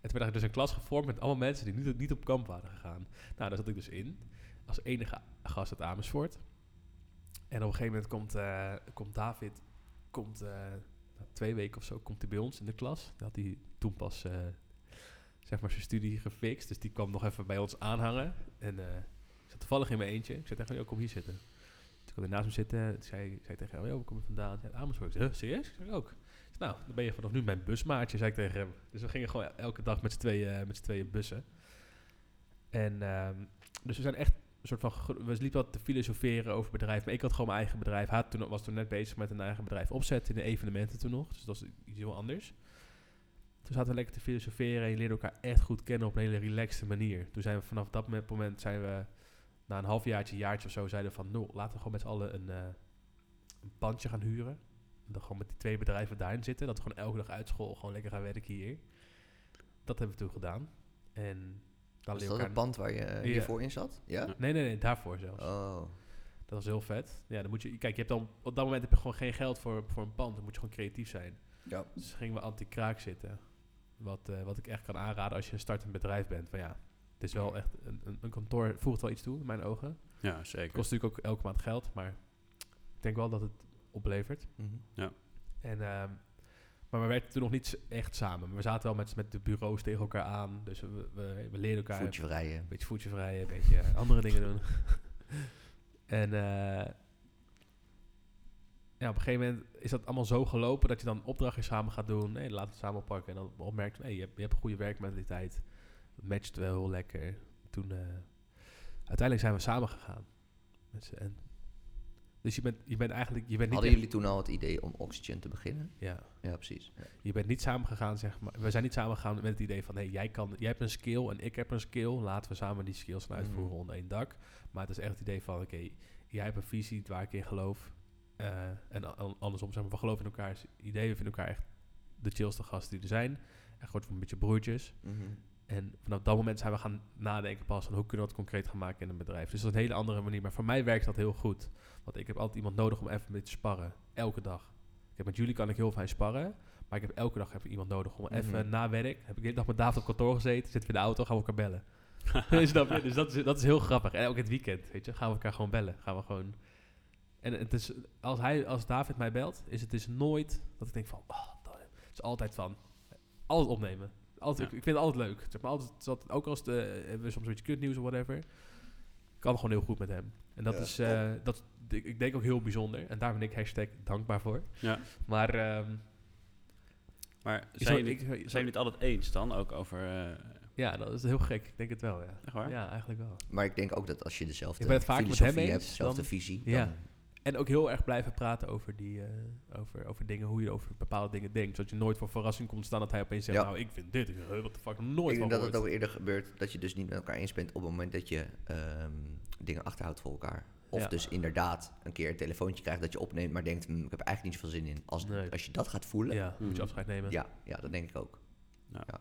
En toen werd er dus een klas gevormd met allemaal mensen die niet, niet op kamp waren gegaan. Nou, daar zat ik dus in. Als enige gast uit Amersfoort. En op een gegeven moment komt, eh, komt David, komt, eh, na twee weken of zo, komt hij bij ons in de klas. Dan had hij toen pas, eh, zeg maar, zijn studie gefixt. Dus die kwam nog even bij ons aanhangen. En eh, ik zat toevallig in mijn eentje. Ik zei tegen hem, "Yo, kom hier zitten. Toen kwam hij naast me zitten. Toen zei, zei tegen hem, "Yo, waar kom je vandaan? Hij Amersfoort. Ik zei, "Huh, serieus? Ik ook. Nou, dan ben je vanaf nu mijn busmaatje, zei ik tegen hem. Dus we gingen gewoon elke dag met z'n tweeën, met tweeën bussen. En ehm, dus we zijn echt soort van... We liepen wat te filosoferen over bedrijf. Maar ik had gewoon mijn eigen bedrijf. Had toen, was toen net bezig met een eigen bedrijf opzetten in de evenementen toen nog. Dus dat was iets heel anders. Toen zaten we lekker te filosoferen en je leerde elkaar echt goed kennen op een hele relaxte manier. Toen zijn we vanaf dat moment- zijn we na een halfjaartje, jaartje of zo, zeiden we van, nou, laten we gewoon met z'n allen een, eh, een pandje gaan huren. En dan gewoon met die twee bedrijven daarin zitten. Dat we gewoon elke dag uit school gewoon lekker gaan werken hier. Dat hebben we toen gedaan. En leer dat het pand waar je Ja. hiervoor in zat? Ja? Ja. Nee, nee, nee, daarvoor zelfs. Oh. Dat was heel vet. Ja, dan moet je... Kijk, je hebt dan... Op dat moment heb je gewoon geen geld voor, voor een pand. Dan moet je gewoon creatief zijn. Ja. Dus gingen we anti-kraak zitten. Wat, eh, wat ik echt kan aanraden als je een startend bedrijf bent. Van ja, het is wel echt... Een, een, een kantoor voegt wel iets toe, in mijn ogen. Ja, Het zeker. kost natuurlijk ook elke maand geld. Maar ik denk wel dat het oplevert. Mhm. En, ehm, maar we werkten toen nog niet echt samen. Maar we zaten wel met, met de bureaus tegen elkaar aan. Dus we, we, we leerden elkaar... Voetje vrijen. Een beetje voetje vrijen, een beetje eh, andere dingen doen. en eh, ja, op een gegeven moment is dat allemaal zo gelopen dat je dan opdrachten samen gaat doen. Nee, laten we het samen oppakken. En dan opmerkt, hey, je, hebt, je hebt een goede werkmentaliteit. Matcht wel heel lekker. Toen, eh, uiteindelijk zijn we samen gegaan. En, dus je bent, je bent eigenlijk, je bent niet, Hadden echt- jullie toen al het idee om Oxygen te beginnen? ja, Ja, precies. Ja. je bent niet samen gegaan, zeg maar. We zijn niet samen gegaan met het idee van, hey, jij, kan, jij hebt een skill en ik heb een skill. Laten we samen die skills gaan uitvoeren Mhm. onder één dak. Maar het is echt het idee van, oké, jij hebt een visie waar ik in geloof. eh, en andersom, zeg maar, we geloven in elkaars ideeën. We vinden elkaar echt de chillste gasten die er zijn. Echt gewoon een beetje broertjes. Mhm. En vanaf dat moment zijn we gaan nadenken pas van hoe kunnen we dat concreet gaan maken in een bedrijf. Dus dat is een hele andere manier. Maar voor mij werkt dat heel goed. Want ik heb altijd iemand nodig om even mee te sparren. Elke dag. Ik heb met jullie kan ik heel fijn sparren. Maar ik heb elke dag heb ik iemand nodig om Mhm. even na werk. Heb ik de hele dag met David op kantoor gezeten. Zitten we in de auto, gaan we elkaar bellen. Snap je? Dus dat is, dat is heel grappig. En ook het weekend, weet je, gaan we elkaar gewoon bellen. Gaan we gewoon... En het is, als, hij, als David mij belt, is het dus nooit dat ik denk van... Oh, het is altijd van... Altijd opnemen. Altijd, Ja. ik, ik vind het altijd leuk. Zeg maar, altijd, ook als de, hebben we soms een beetje kutnieuws of whatever. Ik kan gewoon heel goed met hem. En dat Ja, is, eh, dat, ik, denk ook heel bijzonder. En daar ben ik hashtag dankbaar voor. Ja. Maar ehm, Maar zijn jullie, ik- zijn jullie het altijd eens dan ook over... eh, ja, dat is heel gek. Ik denk het wel, ja. echt waar? Ja, eigenlijk wel. Maar ik denk ook dat als je dezelfde Ik ben het vaak met filosofie hem hebt, dezelfde dan- visie, Ja. dan en ook heel erg blijven praten over, die, eh, over, over dingen, hoe je over bepaalde dingen denkt. Zodat je nooit voor verrassing komt staan dat hij opeens zegt, Ja. nou, ik vind dit, uh, wat de fuck, nooit ik denk dat het ook eerder gebeurt dat je dus niet met elkaar eens bent op het moment dat je ehm, dingen achterhoudt voor elkaar. Of Ja. dus inderdaad een keer een telefoontje krijgt dat je opneemt, maar denkt, "Hm, ik heb eigenlijk niet zoveel zin in. Als, Nee. als je dat gaat voelen, ja. Ja, moet je Mhm. afscheid nemen. Ja, dat denk ik ook. Ja. Ja.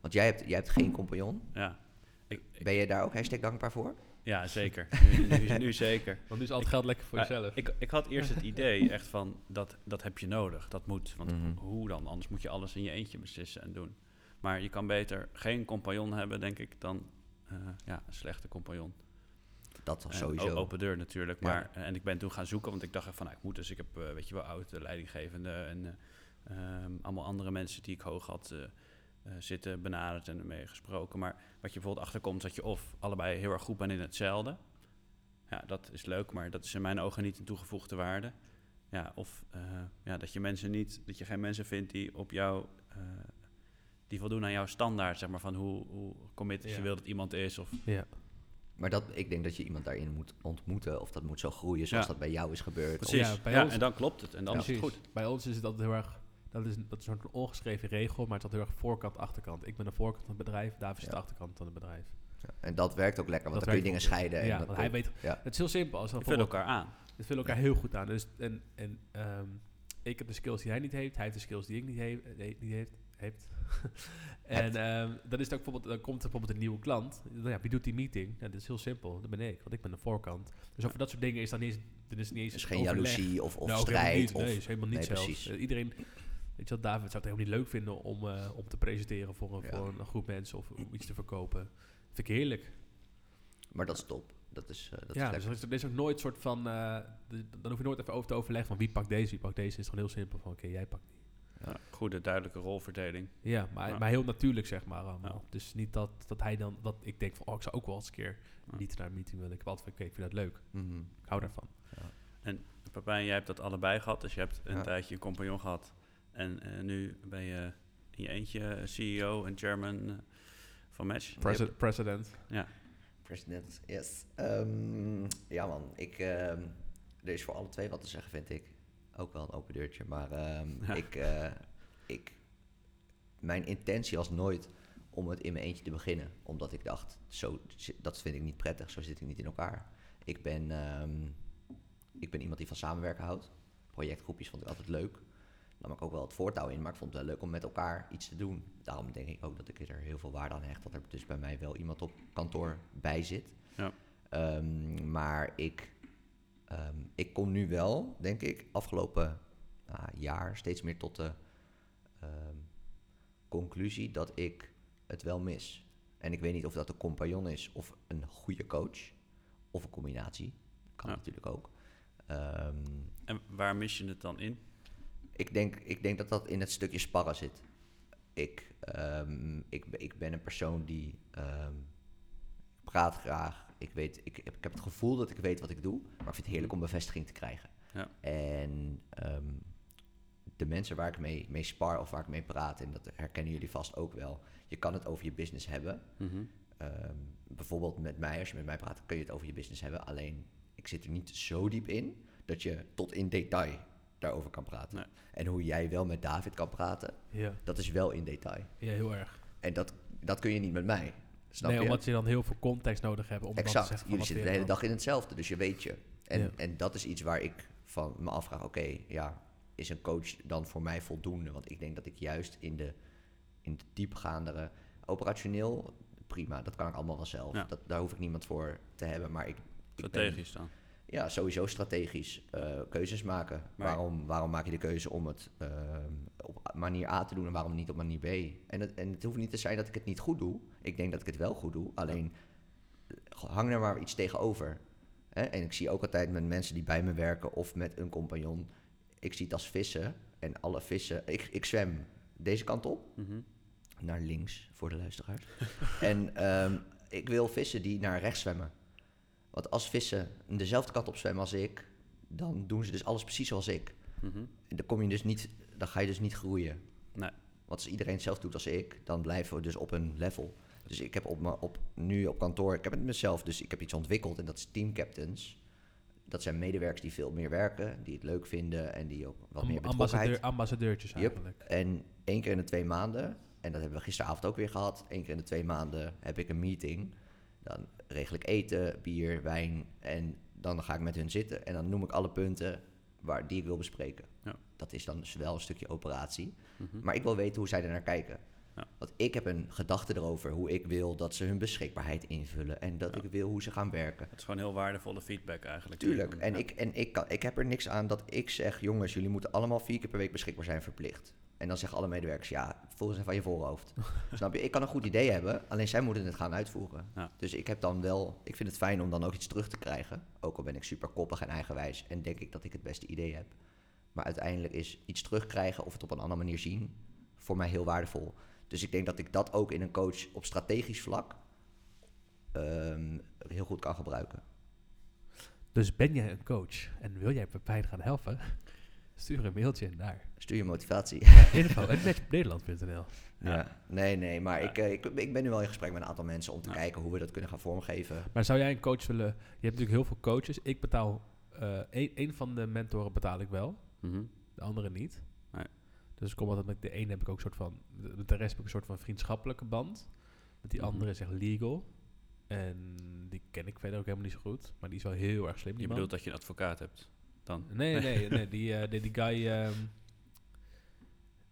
Want jij hebt, jij hebt geen compagnon. Ja, ik, ik- Ben je daar ook hashtag dankbaar voor? Ja zeker. Nu, nu, nu zeker. Want nu is al het geld lekker voor Maar jezelf. Ik, ik had eerst het idee echt van, dat, dat heb je nodig. Dat moet. Want Mhm. hoe dan? Anders moet je alles in je eentje beslissen en doen. Maar je kan beter geen compagnon hebben, denk ik, dan eh, ja, een slechte compagnon. Dat was En sowieso. open deur natuurlijk. Ja. Maar, en ik ben toen gaan zoeken, want ik dacht echt van, nou, ik moet dus, ik heb, eh, weet je wel, oud leidinggevende en eh, ehm, allemaal andere mensen die ik hoog had zitten benaderd en ermee gesproken. Maar wat je bijvoorbeeld achterkomt, is dat je of allebei heel erg goed bent in hetzelfde. Ja, dat is leuk, maar dat is in mijn ogen niet een toegevoegde waarde. Ja, of eh, ja, dat je mensen niet, dat je geen mensen vindt die op jou, eh, die voldoen aan jouw standaard, zeg maar, van hoe, hoe committed Ja. je wil dat iemand is. Of, ja. Maar dat, ik denk dat je iemand daarin moet ontmoeten. Of dat moet zo groeien zoals Ja. dat bij jou is gebeurd. Precies, Ja, ja, bij ons- en dan klopt het en dan is het goed. Bij ons is het altijd heel erg, dat is, dat is een soort ongeschreven regel, maar het is altijd heel erg voorkant, achterkant. Ik ben de voorkant van het bedrijf, David is Ja. de achterkant van het bedrijf. Ja, En dat werkt ook lekker, want Dat dan kun je dingen scheiden. en ja, dat hij weet, ja. het is heel simpel. Als dan elkaar aan. Het vullen elkaar heel goed aan. Dus, en en ehm, ik heb de skills die hij niet heeft. Hij heeft de skills die ik niet, he nee, niet heeft. heeft. en ehm, dan, is het ook bijvoorbeeld, dan komt er bijvoorbeeld een nieuwe klant. Dan, ja, wie doet die meeting? Ja, dat is heel simpel. Dat ben ik, want ik ben de voorkant. Dus over dat soort dingen is dan niet eens, dan is het niet eens Dus geen overleg. jaloezie of, of Nou, strijd. niet. Of, nee, is helemaal niet nee, zelfs. precies. Eh, iedereen, weet je wel, David zou het helemaal niet leuk vinden om, eh, om te presenteren voor een, Ja. voor een groep mensen of om iets te verkopen. vind ik heerlijk. Maar dat is top. Dat is, eh, dat ja, is dus er is, er ook nooit soort van, eh, de- dan hoef je nooit even over te overleggen van wie pakt deze, wie pakt deze. Het is gewoon heel simpel van, oké, jij pakt die. Ja, goede, duidelijke rolverdeling. Ja, maar, Ja. maar heel natuurlijk zeg maar allemaal. Ja. Dus niet dat, dat hij dan, dat ik denk van, oh, ik zou ook wel eens een keer Ja. niet naar een meeting willen. Ik heb altijd van, oké, ik vind dat leuk. Mhm. Ik hou daarvan. Papijn, jij hebt dat allebei gehad. Dus je hebt een Ja. tijdje een compagnon gehad. En eh, nu ben je in je eentje CEO en chairman eh, van Match. Presi- President. President, yes. Ehm, ja man, ik, ehm, er is voor alle twee wat te zeggen vind ik. Ook wel een open deurtje, maar ehm, Ja. ik, eh, ik, mijn intentie was nooit om het in mijn eentje te beginnen. Omdat ik dacht, zo, dat vind ik niet prettig, zo zit ik niet in elkaar. Ik ben, ehm, ik ben iemand die van samenwerken houdt. Projectgroepjes vond ik altijd leuk. Nam ik ook wel het voortouw in, maar ik vond het wel leuk om met elkaar iets te doen. Daarom denk ik ook dat ik er heel veel waarde aan hecht. Dat er dus bij mij wel iemand op kantoor bij zit. Ja. Ehm, maar ik, ehm, ik kom nu wel, denk ik, afgelopen nou, jaar steeds meer tot de ehm, conclusie dat ik het wel mis. En ik weet niet of dat een compagnon is of een goede coach of een combinatie. Kan Ja. natuurlijk ook. En waar mis je het dan in? Ik, denk, ik denk dat dat in het stukje sparren zit. Ik, ehm, ik, ben- ik ben een persoon die ehm, praat graag. Ik, weet, ik, heb, ik heb het gevoel dat ik weet wat ik doe, maar ik vind het heerlijk om bevestiging te krijgen. Ja. En ehm, de mensen waar ik mee, mee spar of waar ik mee praat, en dat herkennen jullie vast ook wel, je kan het over je business hebben. Mhm. Bijvoorbeeld met mij, als je met mij praat, kun je het over je business hebben. Alleen, ik zit er niet zo diep in dat je tot in detail daarover kan praten. Nee. En hoe jij wel met David kan praten, Ja, dat is wel in detail. ja heel erg. En dat, dat kun je niet met mij. Snap nee, je? omdat je dan heel veel context nodig hebt om dan te exact. zeggen Jullie zitten de hele dag in hetzelfde, dus je weet je. En, Ja. en dat is iets waar ik van me afvraag, oké, ja, is een coach dan voor mij voldoende? Want ik denk dat ik juist in de, in de diepgaandere, operationeel, prima, dat kan ik allemaal wel zelf. Ja. Dat, daar hoef ik niemand voor te hebben, maar ik... ik ben- Strategisch dan. Ja, sowieso strategisch eh, keuzes maken. Maar- waarom, waarom maak je de keuze om het ehm, op manier A te doen en waarom niet op manier B? En het, en het hoeft niet te zijn dat ik het niet goed doe. Ik denk dat ik het wel goed doe. Alleen eh, hang er maar iets tegenover. Hè? En ik zie ook altijd met mensen die bij me werken of met een compagnon. Ik zie het als vissen. En alle vissen. Ik, ik zwem deze kant op Mhm. naar links voor de luisteraars. en ehm, ik wil vissen die naar rechts zwemmen. Want als vissen dezelfde kant op zwemmen als ik, dan doen ze dus alles precies zoals ik. En dan kom je dus niet, dan ga je dus niet groeien. Nee. Want als iedereen hetzelfde doet als ik, dan blijven we dus op een level. Dus ik heb op, me, op nu op kantoor, ik heb het mezelf, dus ik heb iets ontwikkeld en dat is team captains. dat zijn medewerkers die veel meer werken, die het leuk vinden en die ook wat Am- meer ambassadeur, betrokkenheid. ambassadeurtjes Yep. eigenlijk. En één keer in de twee maanden, en dat hebben we gisteravond ook weer gehad, één keer in de twee maanden heb ik een meeting. Dan regel ik eten, bier, wijn en dan ga ik met hun zitten en dan noem ik alle punten waar, die ik wil bespreken. Ja. Dat is dan dus wel een stukje operatie. Mhm. Maar ik wil weten hoe zij er naar kijken. Ja. Want ik heb een gedachte erover hoe ik wil dat ze hun beschikbaarheid invullen. En dat Ja. ik wil hoe ze gaan werken. Het is gewoon heel waardevolle feedback eigenlijk. Tuurlijk. En, ik, en ik, kan, ik heb er niks aan dat ik zeg: jongens, jullie moeten allemaal vier keer per week beschikbaar zijn, verplicht. En dan zeggen alle medewerkers: ja, volgens van je voorhoofd. Snap je? Ik kan een goed idee hebben, alleen zij moeten het gaan uitvoeren. Ja. Dus ik heb dan wel, ik vind het fijn om dan ook iets terug te krijgen. Ook al ben ik super koppig en eigenwijs en denk ik dat ik het beste idee heb. Maar uiteindelijk is iets terugkrijgen of het op een andere manier zien voor mij heel waardevol. Dus ik denk dat ik dat ook in een coach op strategisch vlak ehm, heel goed kan gebruiken. Dus ben jij een coach en wil jij Pepijn gaan helpen? Stuur een mailtje naar Stuur je motivatie. info.matchnederland.nl Ja. Ja. Nee, nee, maar Ja. ik, eh, ik, ik ben nu wel in gesprek met een aantal mensen om te Ja. kijken hoe we dat kunnen gaan vormgeven. Maar zou jij een coach willen... Je hebt natuurlijk heel veel coaches. Ik betaal... eh een, een van de mentoren betaal ik wel. Mhm. De andere niet. Nee. Dus ik kom altijd met de ene heb ik ook een soort van... Met de rest heb ik een soort van vriendschappelijke band. Met die Mhm. andere is echt legal. En die ken ik verder ook helemaal niet zo goed. Maar die is wel heel erg slim. Je bedoelt man. dat je een advocaat hebt dan? Nee, nee, nee. Die, eh, die, die guy... ehm,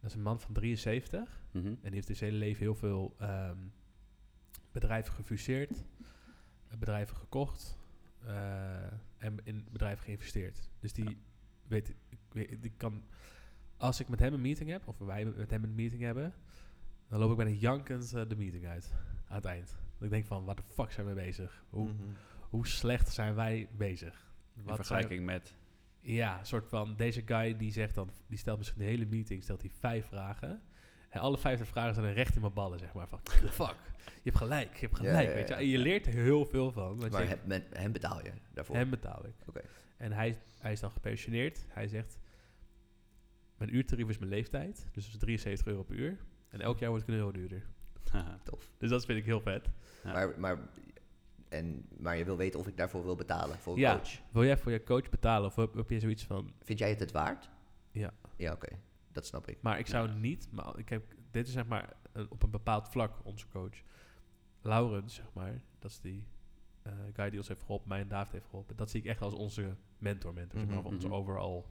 dat is een man van 73. Mhm. En die heeft dus zijn hele leven heel veel ehm, bedrijven gefuseerd, eh, bedrijven gekocht eh, en in bedrijven geïnvesteerd. Dus die weet, die kan, als ik met hem een meeting heb, of wij met hem een meeting hebben, dan loop ik bijna jankend eh, de meeting uit aan het eind. Dat ik denk van, wat de fuck zijn we bezig? Hoe, Mhm. hoe slecht zijn wij bezig? In Wat vergelijking met... ja, een soort van, deze guy die zegt dan, die stelt misschien de hele meeting, stelt hij vijf vragen. En alle vijftig vragen zijn er recht in mijn ballen, zeg maar. Van, fuck, je hebt gelijk, je hebt Ja, gelijk, ja, weet je. En je leert er heel veel van. want Maar je- hem, met, hem betaal je daarvoor. hem betaal ik. Oké. En hij, hij is dan gepensioneerd. Hij zegt, mijn uurtarief is mijn leeftijd. Dus dat is 73 euro per uur. En elk jaar wordt ik een euro duurder. Tof. Dus dat vind ik heel vet. Ja. Maar, maar, en, maar je wil weten of ik daarvoor wil betalen voor een Ja. coach. Wil jij voor je coach betalen? Of heb, heb je zoiets van... Vind jij het het waard? Ja. Ja, oké. Dat snap ik. Maar ik zou Ja. niet... Maar ik heb, dit is zeg maar een- op een bepaald vlak onze coach. Laurens, zeg maar. Dat is die eh, guy die ons heeft geholpen. Mij en David heeft geholpen. Dat zie ik echt als onze mentor. mentor zeg maar, Mhm, of onze mhm. overall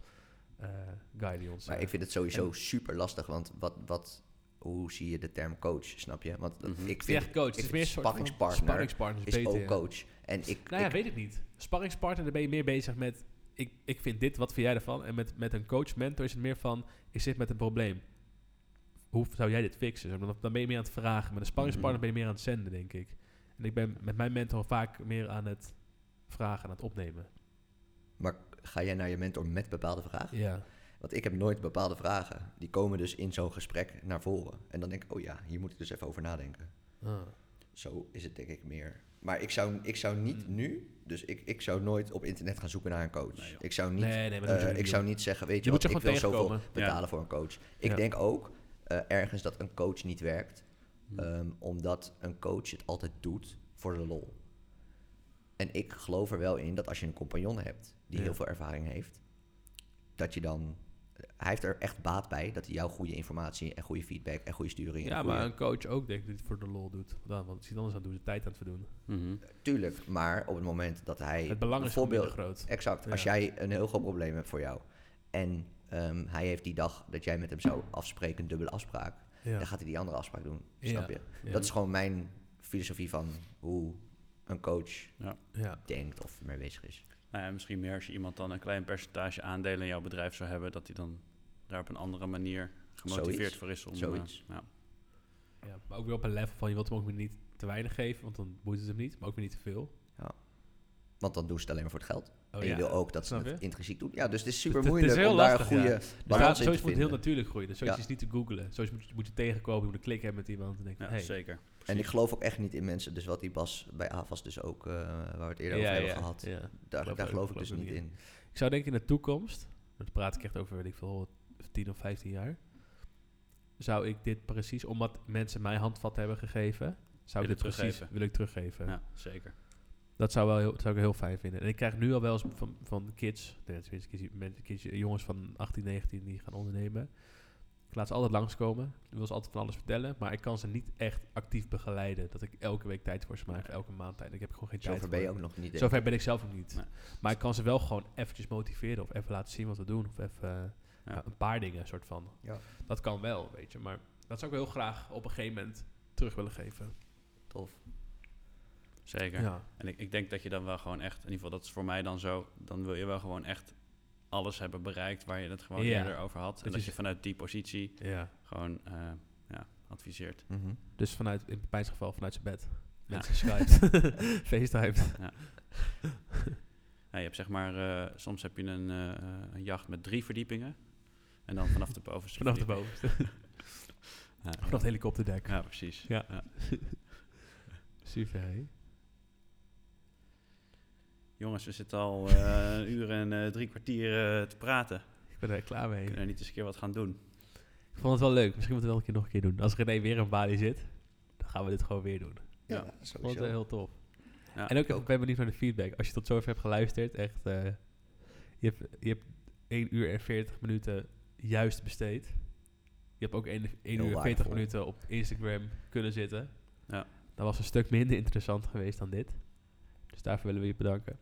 eh, guy die ons... Maar eh, ik vind het sowieso super lastig, want wat, wat, hoe zie je de term coach, snap je? Want Mhm. ik is vind, echt coach. Het ik is meer sparringspartner sparringspartner is beter, ook ja. coach. En ik, Nou ja, ik- weet ik niet. Sparringspartner, daar ben je meer bezig met... Ik, ik vind dit, wat vind jij ervan? En met, met een coach-mentor is het meer van... Ik zit met een probleem. Hoe zou jij dit fixen? Dan, dan ben je meer aan het vragen. Met een sparringspartner Mhm. ben je meer aan het zenden, denk ik. En ik ben met mijn mentor vaak meer aan het vragen, aan het opnemen. maar ga jij naar je mentor met bepaalde vragen? Ja. Want ik heb nooit bepaalde vragen. Die komen dus in zo'n gesprek naar voren. En dan denk ik, oh ja, hier moet ik dus even over nadenken. Ah. Zo is het denk ik meer. Maar ik zou, ik zou niet Mm. nu, dus ik, ik zou nooit op internet gaan zoeken naar een coach. Nee, ik zou niet, Nee, nee, eh, ik zou niet zeggen, weet je, wat, ik wil zoveel betalen Ja. voor een coach. Ik Ja. denk ook eh, ergens dat een coach niet werkt, Hm. ehm, omdat een coach het altijd doet voor de lol. En ik geloof er wel in dat als je een compagnon hebt die Ja. heel veel ervaring heeft, dat je dan. Hij heeft er echt baat bij dat hij jou goede informatie en goede feedback en goede sturing. Ja, goede- maar een coach ook denk ik dat hij het voor de lol doet. Dan, want iets anders aan doen, is tijd aan het verdoen. Mhm. Tuurlijk, maar op het moment dat hij. Het belang is minder groot. Exact. Als Ja. jij een heel groot probleem hebt voor jou. En ehm, hij heeft die dag dat jij met hem zou afspreken, een dubbele afspraak. Ja. Dan gaat hij die andere afspraak doen. Ja. Snap je? Ja. Dat is gewoon mijn filosofie van hoe een coach Ja. denkt of mee bezig is. Nou ja, misschien meer als je iemand dan een klein percentage aandelen in jouw bedrijf zou hebben, dat hij dan daar op een andere manier gemotiveerd Zoiets. voor is om. Zoiets. eh, ja. Ja, maar ook weer op een level van je wilt hem ook weer niet te weinig geven, want dan boeit het hem niet, maar ook weer niet te veel. Want dan doen ze het alleen maar voor het geld. Oh, en je ja. wil ook dat ze het je? intrinsiek doen. Ja, dus het is super het is moeilijk heel om daar een goede ja. balans in te zoiets moet heel vinden. natuurlijk groeien. Dus zoiets Ja. is niet te googlen. Zoiets moet, je- moet je tegenkomen, je moet een klik hebben met iemand. En denken, Ja, hey. zeker. En ik geloof ook echt niet in mensen. Dus wat die Bas bij AVAS dus ook, eh, waar we het eerder Ja, over hebben ja, gehad. ja. Daar, Geloof daar ik- geloof ik dus niet in. Ik zou denken in de toekomst, dan praat ik echt over, weet ik veel, 10 of 15 jaar, zou ik dit precies, omdat mensen mij handvat hebben gegeven, zou ik dit precies teruggeven. wil ik teruggeven. Ja, zeker. Dat zou, wel heel, dat zou ik heel fijn vinden. En ik krijg nu al wel eens van, van kids, nee, tenminste kids, kids, jongens van 18, 19 die gaan ondernemen. Ik laat ze altijd langskomen. Ik wil ze altijd van alles vertellen. Maar ik kan ze niet echt actief begeleiden. Dat ik elke week tijd voor ze maak. Of elke maand tijd. Ik heb gewoon geen tijd Zover ben je voor. ook nog niet. Zover ik. ben ik zelf ook niet. Nee. Maar ik kan ze wel gewoon eventjes motiveren. Of even laten zien wat we doen. Of even Ja. een paar dingen soort van. Ja. Dat kan wel, weet je. Maar dat zou ik heel graag op een gegeven moment terug willen geven. Tof. Zeker. Ja. En ik, ik denk dat je dan wel gewoon echt, in ieder geval dat is voor mij dan zo, dan wil je wel gewoon echt alles hebben bereikt waar je het gewoon Ja. eerder over had. En dat je vanuit die positie ja. gewoon eh, ja, adviseert. Mhm. Dus vanuit, in Pepijn's geval vanuit zijn bed. Ja. Met zijn Skype. FaceTime. Ja, je hebt zeg maar, eh, soms heb je een, eh, een jacht met drie verdiepingen. En dan vanaf de bovenste Vanaf de bovenste. Ja, Vanaf het helikopterdek. Ja, precies. Ja. Super, hé. Jongens, we zitten al eh, een uur en eh, drie kwartier eh, te praten. Ik ben er klaar mee. We kunnen niet eens een keer wat gaan doen. Ik vond het wel leuk. Misschien moeten we het wel een keer nog een keer doen. Als René weer in Bali zit, dan gaan we dit gewoon weer doen. Ja. Ja, Ik vond het sowieso. heel tof. Ja, en ook, ik ben benieuwd naar de feedback. Als je tot zover hebt geluisterd, echt... eh, je, hebt, je hebt 1 uur en 40 minuten juist besteed. Je hebt ook 1, 1 Heel uur en 40 waardevol. minuten op Instagram kunnen zitten. Ja. Dat was een stuk minder interessant geweest dan dit. Dus daarvoor willen we je bedanken.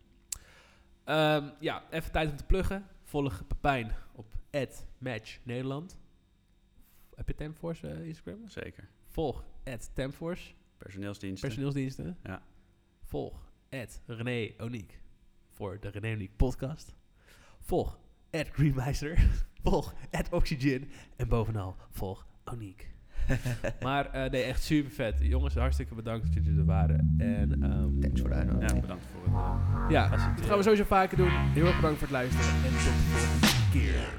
Ehm, ja, even tijd om te pluggen. Volg Pepijn op @matchnederland. Heb je Temforce eh, Instagram? Zeker. Volg Temforce Personeelsdiensten. personeelsdiensten. Ja. Volg René Oniek voor de René Oniek podcast. Volg Greenmeister. volg Oxygen. En bovenal volg Oniek. maar eh, nee, echt super vet. Jongens, hartstikke bedankt dat jullie er waren. En, ehm, Thanks voor de. Ja, bedankt voor het eh, Ja, dat gaan we sowieso vaker doen. Heel erg bedankt voor het luisteren. En tot de volgende keer.